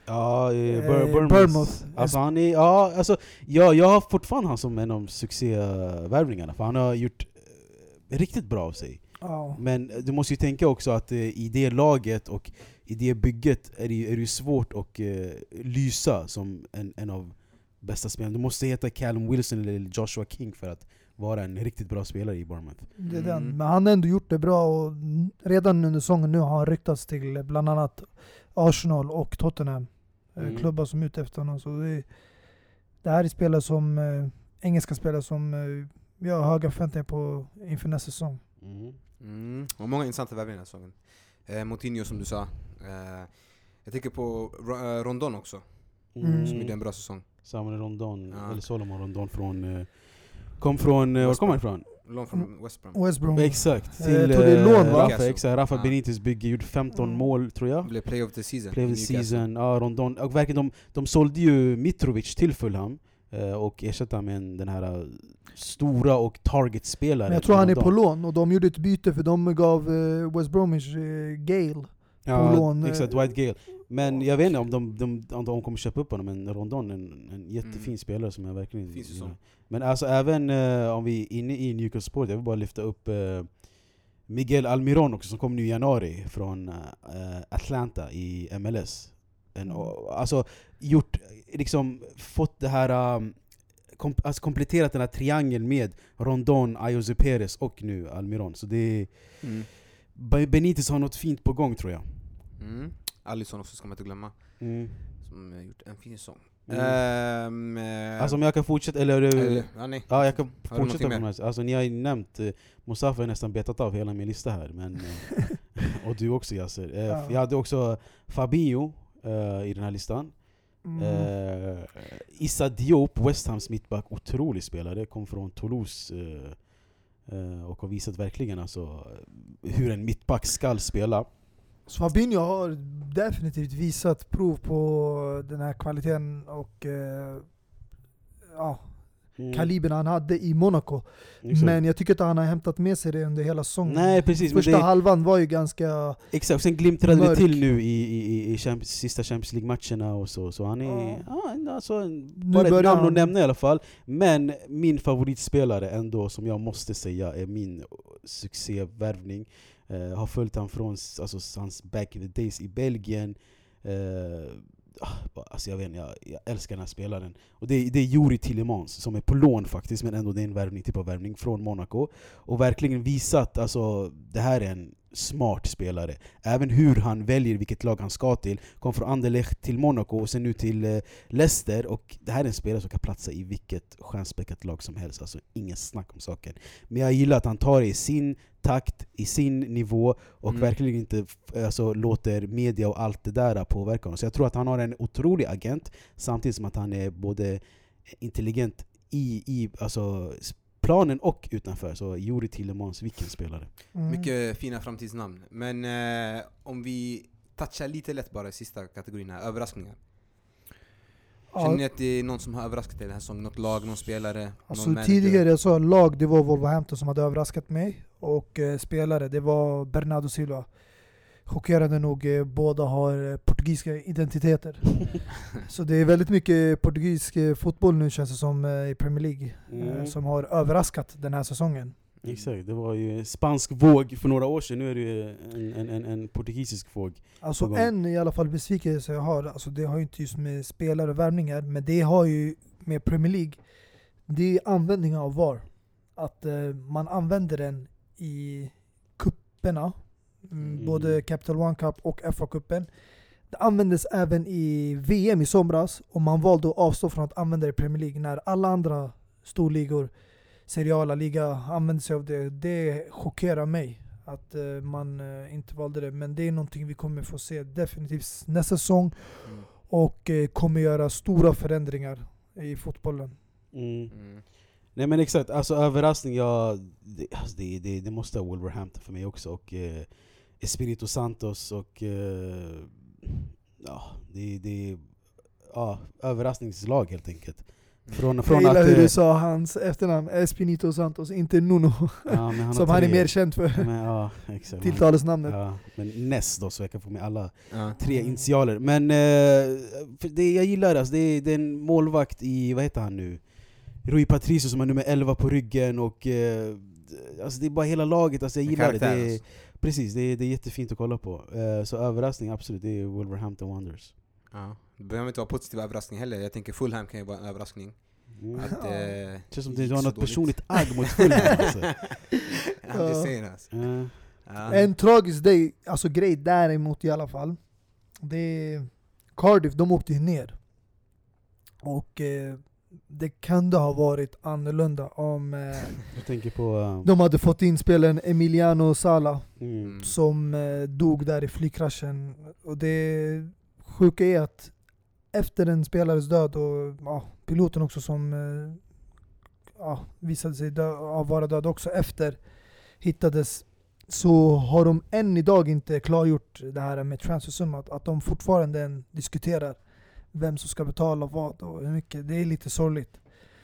[SPEAKER 2] Ja, eh,
[SPEAKER 3] Eh,
[SPEAKER 2] Bur- Bournemouth. Alltså han är, ja, alltså, ja, jag har fortfarande han som en av succévärvningarna, för han har gjort eh, riktigt bra av sig.
[SPEAKER 3] Ja.
[SPEAKER 2] Men du måste ju tänka också att eh, i det laget och i det bygget är det, ju- är det svårt att eh, lysa som en, en av bästa spelarna. Du måste heta Callum Wilson eller Joshua King för att vara en riktigt bra spelare i Bournemouth.
[SPEAKER 3] Det är den.
[SPEAKER 1] Mm.
[SPEAKER 3] Men han har ändå gjort det bra och redan under säsongen nu har han ryktats till bland annat Arsenal och Tottenham. eh,
[SPEAKER 2] Mm.
[SPEAKER 3] Klubbar som är ute efter honom. Så det, det här är spelare som, eh, engelska spelare som eh, vi har höga förväntningar på inför nästa säsong.
[SPEAKER 2] Mm.
[SPEAKER 1] Mm. Och många intressanta värvningar den här säsongen. Eh, Moutinho som du sa. Eh, jag tänker på eh, Rondon också,
[SPEAKER 3] Mm.
[SPEAKER 1] som gjorde en bra säsong.
[SPEAKER 2] Samuel Rondon,
[SPEAKER 1] Ja.
[SPEAKER 2] eller Solomon Rondon från... Eh, kom från... Eh, var kommer han ifrån?
[SPEAKER 1] Lån från West Brom.
[SPEAKER 3] West Brom.
[SPEAKER 2] Exakt,
[SPEAKER 3] Eh,
[SPEAKER 2] till
[SPEAKER 3] jag tror det är lån, va?
[SPEAKER 2] Rafa, exakt, Rafa
[SPEAKER 1] Ja.
[SPEAKER 2] Benites bygge, gjorde 15
[SPEAKER 3] Mm.
[SPEAKER 2] mål tror jag.
[SPEAKER 1] Blev player of the season.
[SPEAKER 2] Play of the season, ja, Rondon. Och verkligen, de, de sålde ju Mitrovic till Fulham eh, och ersatte han med en, den här eh, stora och target-spelaren.
[SPEAKER 3] Men jag tror han är på lån och de gjorde ett byte för de gav eh, West Bromwich eh, Gale.
[SPEAKER 2] Ja,
[SPEAKER 3] lån, eh,
[SPEAKER 2] exakt, Dwight Gale. Men jag vet inte om de, de, om de kommer köpa upp honom, men Rondon är en, en jättefin
[SPEAKER 1] Mm.
[SPEAKER 2] spelare som jag verkligen
[SPEAKER 1] säsong.
[SPEAKER 2] Men alltså även eh, om vi är inne i Newcastle Sport, jag vill bara lyfta upp eh, Miguel Almiron också som kom nu i januari från eh, Atlanta i MLS. En,
[SPEAKER 3] Mm.
[SPEAKER 2] alltså gjort, liksom fått det här um, kom, alltså kompletterat den här triangeln med Rondon, Ayoze Perez och nu Almiron. Så det är,
[SPEAKER 1] Mm.
[SPEAKER 2] Be- Benitez har något fint på gång tror jag.
[SPEAKER 1] Mm. Alisson också ska man inte glömma, som har gjort en fin säsong.
[SPEAKER 2] Mm.
[SPEAKER 1] Eh,
[SPEAKER 2] Alltså om jag kan fortsätta, eller...
[SPEAKER 1] eller, ja, nej.
[SPEAKER 2] Ja, jag kan
[SPEAKER 1] Har
[SPEAKER 2] fortsätta här. Alltså ni har ju nämnt, eh, Mustafa har nästan betat av hela min lista här. Men, eh, [laughs] och du också Yasser. Eh,
[SPEAKER 3] Ja.
[SPEAKER 2] Jag hade också Fabinho eh, i den här listan.
[SPEAKER 3] Mm.
[SPEAKER 2] Eh, Issa Diop, West Hams mittback, otrolig spelare. Kom från Toulouse eh, eh, och har visat verkligen alltså, hur en mittback ska spela.
[SPEAKER 3] Så Fabinho har definitivt visat prov på den här kvaliteten och eh, ja,
[SPEAKER 2] Mm,
[SPEAKER 3] kalibern han hade i Monaco.
[SPEAKER 2] exakt.
[SPEAKER 3] Men jag tycker inte han har hämtat med sig det under hela säsongen.
[SPEAKER 2] Nej precis,
[SPEAKER 3] Första
[SPEAKER 2] det,
[SPEAKER 3] halvan var ju ganska...
[SPEAKER 2] exakt. Sen glimtrade det
[SPEAKER 3] mörk.
[SPEAKER 2] till nu i, i, i, i Champions, sista Champions League-matcherna och så. Så han är ja. alltså, en- bara ett namn att nämna i alla fall. Men min favoritspelare ändå, som jag måste säga är min succévärvning. Uh, har följt han från alltså, hans back in the days i Belgien. Uh, alltså jag, vet, inte, jag, jag älskar den här spelaren. Och det, är- det är Juri Tillemans som är på lån faktiskt, men ändå det är en värvning, typ av värvning från Monaco. Och verkligen visat alltså det här är en smart spelare. Även hur han väljer vilket lag han ska till. Kom från Anderlecht till Monaco och sen nu till eh, Leicester. Och det här är en spelare som kan platsa i vilket stjärnspäckat lag som helst. Alltså inget snack om saken. Men jag gillar att han tar det i sin takt, i sin nivå och
[SPEAKER 1] Mm.
[SPEAKER 2] verkligen inte alltså, låter media och allt det där påverka honom. Så jag tror att han har en otrolig agent samtidigt som att han är både intelligent i, i alltså, planen och utanför. Så Juri Tillemans, vilken spelare.
[SPEAKER 3] Mm.
[SPEAKER 1] Mycket fina framtidsnamn. Men eh, om vi touchar lite lätt bara i sista kategorin här, överraskningar.
[SPEAKER 3] Ja,
[SPEAKER 1] Känner ni att det är någon som har överraskat er den här säsongen? Något lag, någon spelare,
[SPEAKER 3] Alltså
[SPEAKER 1] någon
[SPEAKER 3] tidigare jag sa lag, det var Wolverhampton som hade överraskat mig. Och eh, spelare, det var Bernardo Silva. Chockerande nog, eh, båda har eh, portugisiska identiteter. [laughs] Så det är väldigt mycket portugisisk fotboll nu känns det som i Premier League.
[SPEAKER 2] Mm.
[SPEAKER 3] som har överraskat den här säsongen.
[SPEAKER 2] Exakt, det var ju spansk våg för några år sedan, nu är det ju en, en, en, en portugisisk våg.
[SPEAKER 3] Alltså en i alla fall besvikelse jag har, alltså det har ju inte just med spelare och värvningar, men det har ju med Premier League, det är användningen av VAR. Att eh, man använder den i kupperna, mm,
[SPEAKER 2] Mm.
[SPEAKER 3] både Capital One Cup och FA-cupen. Det användes även i VM i somras, och man valde att avstå från att använda det i Premier League när alla andra storligor, Serie A, Liga, använde sig av det. Det chockerar mig att eh, man eh, inte valde det. Men det är någonting vi kommer få se definitivt nästa säsong
[SPEAKER 1] Mm.
[SPEAKER 3] och eh, kommer göra stora förändringar i fotbollen.
[SPEAKER 2] Mm.
[SPEAKER 1] Mm.
[SPEAKER 2] Nej men exakt, alltså överraskning, ja, det, alltså, det, det, det måste vara Wolverhampton för mig också. Och eh, Espirito Santos och... Eh, ja, det, det ja, överraskningslag helt enkelt. Från,
[SPEAKER 3] Jag
[SPEAKER 2] från
[SPEAKER 3] gillar
[SPEAKER 2] att...
[SPEAKER 3] hur
[SPEAKER 2] eh,
[SPEAKER 3] du sa hans efternamn, Espinito Santos, inte Nuno.
[SPEAKER 2] ja, men han [laughs]
[SPEAKER 3] som han är mer känd för.
[SPEAKER 2] Men, ja, exakt.
[SPEAKER 3] Tilltalsnamnet.
[SPEAKER 2] Ja, men Ness då, så jag kan få med alla
[SPEAKER 1] Ja.
[SPEAKER 2] tre initialer. Men eh, det jag gillar alltså, det är, det är en målvakt i, vad heter han nu? Rui Patricio som har nummer 11 på ryggen och eh, alltså det är bara hela laget, alltså jag gillar det. det är,
[SPEAKER 1] alltså.
[SPEAKER 2] Precis, det är, det är jättefint att kolla på. Eh, så överraskning, absolut, det är Wolverhampton Wonders.
[SPEAKER 1] Ja. Det behöver inte vara positiv överraskning heller, jag tänker Fulham kan ju vara en överraskning.
[SPEAKER 2] Mm.
[SPEAKER 1] Att, eh,
[SPEAKER 2] Känns som
[SPEAKER 1] det
[SPEAKER 2] du har något
[SPEAKER 1] dåligt.
[SPEAKER 2] personligt agg mot Fulham [laughs] alltså.
[SPEAKER 1] I'm just saying alltså.
[SPEAKER 2] Eh,
[SPEAKER 1] Ja.
[SPEAKER 3] En tragisk day, alltså grej däremot i alla fall. Det är Cardiff, de åkte ju ner. Och eh, det kunde ha varit annorlunda om eh,
[SPEAKER 2] jag tänker på... eh,
[SPEAKER 3] de hade fått in spelaren Emiliano Sala
[SPEAKER 2] mm.
[SPEAKER 1] Mm.
[SPEAKER 3] som eh, dog där i flygkraschen. Och det sjuka är att efter en spelares död och ja, piloten också som eh, ja, visade sig dö, vara död också efter hittades så har de än idag inte klargjort det här med transfersumma. Att, de fortfarande diskuterar vem som ska betala vad och hur mycket. Det är lite sorgligt.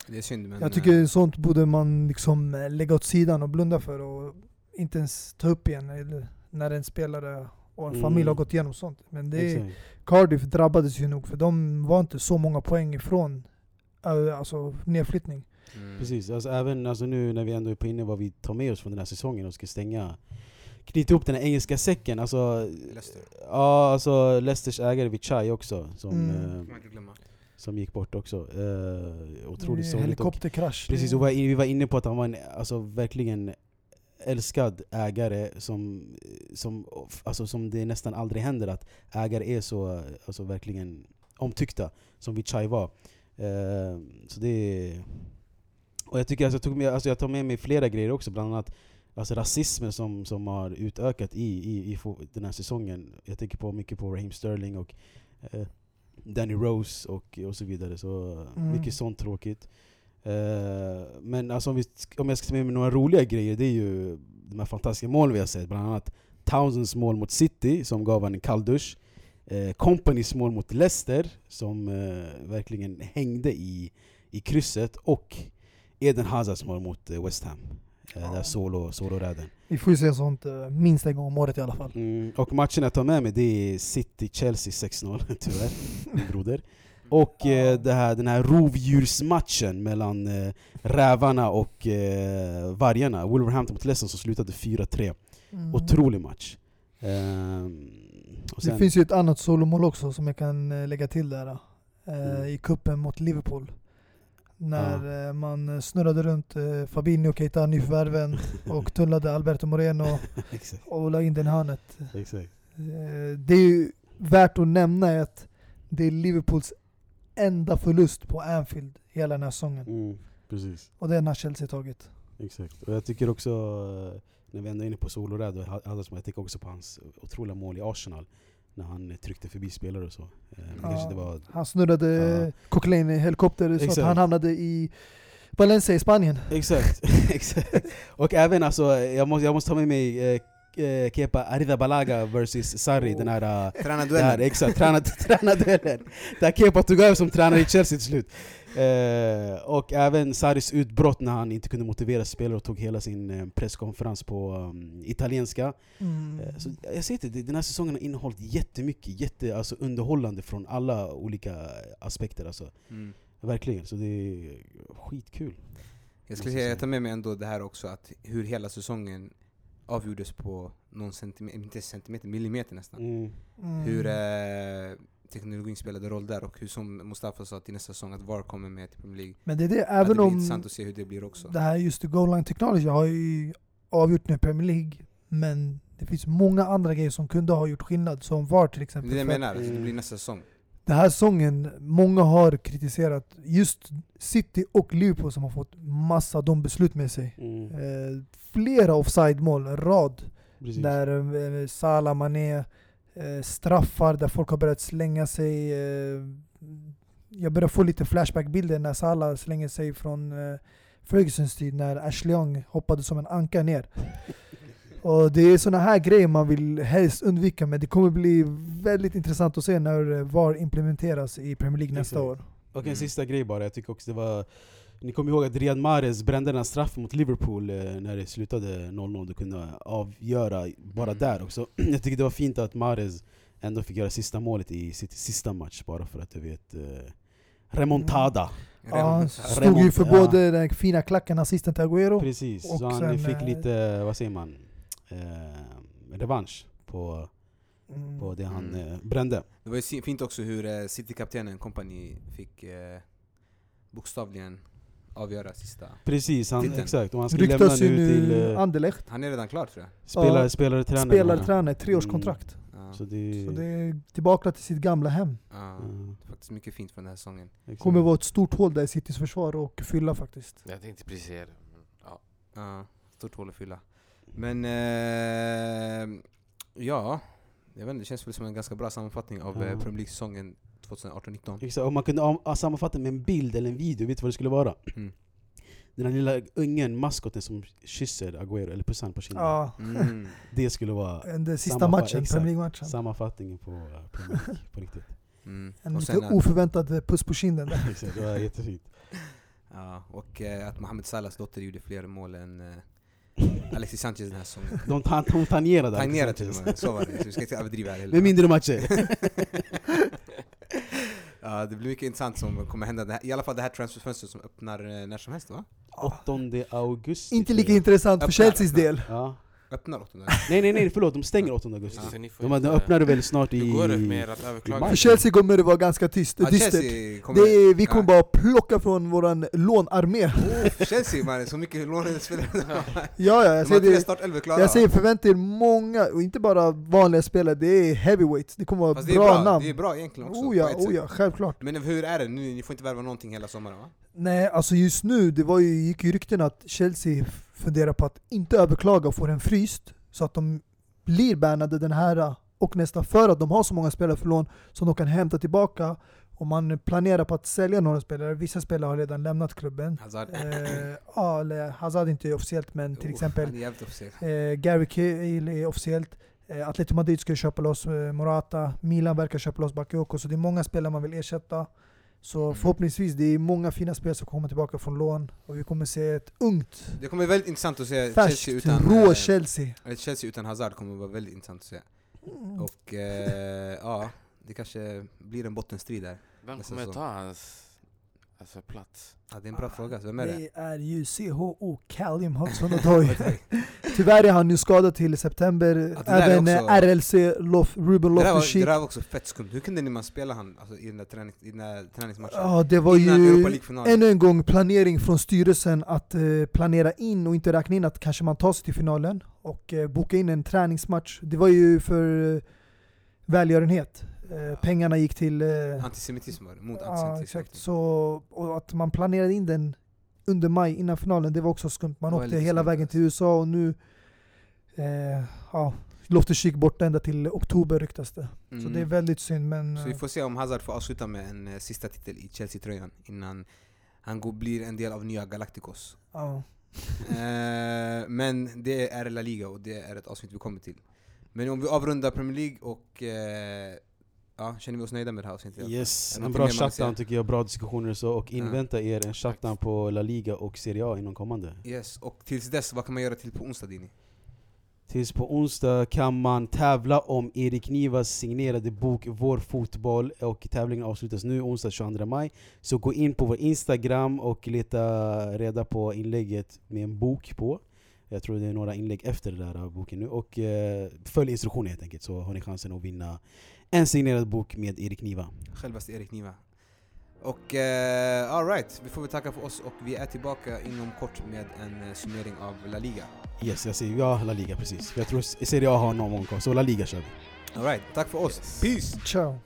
[SPEAKER 1] Det är synd men...
[SPEAKER 3] Jag tycker sånt borde man liksom eh, lägga åt sidan och blunda för och inte ens ta upp igen eller när en spelare och en
[SPEAKER 2] Mm.
[SPEAKER 3] familj har gått igenom sånt. Men det är. Cardiff drabbades ju nog för de var inte så många poäng ifrån äh, alltså nedflyttning.
[SPEAKER 1] Mm.
[SPEAKER 2] Precis, alltså även alltså nu när vi ändå är på inne vad vi tar med oss från den här säsongen och ska stänga Knyta ihop den här engelska säcken, alltså
[SPEAKER 1] Leicester.
[SPEAKER 2] Ja, alltså Leicesters ägare Vichai också som,
[SPEAKER 3] Mm.
[SPEAKER 2] eh, som gick bort också. Eh, otroligt
[SPEAKER 3] är
[SPEAKER 2] sorgligt.
[SPEAKER 3] Helikopterkrasch.
[SPEAKER 2] precis, och vi var inne på att han var en alltså, verkligen älskad ägare som, som, alltså, som det nästan aldrig händer att ägare är så alltså, verkligen omtyckta som Vichai var. Eh, så det är, och jag tycker alltså, jag, tog med, alltså, jag tar med mig flera grejer också, bland annat alltså, rasismen som, som har utökat i, i, i den här säsongen. Jag tänker på mycket på Raheem Sterling och eh, Danny Rose och, och så vidare. Så
[SPEAKER 3] Mm.
[SPEAKER 2] mycket sånt tråkigt. Eh, men alltså, om, vi, om jag ska ta med mig några roliga grejer, det är ju de här fantastiska målen vi har sett. Bland annat Townsends mål mot City som gav han en kalldusch. Eh, Companys mål mot Leicester som eh, verkligen hängde i, i krysset. Och Eden Hazards mål mot eh, West Ham.
[SPEAKER 3] Ja.
[SPEAKER 2] Där solo, soloräden.
[SPEAKER 3] Vi får ju se sånt eh, minst en gång om året i alla fall.
[SPEAKER 2] Mm, och matchen jag tar med mig det är City-Chelsea 6-0, [laughs] tyvärr, min broder. Och eh, det här, den här rovdjursmatchen mellan eh, rävarna och eh, vargarna. Wolverhampton mot Leicester som slutade 4-3.
[SPEAKER 3] Mm.
[SPEAKER 2] Otrolig match. Ehm, och
[SPEAKER 3] Det finns ju ett annat solomål också som jag kan lägga till där. eh,
[SPEAKER 2] Mm.
[SPEAKER 3] I kuppen mot Liverpool. När eh, man snurrade runt eh, Fabinho, Keita, nyförvärven [laughs] och tullade Alberto Moreno [laughs] och la in den hörnet.
[SPEAKER 2] exakt.
[SPEAKER 3] Eh, Det är ju värt att nämna att det är Liverpools enda förlust på Anfield hela den här säsongen.
[SPEAKER 2] Mm, precis,
[SPEAKER 3] Och den har Chelsea tagit.
[SPEAKER 2] exakt. Och jag tycker också, när vi ändå är inne på och mål, jag tänker också på hans otroliga mål i Arsenal. När han eh, tryckte förbi spelare och så. Eh,
[SPEAKER 3] Ja.
[SPEAKER 2] det var
[SPEAKER 3] Han snurrade
[SPEAKER 2] ja.
[SPEAKER 3] Coquelin i helikopter så
[SPEAKER 2] Exakt.
[SPEAKER 3] att han hamnade i Valencia i Spanien.
[SPEAKER 2] Exakt, [laughs] exakt. Och även alltså, jag måste, jag måste ta med mig eh, eh, Kepa Arrizabalaga vs Sarri, den här... Uh, där,
[SPEAKER 1] Tränarduellen.
[SPEAKER 2] exakt, [laughs] tränarduellen. Där Kepa tog över som tränare i Chelsea till slut. Eh, och även Sarris utbrott när han inte kunde motivera spelare och tog hela sin eh, presskonferens på um, italienska.
[SPEAKER 3] Mm.
[SPEAKER 2] Eh, Så jag säger inte, den här säsongen har innehållit jättemycket, jätte, alltså underhållande från alla olika aspekter. Alltså.
[SPEAKER 1] Mm.
[SPEAKER 2] Verkligen, så det är skitkul.
[SPEAKER 1] Jag skulle säga, jag tar med mig ändå det här också att hur hela säsongen avgjordes på någon centimeter, inte centimeter, millimeter nästan.
[SPEAKER 2] Mm.
[SPEAKER 3] Mm.
[SPEAKER 1] Hur eh, teknologin spelade roll där och hur som Mustafa sa till nästa säsong att VAR kommer med till Premier League.
[SPEAKER 3] Men det är det,
[SPEAKER 1] det
[SPEAKER 3] även
[SPEAKER 1] blir
[SPEAKER 3] om
[SPEAKER 1] intressant att se hur det blir också.
[SPEAKER 3] det här just goal line technology har ju avgjort nu Premier League. Men det finns många andra grejer som kunde ha gjort skillnad, som VAR till
[SPEAKER 1] Det
[SPEAKER 3] exempel.
[SPEAKER 1] är det jag menar, alltså, det
[SPEAKER 2] Mm.
[SPEAKER 1] blir nästa säsong.
[SPEAKER 3] Den här säsongen, många har kritiserat just City och Liverpool som har fått massa de beslut med sig.
[SPEAKER 2] Mm.
[SPEAKER 3] Eh, flera offside-mål, en rad.
[SPEAKER 2] Precis.
[SPEAKER 3] Där eh, Salah, Mané, straffar där folk har börjat slänga sig. Eh, jag börjar få lite flashback-bilder när Salah slänger sig från eh, Fergusons tid när Ashley Young hoppade som en anka ner. [laughs] Och det är såna här grejer man vill helst undvika men det kommer bli väldigt intressant att se när eh, VAR implementeras i Premier League nästa år.
[SPEAKER 2] Och en
[SPEAKER 1] Mm.
[SPEAKER 2] sista grej bara, jag tycker också det var Ni kommer ihåg att Riyad Mahrez brände den här straffen mot Liverpool eh, när det slutade 0-0, du kunde avgöra bara där också [clears throat] Jag tycker det var fint att Mahrez ändå fick göra sista målet i sitt sista match bara för att jag vet eh, remontada.
[SPEAKER 3] Ja, han stod ju
[SPEAKER 2] Remont-
[SPEAKER 3] för
[SPEAKER 2] ja.
[SPEAKER 3] både den fina klacken, assisten till Agüero.
[SPEAKER 2] Precis,
[SPEAKER 3] Och
[SPEAKER 2] så han
[SPEAKER 3] sen,
[SPEAKER 2] fick
[SPEAKER 3] eh,
[SPEAKER 2] lite, vad säger man, eh, revansch på,
[SPEAKER 3] Mm.
[SPEAKER 2] på det han
[SPEAKER 1] Mm.
[SPEAKER 2] eh, brände.
[SPEAKER 1] Det var ju fint också hur eh, City-kaptenen, kompani, fick eh, bokstavligen avgöra sista.
[SPEAKER 2] Precis, han,
[SPEAKER 1] Titeln.
[SPEAKER 2] exakt. Och han ska lämna nu till eh,
[SPEAKER 3] Anderlecht.
[SPEAKER 1] Han är redan klar tror jag.
[SPEAKER 2] spelare,
[SPEAKER 3] Ja.
[SPEAKER 2] spelare, tränare.
[SPEAKER 3] Spelar,
[SPEAKER 2] menar jag.
[SPEAKER 3] tränare, treårskontrakt.
[SPEAKER 1] Ja.
[SPEAKER 2] Så det,
[SPEAKER 3] Så det är tillbaka till sitt gamla hem.
[SPEAKER 1] Ja.
[SPEAKER 2] ja,
[SPEAKER 1] Faktiskt mycket fint från den här säsongen.
[SPEAKER 2] exakt.
[SPEAKER 3] Kommer vara ett stort hål där i Citys försvar och fylla faktiskt.
[SPEAKER 4] Jag tänkte precis säga det. Ja.
[SPEAKER 1] Ja, stort hål att fylla. Men eh, ja, jag vet inte, det känns väl som en ganska bra sammanfattning av
[SPEAKER 2] Ja.
[SPEAKER 1] eh, Premier League-säsongen 2018-19.
[SPEAKER 2] Exakt, om man kunde am- sammanfatta med en bild eller en video, vet du vad det skulle vara?
[SPEAKER 1] Mm.
[SPEAKER 2] Den här lilla ungen, maskoten som kysser Agüero, eller pussar på kinden.
[SPEAKER 3] Ja,
[SPEAKER 1] Mm.
[SPEAKER 2] Det skulle vara [laughs]
[SPEAKER 3] den där sista
[SPEAKER 2] Samma-
[SPEAKER 3] matchen. Premier League-matchen.
[SPEAKER 2] sammanfattningen på eh, Premier League, [laughs] på riktigt.
[SPEAKER 1] Mm.
[SPEAKER 3] En
[SPEAKER 1] Och
[SPEAKER 3] lite oförväntad eh, puss på kinden där. [laughs]
[SPEAKER 2] Exakt, det var jättefint.
[SPEAKER 1] ja, och eh, att Mohamed Salahs dotter gjorde fler mål än eh, Alexis Sanchez den här säsongen.
[SPEAKER 2] De, tan- de tangerade
[SPEAKER 1] Tangerade till och med, så var det. Så vi ska inte överdriva här heller.
[SPEAKER 2] Med mindre matcher.
[SPEAKER 1] Ja, det blir mycket intressant som kommer hända. Det här, I alla fall det här transferfönstret som öppnar eh, när som helst va?
[SPEAKER 2] 8 augusti.
[SPEAKER 3] Inte lika intressant för Chelseas del.
[SPEAKER 2] Ja.
[SPEAKER 1] Öppnar 8 [laughs]
[SPEAKER 2] Nej nej nej förlåt, de stänger 8 augusti.
[SPEAKER 4] Får
[SPEAKER 2] De, de
[SPEAKER 4] inte-
[SPEAKER 2] öppnade väl snart i...
[SPEAKER 4] Hur går det med att överklaga?
[SPEAKER 3] Chelsea kommer det vara ganska tyst,
[SPEAKER 1] Ja,
[SPEAKER 3] dystert.
[SPEAKER 1] Chelsea kommer...
[SPEAKER 3] Det är, vi kommer
[SPEAKER 1] ja.
[SPEAKER 3] bara plocka från våran lånarmé.
[SPEAKER 1] Oh, Chelsea man, så mycket lånade spelare.
[SPEAKER 3] Ja, ja, jag
[SPEAKER 1] De har
[SPEAKER 3] säger, det, jag säger förvänta er många, och inte bara vanliga spelare, det är heavyweights. Det kommer vara bra,
[SPEAKER 1] bra,
[SPEAKER 3] namn.
[SPEAKER 1] det är bra egentligen också.
[SPEAKER 3] oh ja, oh ja, självklart.
[SPEAKER 1] Men hur är det nu? Ni får inte värva någonting hela sommaren va?
[SPEAKER 3] Nej, alltså just nu, det var ju, gick ju rykten att Chelsea funderar på att inte överklaga och få den fryst, så att de blir bannade den här och nästa för att de har så många spelare för lån som de kan hämta tillbaka. Och man planerar på att sälja några spelare, vissa spelare har redan lämnat klubben.
[SPEAKER 1] Hazard.
[SPEAKER 3] Eh, ja, eller Hazard inte officiellt, men till
[SPEAKER 1] Oh,
[SPEAKER 3] exempel. Eh, Gary Cahill är officiellt. Eh, Atletico Madrid ska köpa loss eh, Morata. Milan verkar köpa loss Bakayoko. Så det är många spelare man vill ersätta. Så
[SPEAKER 1] Mm.
[SPEAKER 3] förhoppningsvis, det är många fina spelare som kommer tillbaka från lån. Och vi kommer se ett ungt,
[SPEAKER 1] Det kommer bli väldigt intressant att se
[SPEAKER 3] färskt,
[SPEAKER 1] Chelsea utan,
[SPEAKER 3] rå
[SPEAKER 1] eh,
[SPEAKER 3] Chelsea.
[SPEAKER 1] eh, Chelsea utan Hazard kommer vara väldigt intressant att se.
[SPEAKER 3] Mm.
[SPEAKER 1] Och eh, ja, det kanske blir en bottenstrid där.
[SPEAKER 4] Vem kommer ta hans alltså, plats?
[SPEAKER 1] Ja, det är en bra fråga, så vem är det?
[SPEAKER 3] Det är ju CHO Callum Hudson-Odoi. [laughs] Tyvärr är han nu skadad till september.
[SPEAKER 1] Ja,
[SPEAKER 3] Även
[SPEAKER 1] också-
[SPEAKER 3] eh, RLC Lof, Ruben
[SPEAKER 1] Det där, var,
[SPEAKER 3] Loftus-Cheek.
[SPEAKER 1] det där var också fett skumt. Hur kunde ni man spela han alltså, i, den där träning, i den där träningsmatchen?
[SPEAKER 3] Ja, det var
[SPEAKER 1] Innan
[SPEAKER 3] ju ännu en gång planering från styrelsen att eh, planera in och inte räkna in att kanske man tar sig till finalen och eh, boka in en träningsmatch. Det var ju för eh, välgörenhet. Eh, pengarna gick till... Eh,
[SPEAKER 1] Antisemitism var det, mot
[SPEAKER 3] ja,
[SPEAKER 1] antisemitism.
[SPEAKER 3] exakt. Så, och att man planerade in den under maj innan finalen, det var också skumt. Man åkte hela
[SPEAKER 1] skumt,
[SPEAKER 3] vägen
[SPEAKER 1] alltså.
[SPEAKER 3] till USA och nu... Eh, ja, Loftus-Cheek borta ända till oktober ryktas det. Så
[SPEAKER 1] Mm.
[SPEAKER 3] det är väldigt synd men...
[SPEAKER 1] Så vi
[SPEAKER 3] eh,
[SPEAKER 1] får se om Hazard får avsluta med en eh, sista titel i Chelsea-tröjan innan han går, blir en del av nya Galacticos.
[SPEAKER 3] ja. [laughs]
[SPEAKER 1] Eh, men det är La Liga och det är ett avsnitt vi kommer till. Men om vi avrundar Premier League och eh, ja, känner vi oss nöjda med det här avsnittet?
[SPEAKER 2] Yes, en bra shutdown tycker jag, bra diskussioner och så. Och invänta er en shutdown på La Liga och Serie A inom kommande.
[SPEAKER 1] Yes, och tills dess, vad kan man göra till på onsdag Dini?
[SPEAKER 2] Tills på onsdag kan man tävla om Erik Nivas signerade bok Vår fotboll och tävlingen avslutas nu onsdag 22 maj. Så gå in på vår Instagram och leta reda på inlägget med en bok på. Jag tror det är några inlägg efter den där boken nu. Och eh, följ instruktioner helt enkelt så har ni chansen att vinna en signerad bok med Erik Niva.
[SPEAKER 1] Självaste Erik Niva. Och uh, alright, vi får väl tacka för oss och vi är tillbaka inom kort med en eh, summering av La Liga.
[SPEAKER 2] Yes, jag säger ja, La Liga precis. Jag tror Serie A har någon gång så La Liga kör vi.
[SPEAKER 1] Alright, tack för oss.
[SPEAKER 4] Yes.
[SPEAKER 1] Peace!
[SPEAKER 3] Ciao!